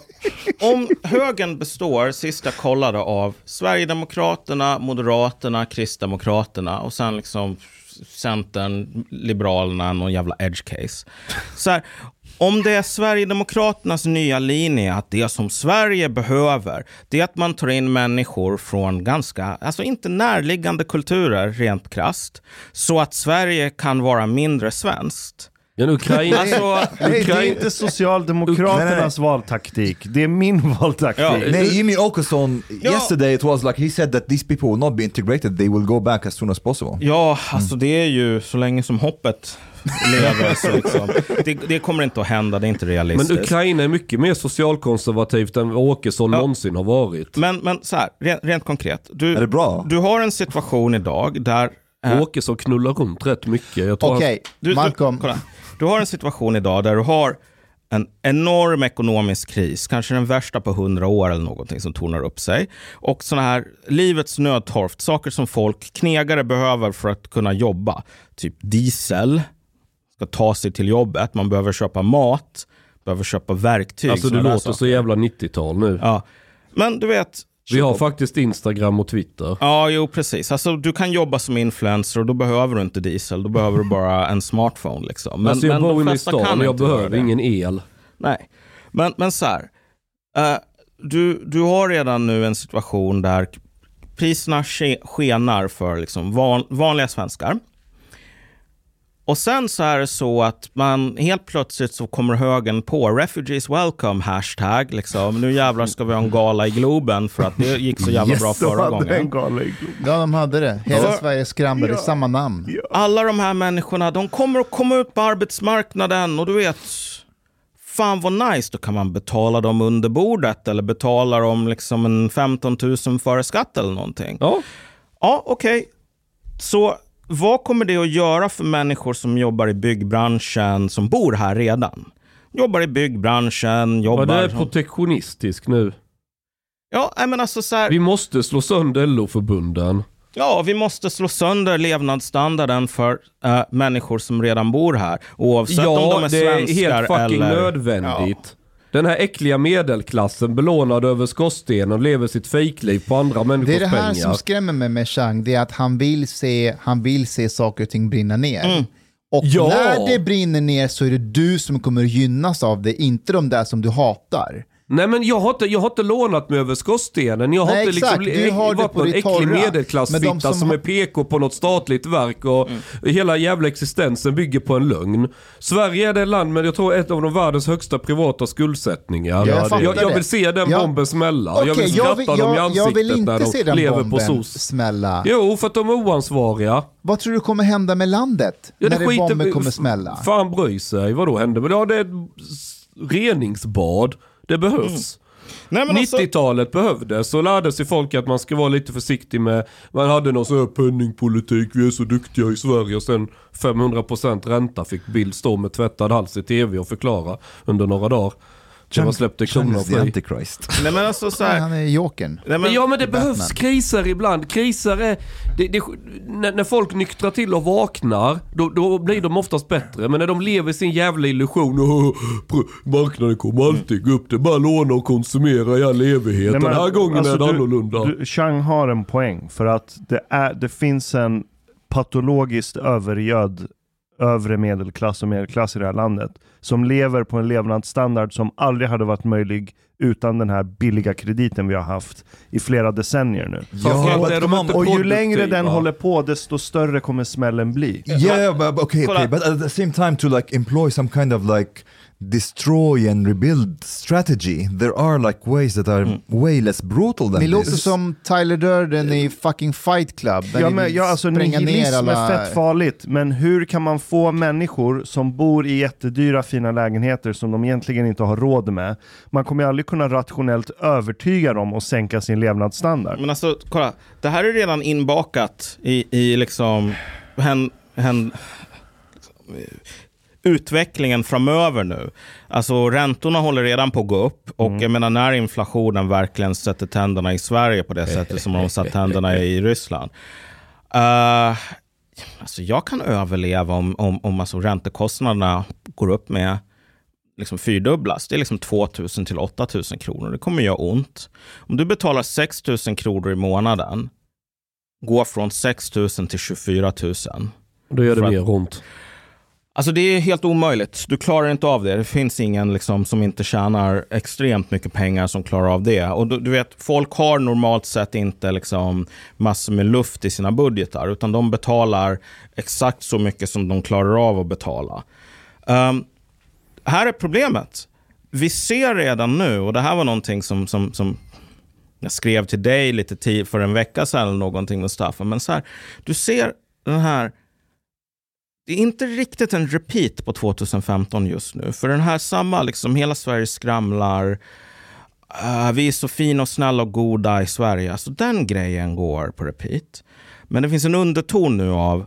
Om högern består, sista kollade, av Sverigedemokraterna, Moderaterna, Kristdemokraterna och sen liksom Centern, Liberalerna, någon jävla edge case. Så här, om det är Sverigedemokraternas nya linje att det som Sverige behöver, det är att man tar in människor från ganska, alltså inte närliggande kulturer rent krast, så att Sverige kan vara mindre svenskt. Ja, Ukraina, Alltså, det är Ukraina, inte Socialdemokraternas valtaktik. Det är min valtaktik. Ja. Nej, Jimmy Åkesson, Ja. yesterday it was like he said that these people will not be integrated, they will go back as soon as possible. Ja, alltså det är ju så länge som hoppet lever så liksom. Det, det kommer inte att hända, det är inte men realistiskt. Ukraina är mycket mer socialkonservativt än Åkesson Ja. någonsin har varit. Men, men så här, rent, rent konkret. Du, Är det bra? du har en situation idag där... eh, Åkesson knullar runt rätt mycket. Okej, Du, Malcolm. Du, kolla. du har en situation idag där du har en enorm ekonomisk kris, kanske den värsta på hundra år eller någonting som tornar upp sig. Och sådana här livets nödtorft, saker som folk, knegare behöver för att kunna jobba. Typ diesel, ska ta sig till jobbet, man behöver köpa mat, behöver köpa verktyg. Alltså där låter så jävla 90-tal nu. Ja. Men du vet, Vi har faktiskt Instagram och Twitter. Ja, jo precis. Alltså, du kan jobba som influencer och då behöver du inte diesel. Då behöver du bara en smartphone. Liksom. Men, alltså jag men bor inne i stan och jag behöver ingen el. Nej, men, men så här. Eh, du, du har redan nu en situation där priserna ske- skenar för liksom van, vanliga svenskar. Och sen så är det så att man helt plötsligt så kommer högen på refugees welcome hashtag. Liksom. Nu jävlar ska vi ha en gala i Globen för att det gick så jävla bra De förra hade gången. en gala i Globen. Ja, de hade det. Hela Ja. Sverige skramlade i samma namn. alla de här människorna, de kommer att komma ut på arbetsmarknaden och du vet, fan vad nice, då kan man betala dem under bordet eller betala dem liksom en 15 000 före skatt eller någonting. Ja. Ja, okej. Så vad kommer det att göra för människor som jobbar i byggbranschen, som bor här redan? Jobbar i byggbranschen, Ja, jobbar... det är protektionistisk nu. ja, men alltså så här, Vi måste slå sönder LO-förbunden. Ja, vi måste slå sönder levnadsstandarden för eh, människor som redan bor här. Oavsett om de Ja, är det är svenskar helt fucking eller... nödvändigt. Den här äckliga medelklassen belånad över skorstenen och lever sitt fejkliv på andra Det människors är det här pengar. som skrämmer mig med Chang, det är att han vill se, han vill se saker och ting brinna ner. Och Ja. när det brinner ner så är det du som kommer gynnas av det, inte de där som du hatar. Nej men jag har, inte, jag har inte lånat mig över skorstenen. Jag har Nej, inte exakt. liksom Du har varit någon äcklig medelklassfitta de som, som är PK på något statligt verk och hela jävla existensen bygger på en lögn. Sverige är det land med, jag tror, ett av de världens högsta privata skuldsättningar. jag fattar jag, jag det. vill se den Ja. bomben smälla. jag Okej, vill skratta dem i jag, ansiktet jag när de den lever på SOS. smälla. Jo, för att de är oansvariga. Vad tror du kommer hända med landet Ja, när det skiter- bomben kommer smälla? Fan bryr sig. Vadå händer? Men Ja, det är ett reningsbad. Det behövs. Nej, men alltså, 90-talet behövdes och lärde sig folk att man ska vara lite försiktig med, man hade någon sån här penningpolitik, vi är så duktiga i Sverige och sen 500% ränta fick Bild stå med tvättad hals i tv och förklara under några dagar. Man släppte Chang kronan the antichrist. nej, men alltså så här, han är jokern. nej, Men men, ja men det Batman. behövs kriser ibland. Kriser är... Det, det, när, när folk nyktrar till och vaknar, då, då blir de oftast bättre. Men när de lever i sin jävla illusion, och, pr- marknaden kommer alltid gå upp, det är bara låna och konsumera i all evighet. Nej, men, Den här gången alltså, är det du- annorlunda. Du, Chang har en poäng för att det, är, det finns en patologiskt övergödd övre medelklass och medelklass i det här landet som lever på en levnadsstandard som aldrig hade varit möjlig utan den här billiga krediten vi har haft i flera decennier nu. De inte on. Och ju längre den håller på desto större kommer smällen bli. Yeah, but, okay, okay, but at the same time, to like employ some kind of like destroy and rebuild strategy, there are like ways that are way less brutal than Ni låter this. som Tyler Durden i fucking Fight Club. Ja, men, ja, alltså nihilism alla... är fett farligt, men hur kan man få människor som bor i jättedyra fina lägenheter som de egentligen inte har råd med, man kommer ju aldrig kunna rationellt övertyga dem och sänka sin levnadsstandard. men alltså, kolla. Det här är redan inbakat i, i liksom hen, hen, utvecklingen framöver nu. Alltså räntorna håller redan på att gå upp och jag menar när inflationen verkligen sätter tänderna i Sverige på det sättet som de satt tänderna i Ryssland. Uh, alltså jag kan överleva om, om, om alltså räntekostnaderna går upp med liksom fyrdubblas. Det är liksom 2 000 till 8 000 kronor. Det kommer göra ont. Om du betalar 6 000 kronor i månaden, går från 6 000 till 24 000. Då gör det mer ont. Alltså det är helt omöjligt. Du klarar inte av det. Det finns ingen liksom, som inte tjänar extremt mycket pengar som klarar av det. Och du, du vet, folk har normalt sett inte liksom, massor med luft i sina budgetar, utan de betalar exakt så mycket som de klarar av att betala. Um, här är problemet. Vi ser redan nu, och det här var någonting som, som, som jag skrev till dig lite tid för en vecka sedan eller någonting Mustafa. Men så här, du ser den här det är inte riktigt en repeat på 2015 just nu. För den här samma, liksom hela Sverige skramlar. Uh, vi är så fina och snälla och goda i Sverige. Alltså den grejen går på repeat. Men det finns en underton nu av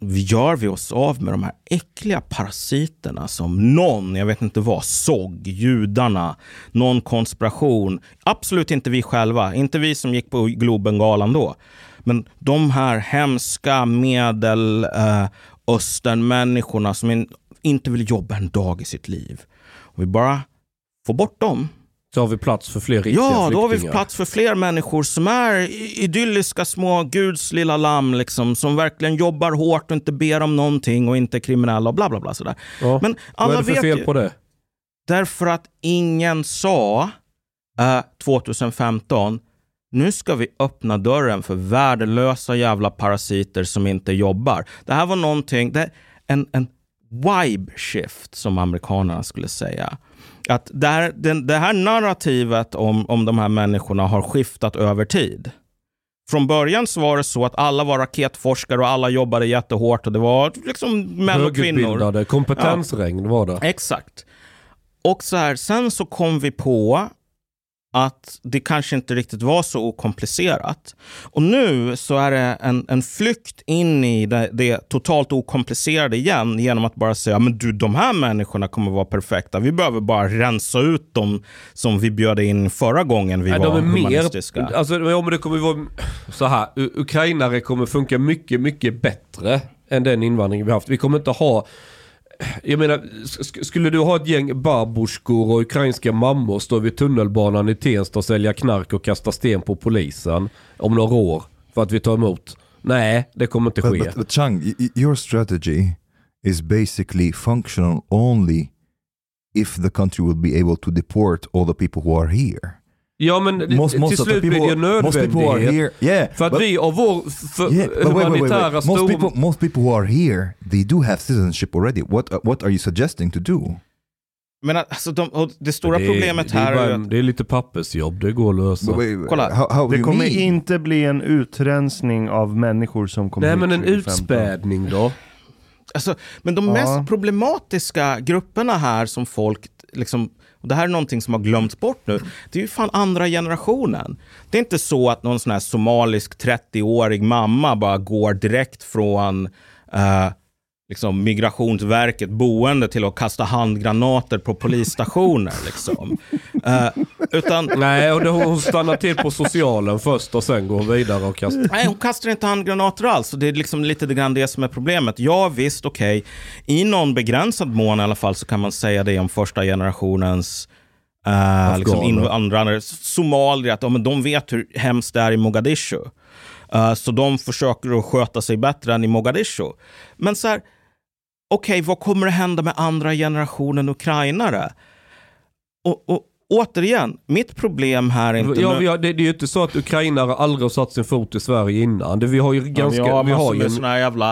gör vi oss av med de här äckliga parasiterna som någon, jag vet inte vad, såg, judarna, någon konspiration. Absolut inte vi själva, inte vi som gick på Globengalan då. Men de här hemska medelösternmänniskorna eh, som in, inte vill jobba en dag i sitt liv. Och vi bara får bort dem så har vi plats för fler riktiga Ja, flyktingar. då har vi plats för fler människor som är idylliska små Guds lilla lamm, liksom, som verkligen jobbar hårt och inte ber om någonting och inte är kriminella och bla bla bla. Sådär. Ja. Men Vad är alla det för fel ju, på det? därför att ingen sa eh, 2015 nu ska vi öppna dörren för värdelösa jävla parasiter som inte jobbar. Det här var någonting, det, en, en vibe shift som amerikanerna skulle säga. Att det här, den, det här narrativet om, om de här människorna har skiftat över tid. Från början så var det så att alla var raketforskare och alla jobbade jättehårt och det var liksom män och kvinnor. Kompetensregn var det. Exakt. Och så här, sen så kom vi på att det kanske inte riktigt var så okomplicerat. Och nu så är det en, en flykt in i det, det totalt okomplicerade igen genom att bara säga men du, de här människorna kommer vara perfekta. Vi behöver bara rensa ut dem som vi bjöd in förra gången vi Nej, var de är humanistiska. mer, alltså, ja, men det kommer vara så här. Ukrainare kommer funka mycket, mycket bättre än den invandring vi haft. Vi kommer inte ha jag menar, sk- skulle du ha ett gäng barborskor och ukrainska mammor stå vid tunnelbanan i Tensta och sälja knark och kasta sten på polisen om några år för att vi tar emot? Nej, det kommer inte ske. But, but, but Chang, your strategy is basically functional only if the country will be able to deport all the people who are here. Ja men Most, most till the slut blir det ju most nödvändighet. yeah. För att but- vi av vår för, Yeah, but wait, wait, wait, humanitära wait. Most people, most people who are here, they do have citizenship already. What, uh, what are you suggesting to do? Men alltså, de, det stora det, problemet det är här bara är att Det är lite pappersjobb, det går att lösa. But wait, Kolla, how, how Det kommer mean? inte bli en utrensning av människor som kommer Nej hit men en 2015. utspädning då? Alltså, men de Ja. mest problematiska grupperna här som folk, liksom, och det här är någonting som har glömts bort nu, det är ju fan andra generationen. Det är inte så att någon sån här somalisk 30-årig mamma bara går direkt från uh, liksom, Migrationsverket boende till att kasta handgranater på polisstationer. liksom. Eh, utan Nej, och hon stannar till på socialen först och sen går hon vidare och kastar. Nej, hon kastar inte handgranater alls. Det är liksom lite grann det som är problemet. Ja, visst, okej. I någon begränsad mån i alla fall så kan man säga det om första generationens uh, liksom invandrare. Somalier, att ja, men de vet hur hemskt det är i Mogadishu. Eh, så de försöker att sköta sig bättre än i Mogadishu. Men så här, okej, vad kommer att hända med andra generationen ukrainare? Och, och återigen, mitt problem här är inte... Ja, nu- vi har, det, det är ju inte så att ukrainare aldrig har satt sin fot i Sverige innan. Det, vi har ju ganska... Ja, vi har ju en, såna här jävla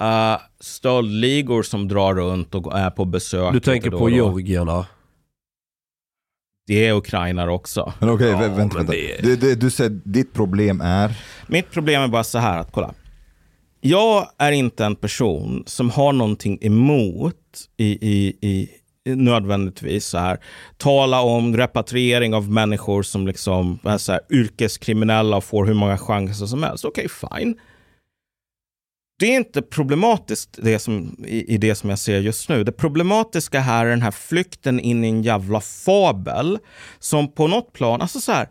uh, stöldligor som drar runt och är på besök. du tänker då på georgierna. Det är ukrainare också. Men okej, Ja, vä- vänta, vänta. det- Du, du, du säger ditt problem är... Mitt problem är bara så här att kolla. Jag är inte en person som har någonting emot i, i, i nödvändigtvis så här tala om repatriering av människor som liksom är så här, yrkeskriminella och får hur många chanser som helst. Okej, fine. Det är inte problematiskt det som, i, i det som jag ser just nu. Det problematiska här är den här flykten in i en jävla fabel som på något plan, alltså så här,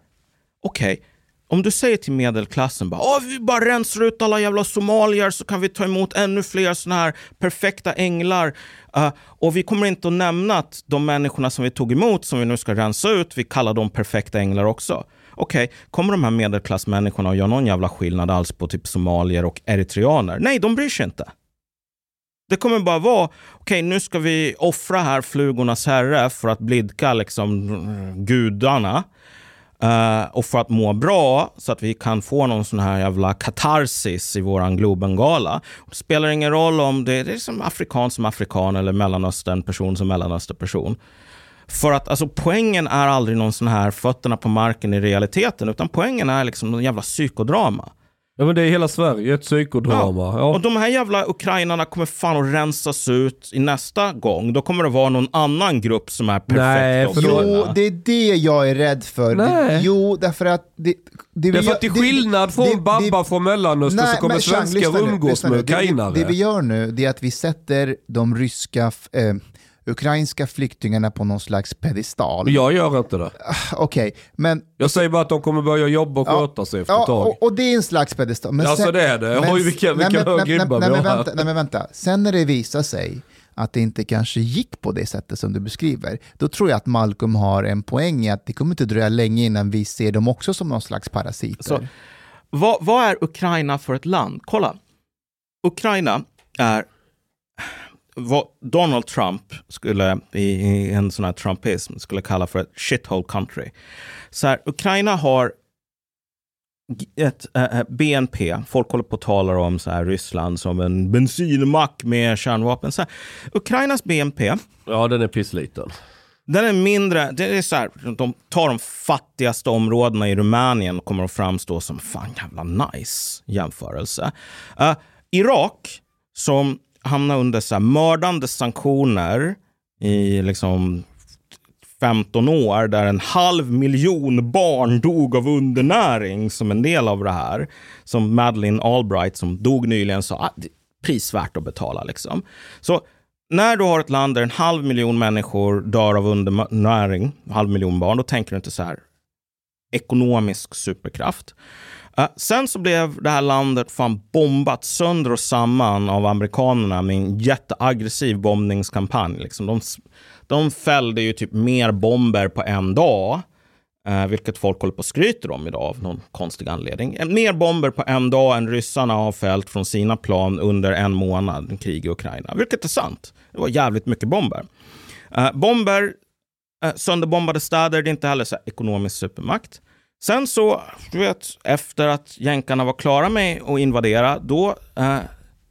okej, om du säger till medelklassen bara, Åh, vi bara rensar ut alla jävla somalier så kan vi ta emot ännu fler såna här perfekta änglar. Uh, och vi kommer inte att nämna att de människorna som vi tog emot, som vi nu ska rensa ut, vi kallar dem perfekta änglar också. Okej, kommer de här medelklassmänniskorna att göra någon jävla skillnad alls på typ somalier och eritreaner? Nej, de bryr sig inte. Det kommer bara vara, okej nu ska vi offra här flugornas herre för att blidka liksom gudarna. Uh, och för att må bra så att vi kan få någon sån här jävla katarsis i våran Globengala. Det spelar ingen roll om det, det är som afrikan som afrikan eller mellanöstern person som mellanöstern person. För att alltså, poängen är aldrig någon sån här fötterna på marken i realiteten, utan poängen är liksom någon jävla psykodrama. Ja men det är hela Sverige ett psykodrama. Ja. Och de här jävla ukrainarna kommer fan att rensas ut i nästa gång. Då kommer det vara någon annan grupp som är perfekt. Nej, för då-. Jo, det är det jag är rädd för. Nej. Det, jo, därför att... Det, det, Det är vi för att till skillnad från det- det- Babba från Mellanöstern så kommer men svenskar umgås med nu. Det vi- ukrainare. Det vi gör nu det är att vi sätter de ryska, f- eh, ukrainska flyktingarna på någon slags pedestal. Jag gör inte det. Okej, men... Jag säger bara att de kommer börja jobba och Ja, sköta sig efter Ja, ett tag. och, och det är en slags pedestal. Men Ja, så det är det. Oj, vilka- vilka nej, men- nej, nej, vi men har här. vänta, nej men vänta, sen när det visar sig att det inte kanske gick på det sättet som du beskriver, då tror jag att Malcolm har en poäng i att det kommer inte dröja länge innan vi ser dem också som någon slags parasiter. Så, vad, vad är Ukraina för ett land? Kolla. Ukraina är vad Donald Trump skulle i, en sån här trumpism skulle kalla för ett shithole country. Så här, Ukraina har ett eh, BNP, folk håller på att tala om så här, Ryssland som en bensinmack med kärnvapen. Så här, Ukrainas BNP Ja, den är pissliten. den är mindre, det är så här, de tar de fattigaste områdena i Rumänien och kommer att framstå som fan jävla nice jämförelse. Eh, Irak, som hamna under så här mördande sanktioner i liksom 15 år där en halv miljon barn dog av undernäring som en del av det här. Som Madeleine Albright som dog nyligen sa, ah, det prisvärt att betala liksom. Så när du har ett land där en halv miljon människor dör av undernäring, halv miljon barn, då tänker du inte så här ekonomisk superkraft. Eh, sen så blev det här landet fan bombat sönder och samman av amerikanerna med en jätteaggressiv bombningskampanj. Liksom de, de fällde ju typ mer bomber på en dag, eh, vilket folk håller på och skryter om idag av någon konstig anledning. Eh, mer bomber på en dag än ryssarna har fällt från sina plan under en månad krig i Ukraina, vilket är sant. Det var jävligt mycket bomber. Eh, bomber, eh, sönderbombade städer, det är inte heller så ekonomisk supermakt. Sen så, du vet, efter att jänkarna var klara med att invadera, då eh,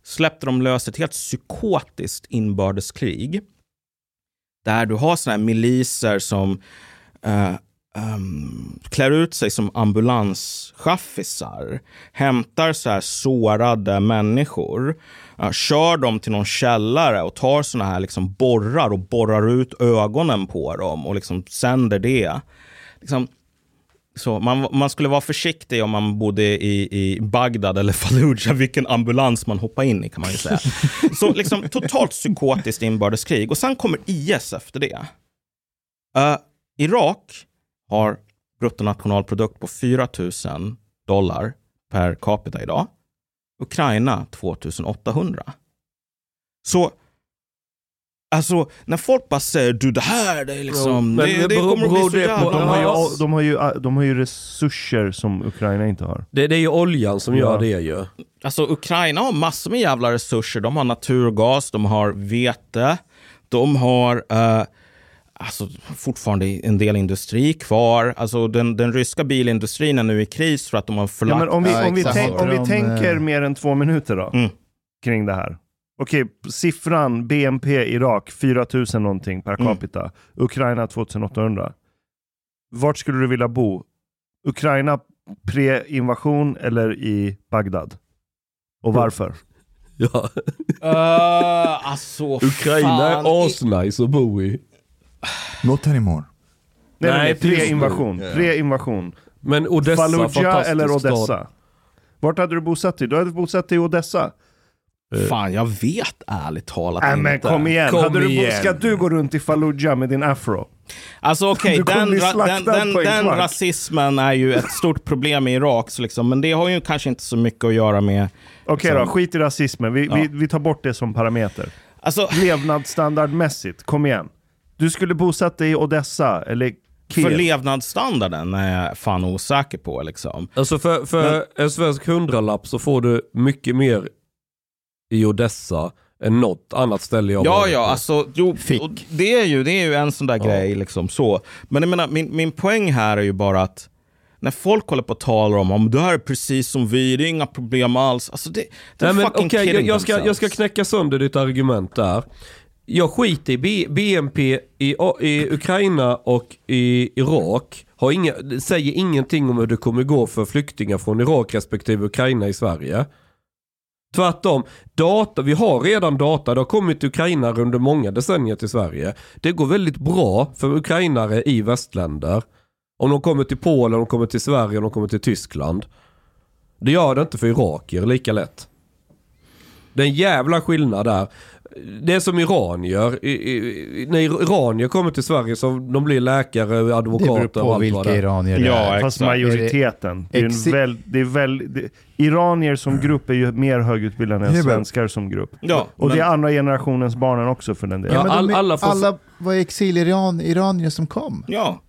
släppte de lös ett helt psykotiskt inbördeskrig. Där du har såna här miliser som eh, um, klär ut sig som ambulanschaffisar, hämtar så här sårade människor, eh, kör dem till någon källare och tar såna här liksom borrar och borrar ut ögonen på dem och liksom sänder det. Liksom, så man, man skulle vara försiktig om man bodde i, i Bagdad eller Fallujah, vilken ambulans man hoppar in i kan man ju säga. Så liksom totalt psykotiskt inbördeskrig. Och sen kommer IS efter det. Eh, Irak har bruttonationalprodukt på 4 000 dollar per capita idag. Ukraina 2800. Så Alltså, när folk bara säger du det här, det är liksom... men det, det kommer att bli så jävla De har, Ja. ju, de, har ju, de har ju resurser som Ukraina inte har. Det, det är ju oljan som Ja. gör det ju. Alltså Ukraina har massor med jävla resurser. De har naturgas, de har vete, de har eh, alltså, fortfarande en del industri kvar. Alltså, den, den ryska bilindustrin är nu i kris för att de har Ja, förlagt... men om vi, Ja, om vi, tänk, om vi tänker mer än två minuter då, Mm. kring det här. Okej, siffran BNP Irak 4000 någonting per Mm. capita. Ukraina 2800. Vart skulle du vilja bo? Ukraina pre-invasion eller i Bagdad? Och varför? Ja. Uh, alltså, Ukraina fan. är asnice att bo i. Not anymore. Nej, Nej, pre-invasion. Pre-invasion. Men Odessa, Fallujah eller stad. Odessa? Vart hade du bosatt dig? Du hade bosatt dig i Odessa. Fan, jag vet ärligt talat men inte. kom igen. Kom hade du, igen. Ska du gå runt i Fallujah med din afro? Alltså okej, Du kommer den, den, den, den rasismen är ju ett stort problem i Irak. Så liksom, men det har ju kanske inte så mycket att göra med... Okej Som- då, skit i rasismen. Vi, Ja. vi, vi tar bort det som parameter. Alltså, Levnadsstandardmässigt, kom igen. Du skulle bosatt dig i Odessa eller Kiev. för levnadsstandarden är jag fan osäker på liksom. Alltså för, för en svensk hundralapp så får du mycket mer i Odessa än något annat ställe jag Ja, varit ja, på. alltså, jo, det, är ju, det är ju en sån där Ja. grej. Liksom, så. Men jag menar, min, min poäng här är ju bara att när folk håller på och talar om om det här är precis som vi, det är inga problem alls. Alltså det, det är Nej, men, okej, jag, jag, ska, jag ska knäcka sönder ditt argument där. Jag skiter i B, BNP i, i Ukraina och i Irak. Har inga, säger ingenting om hur det kommer gå för flyktingar från Irak respektive Ukraina i Sverige. Tvärtom, data, vi har redan data, det har kommit ukrainare under många decennier till Sverige. Det går väldigt bra för ukrainare i västländer. Om de kommer till Polen, om de kommer till Sverige, om de kommer till Tyskland. Det gör det inte för irakier lika lätt. Det är en jävla skillnad där. Det är som iranier. I, i, när iranier kommer till Sverige så de blir läkare, Det beror advokater och på allt vad vilka det är. iranier det Ja, är. Fast exakt. majoriteten. Det är en väl, det är väl, det, iranier som grupp är ju mer högutbildade än Ja, svenskar som grupp. Ja, Och men- det är andra generationens barnen också för den delen. Ja, all- alla får- alla var exil-iranier som kom. Ja.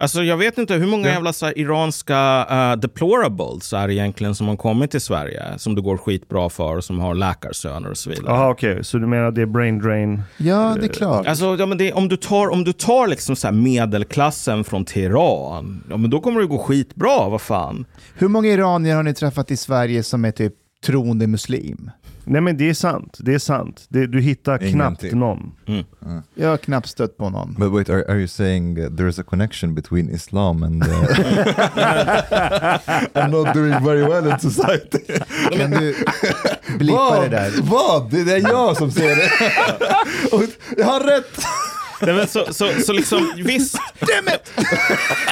Alltså jag vet inte hur många jävla så här, iranska uh, deplorables är det egentligen som har kommit till Sverige, som det går skitbra för och som har läkarsöner och så vidare. Jaha okej, så du menar det är brain drain? Ja, det är klart. Alltså, ja, men det, om du tar, om du tar liksom så här medelklassen från Teheran, ja, men då kommer det gå skitbra, vad fan. Hur många iranier har ni träffat i Sverige som är typ troende muslim? Nej men det är sant, det är sant. Det, du hittar knappt Ingenting. någon. Jag har knappt stött på någon. But wait, are, are you saying uh, there is a connection between Islam and, uh, and not doing very well in society? Kan du blipa det där? Vad? Det är jag som säger det. Och jag har rätt! Nej, men så, så, så liksom, visst.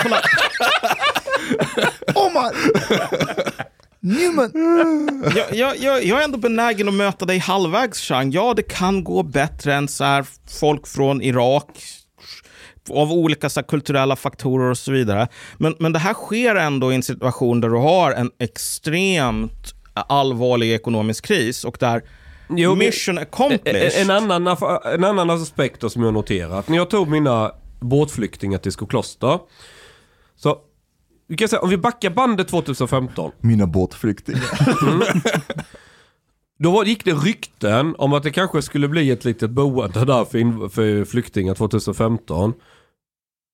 Kolla, Omar! Newman! jag, jag, jag, jag är ändå benägen att möta dig halvvägs, Chang. Ja, det kan gå bättre än så här folk från Irak av olika så här, kulturella faktorer och så vidare. Men, men det här sker ändå i en situation där du har en extremt allvarlig ekonomisk kris och där Jo, mission accomplished. En annan, en annan aspekt som jag noterat. När jag tog mina båtflyktingar till Skokloster. Så, vi kan säga, om vi backar bandet 2015. Mina båtflyktingar. Då var, gick det rykten om att det kanske skulle bli ett litet boende där för, in, för flyktingar 2015.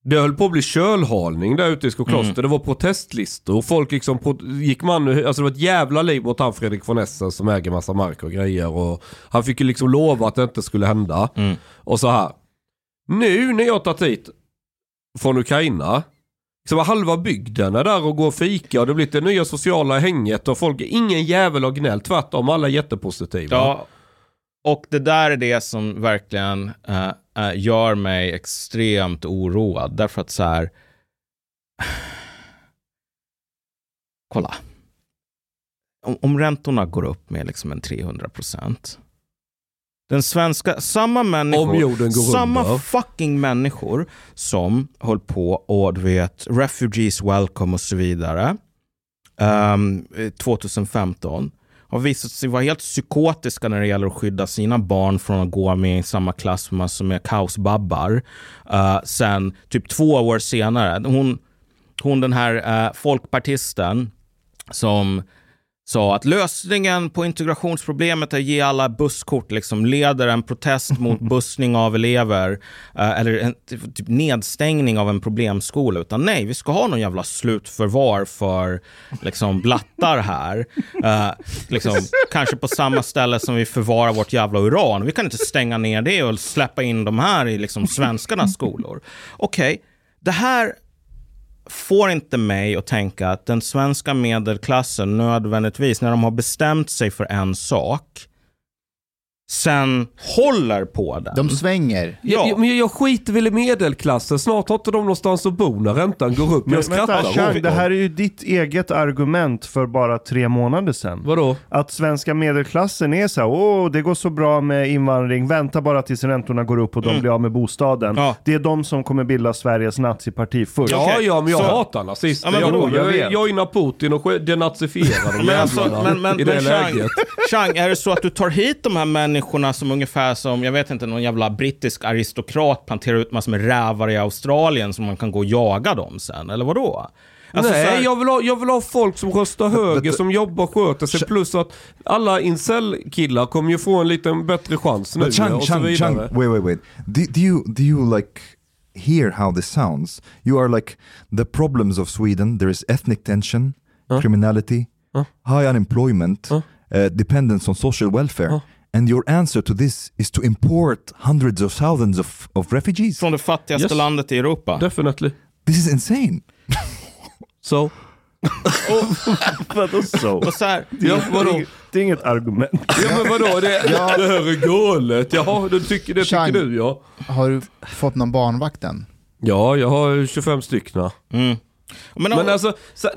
Det höll på att bli kölhalning där ute i Skokloster. Det var protestlistor. Folk liksom pro, gick man, alltså det var ett jävla liv mot han Fredrik von Essen som äger massa mark och grejer. Och han fick ju liksom lova att det inte skulle hända. Mm. Och så här. Nu när jag tagit hit från Ukraina. Så var halva bygden är där och går och fika och det blir det nya sociala hänget och folk, ingen jävel har gnällt. Tvärtom, alla är jättepositiva. Ja, och det där är det som verkligen uh, uh, gör mig extremt oroad. Därför att så här... Kolla. Om, om räntorna går upp med liksom en 300 procent. Den svenska, samma människor, samma fucking människor som höll på och du vet, refugees welcome och så vidare. ehm, 2015 har visat sig vara helt psykotiska när det gäller att skydda sina barn från att gå med i samma klass med massor med kaosbabbar. Uh, sen typ två år senare, hon, hon den här uh, folkpartisten som sa att lösningen på integrationsproblemet är att ge alla busskort, liksom leder en protest mot bussning av elever eh, eller en typ nedstängning av en problemskola. Utan nej, vi ska ha någon jävla slutförvar för liksom blattar här. Eh, liksom, kanske på samma ställe som vi förvarar vårt jävla uran. Vi kan inte stänga ner det och släppa in de här i liksom svenskarnas skolor. Okej, det här får inte mig att tänka att den svenska medelklassen nödvändigtvis, när de har bestämt sig för en sak, sen håller på den. De svänger. Ja. Jag, men jag skiter väl i medelklassen. Snart har inte de någonstans att bo när räntan går upp. Men Jag skrattar vänta, Chang, det här är ju ditt eget argument för bara tre månader sedan. Vadå? Att svenska medelklassen är så här, åh det går så bra med invandring, vänta bara tills räntorna går upp och de blir av med bostaden. Mm. Ja. Det är de som kommer bilda Sveriges naziparti först. Ja. Ja, Okej, ja, men jag så- hatar nazister. Ja, men jag, jag, Jag jag joinar Putin och denazifierar de Men, alltså, jävlarna men, men, i det men Chang, läget. Chang, är det så att du tar hit de här människorna som ungefär som, jag vet inte, någon jävla brittisk aristokrat planterar ut massor med rävar i Australien som man kan gå och jaga dem sen, eller vadå? Alltså, så Nej, här- jag vill, ha, jag vill ha folk som röstar höger, som jobbar och sköter sig. Plus att alla incel-killar kommer ju få en lite bättre chans nu But Chang, och så Chang, vidare. Chang, wait, wait, wait. Do, do you do you like hear how this sounds, you are like the problems of Sweden. There is ethnic tension, Huh? criminality, Huh? high unemployment, Huh? uh, dependence on social welfare. And your answer to this is to import hundreds of thousands of, of refugees. Från det fattigaste Yes. landet i Europa. Definitely. This is insane. So. Vadå så? Och så här, Ja, vadå? Det är inget argument. Ja men vadå, det, det här är galet. Jaha, du tycker, det Chang. tycker du ja. Har du fått någon barnvakt än? Ja, jag har 25 stycken. mm. Men, Men alltså, så,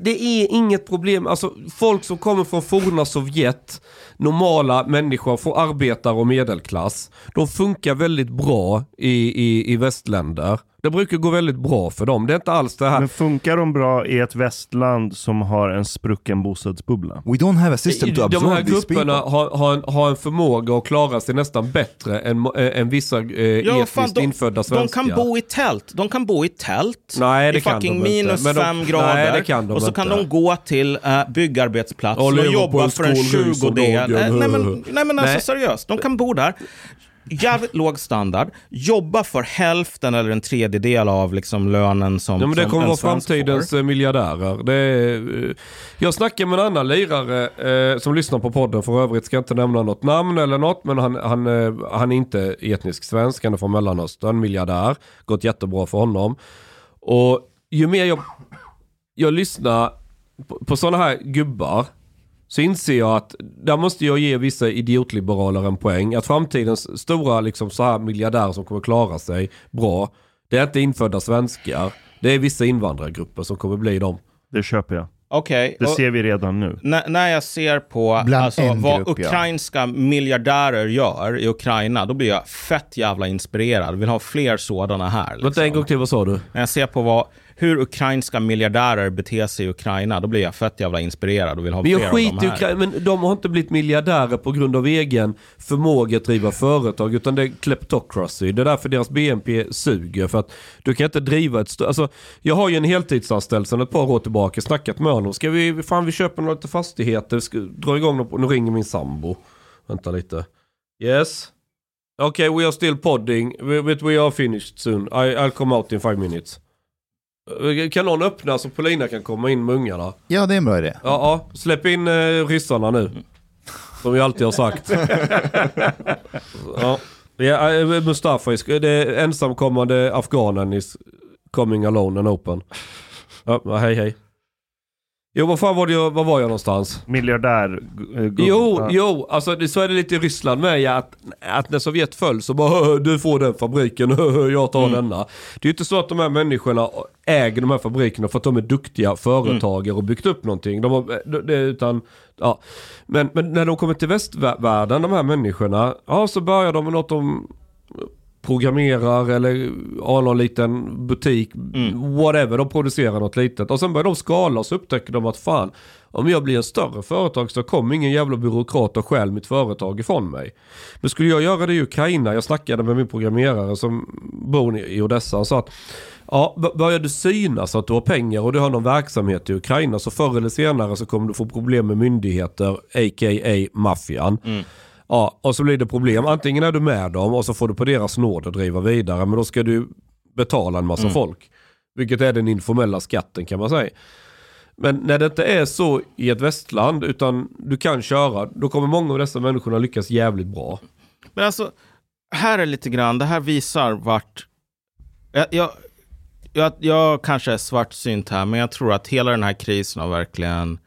det är inget problem. Alltså, folk som kommer från forna Sovjet, normala människor, från arbetare och medelklass. De funkar väldigt bra i, i, i västländer. Det brukar gå väldigt bra för dem. Det är inte alls det här. Men funkar de bra i ett västland som har en sprucken bostadsbubbla? We don't have a system to De absorb här these grupperna har, har, en, har en förmåga att klara sig nästan bättre än, eh, än vissa eh, Ja, etniskt fan, de, infödda de svenskar. kan bo i tält. De kan bo i tält Nej, det i kan fucking de inte. minus de- fem nej, grader. det kan de och så inte. kan de gå till uh, byggarbetsplatsen Och och, jobba en för en skål ris om 20 dagen. del. Nej, men, nej men alltså Nej. seriöst, de kan bo där. Jävligt låg standard, jobba för hälften eller en tredjedel av liksom lönen som Ja, men det som kommer vara framtidens får. eh, miljardärer. Det är, eh, jag snackade med en annan lirare eh, som lyssnar på podden. För övrigt ska jag inte nämna något namn eller något. Men han, han, eh, han är inte etnisk svensk. Han är från Mellanöstern. Miljardär. Gått jättebra för honom. Och ju mer jag, jag lyssnar på, på sådana här gubbar. Så inser jag att där måste jag ge vissa idiotliberaler en poäng. Att framtidens stora liksom, så här miljardärer som kommer klara sig bra. Det är inte infödda svenskar. Det är vissa invandrargrupper som kommer bli dem. Det köper jag. Okej, Det ser vi redan nu. när, när jag ser på alltså, vad grupp, ja. ukrainska miljardärer gör i Ukraina, då blir jag fett jävla inspirerad. Vill ha fler sådana här. Vänta liksom. en gång till, vad sa du? När jag ser på vad, hur ukrainska miljardärer beter sig i Ukraina, då blir jag fett jävla inspirerad och vill ha Men fler jag av de här. Ukraina, men de har inte blivit miljardärer på grund av egen förmåga att driva företag, utan det är kleptocracy. Det är därför deras BNP suger, för att du kan inte driva ett. Alltså, jag har ju en heltidsanställd sedan ett par år tillbaka, snackat med honom. Ska vi, fan vi köper några lite fastigheter, ska dra igång något, nu ringer min sambo. Vänta lite. Yes? Okay, we are still podding, but we are finished soon. I, I'll come out in five minutes. Eh, Kan någon öppna så Polina kan komma in med ungarna? Ja, det är en bra idé. Ja, ja. släpp in eh, ryssarna nu. Som vi alltid har sagt. ja. Ja, eh, Mustafa, det är ensamkommande afghanen is coming alone and open. Ja, hej hej. Jo, vad fan var det jag, var var jag någonstans? Miljardär. eh, Jo, ja. jo, alltså det, så är det lite i Ryssland med ja, att, att när Sovjet föll så bara "Hö, du får den fabriken, hö, jag tar denna. Det är ju inte så att de här människorna äger de här fabrikerna för att de är duktiga företagare och byggt upp någonting. De har, det- det, utan, ja. men, men när de kommer till västvärlden, de här människorna, ja så börjar de med något de programmerar eller har någon liten butik, whatever, de producerar något litet. Och sen börjar de skala och så upptäcker de att fan, om jag blir en större företag så kommer ingen jävla byråkrat och stjäl mitt företag ifrån mig. Men skulle jag göra det i Ukraina, jag snackade med min programmerare som bor i Odessa och sa att Ja, börjar du synas att du har pengar och du har någon verksamhet i Ukraina så förr eller senare så kommer du få problem med myndigheter, a.k.a. maffian. Ja, och så blir det problem. Antingen är du med dem och så får du på deras nåd driva vidare. Men då ska du betala en massa folk. Vilket är den informella skatten kan man säga. Men när det inte är så i ett västland utan du kan köra, då kommer många av dessa människorna lyckas jävligt bra. Men alltså, här är lite grann, det här visar vart... Jag, jag, jag, jag kanske är svartsynt här, men jag tror att hela den här krisen har verkligen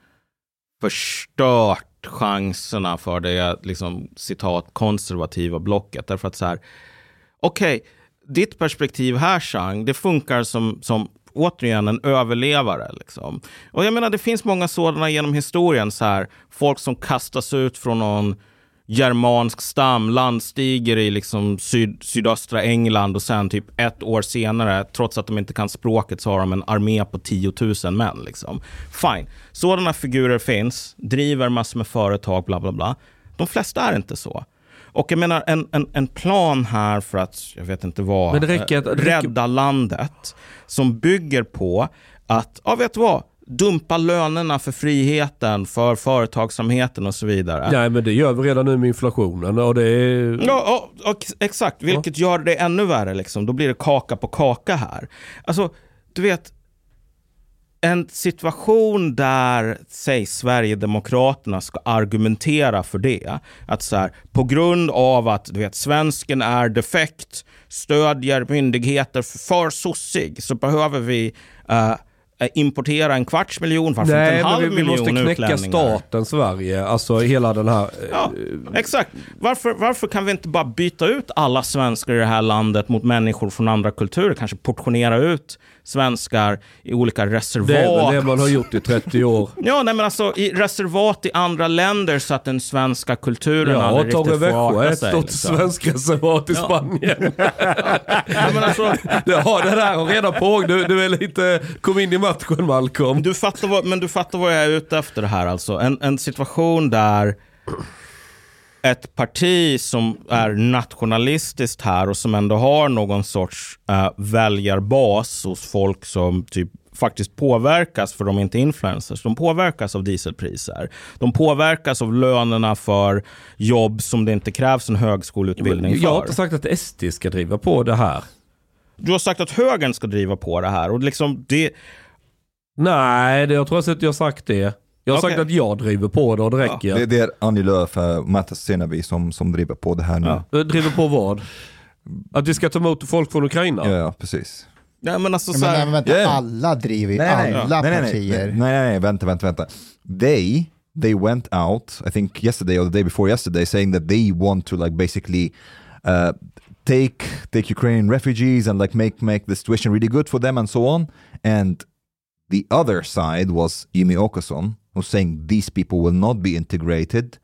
förstört chanserna för det liksom, citat, konservativa blocket. Därför att så här, okej, ditt perspektiv här Chang, det funkar som, som återigen en överlevare. Liksom. Och jag menar, det finns många sådana genom historien. Så här, folk som kastas ut från någon germansk stam, landstiger i liksom syd, sydöstra England och sen typ ett år senare, trots att de inte kan språket, så har de en armé på 10 000 män. Liksom. Fine, sådana figurer finns, driver massor med företag, bla bla bla. De flesta är inte så. Och jag menar en, en, en plan här för att, jag vet inte vad, Men det räcker att- det räcker- rädda landet som bygger på att, ja vet du vad, dumpa lönerna för friheten, för företagsamheten och så vidare. Nej men det gör vi redan nu med inflationen och det är... Ja, ja, och exakt. Vilket gör det ännu värre. Liksom. Då blir det kaka på kaka här. Alltså, du vet, en situation där, säg Sverigedemokraterna ska argumentera för det. Att så här, på grund av att du vet, svensken är defekt, stödjer myndigheter för, för sossig, så behöver vi uh, importera en kvarts miljon, varför inte Nej, en halv men vi, vi miljon måste knäcka utlänningar? staten Sverige. Alltså hela den här... Ja, exakt. Varför, varför kan vi inte bara byta ut alla svenskar i det här landet mot människor från andra kulturer? Kanske portionera ut svenskar i olika reservat. Det är väl det man har gjort i 30 år. Ja, nej men alltså i reservat i andra länder så att den svenska kulturen Ja, aldrig riktigt får arta ett sig. stort liksom. svenskt reservat i Ja. Spanien. Ja, men alltså, Ja, det där har redan på. Du, du är lite... Kom in i matchen Malcolm. du fattar vad, men du fattar vad jag är ute efter här alltså. En, en situation där ett parti som är nationalistiskt här och som ändå har någon sorts uh, väljarbas hos folk som typ faktiskt påverkas, för de är inte influencers, de påverkas av dieselpriser. De påverkas av lönerna för jobb som det inte krävs en högskoleutbildning Jag har för. inte sagt att SD ska driva på det här. Du har sagt att högern ska driva på det här och liksom det, Nej, det, jag tror inte jag har sagt det. Jag har Okej. sagt att jag driver på det och det räcker. Det, det är Annie Lööf och Mattias Senavi som, som driver på det här nu. Ja. Ja, Jag driver på vad? Att vi ska ta emot folk från Ukraina? ja, precis. nej men alltså så här, nej, men vänta, Ja. alla driver ju, alla nej, nej, partier. Nej, nej, nej, vänta, vänta, vänta. They, they went out, I think yesterday or the day before yesterday, saying that they want to like basically uh, take take Ukrainian refugees and like make make the situation really good for them and so on. And the other side was Jimmy Åkesson, who's saying these people will not be integrated.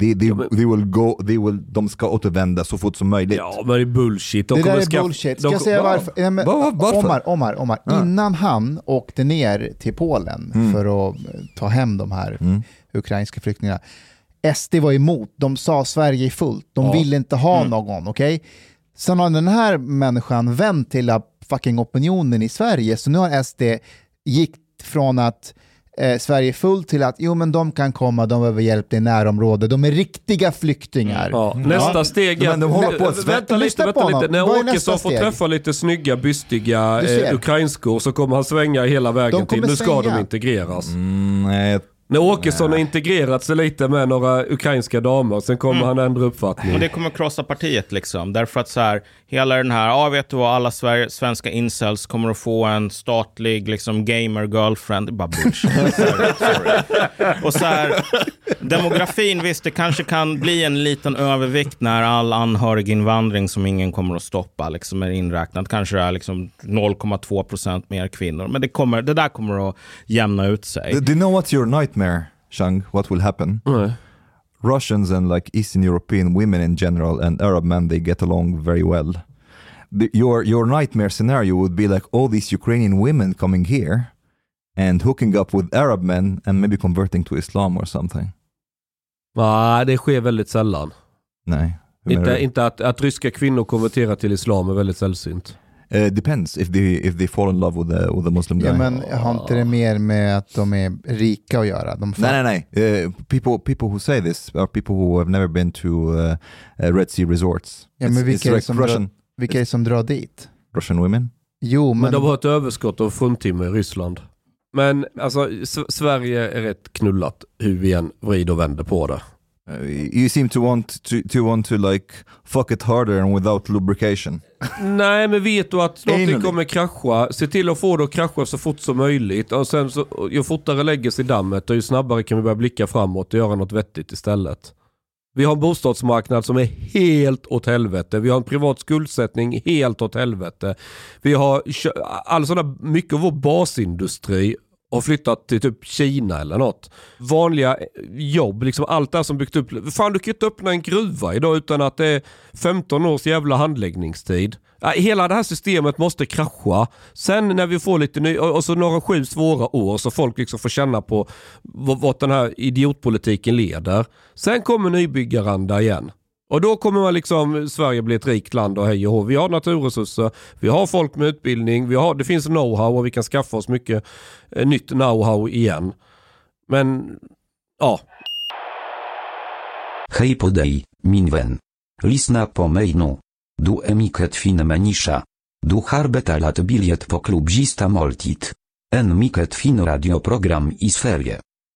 They, they, men- they will go, they will, de ska återvända så fort som möjligt. Ja, men det är bullshit. De Det där är skaffa- bullshit. de Ska jag säga Va? varför? Nej, men, Va- va- varför? Omar, Omar, Omar. Ja. Innan han åkte ner till Polen Mm. för att eh, ta hem de här Mm. ukrainska flyktingarna. SD var emot. De sa Sverige är fullt. De Ja. ville inte ha någon, okej? Sen har den här människan vänt till fucking opinionen i Sverige, så nu har SD gick från att eh, Sverige är fullt till att jo men de kan komma, de behöver hjälp i närområdet, de är riktiga flyktingar. Ja, nästa steg är Men de håller på att Vänta lite, vänta på lite. När Åkesson får träffa lite snygga, bystiga eh, ukrainskor så kommer han svänga hela vägen till nu ska svänga. de integreras. Mm, nej, När Åkesson har integrerat sig lite med några ukrainska damer, sen kommer Mm. han ändra uppfattning. Och det kommer krossa partiet liksom. Därför att så här, hela den här, ja vet du vad, alla Sverige, svenska incels kommer att få en statlig liksom gamer girlfriend. Det är bara bullshit. Och så här, demografin, visst det kanske kan bli en liten övervikt när all anhöriginvandring som ingen kommer att stoppa liksom är inräknat. Kanske det är liksom 0,2 procent mer kvinnor. Men det, kommer, det där kommer att jämna ut sig. Do you know what's your nightmare, Shang? What will happen? Nej. Russians and like Eastern European women in general and Arab men they get along very well. The, your your nightmare scenario would be like all these Ukrainian women coming here and hooking up with Arab men and maybe converting to Islam or something. Nej, det sker väldigt sällan. Nej. Inte, inte att, att ryska kvinnor konverterar till islam är väldigt sällsynt. Uh, depends if they if they fall in love with the with the Muslim guy. Ja, men har inte det mer med att de är rika att göra? De Nej, nej, nej. Uh, people, people who say this are people who have never been to uh, uh, Red Sea resorts. Ja, men It's- vilka it's like som Russian, Vilka är det som drar dit? Russian women. Jo, Men, men... de har ett överskott av fruntimmer i Ryssland. Men alltså, Sverige är rätt knullat hur vi än vrider och vänder på det. Uh, you seem to want to, to want to like fuck it harder and without lubrication. Nej, men vet du att någonting kommer krascha, se till att få det att krascha så fort som möjligt. Och sen så, ju fortare lägger sig dammet och ju snabbare kan vi börja blicka framåt och göra något vettigt istället. Vi har en bostadsmarknad som är helt åt helvete. Vi har en privat skuldsättning helt åt helvete. Vi har all sådana, mycket av vår basindustri har flyttat till typ Kina eller något. Vanliga eh, jobb, liksom allt det här som byggt upp. Fan du kan ju inte öppna en gruva idag utan att det är 15 års jävla handläggningstid. Hela det här systemet måste krascha. Sen när vi får lite ny, och så några sju svåra år så folk liksom får känna på vart den här idiotpolitiken leder. Sen kommer nybyggaranda igen. Och då kommer man liksom, Sverige bli ett rikt land och hej och hå. Vi har naturresurser, vi har folk med utbildning, vi har, det finns know-how och vi kan skaffa oss mycket eh, nytt know-how igen. Men ja, Hej på dig, min vän. Lyssna på mig nu. Du är mycket fin människa. Du har betalat biljett på klubbista måltid. En mycket fin radioprogram i Sverige.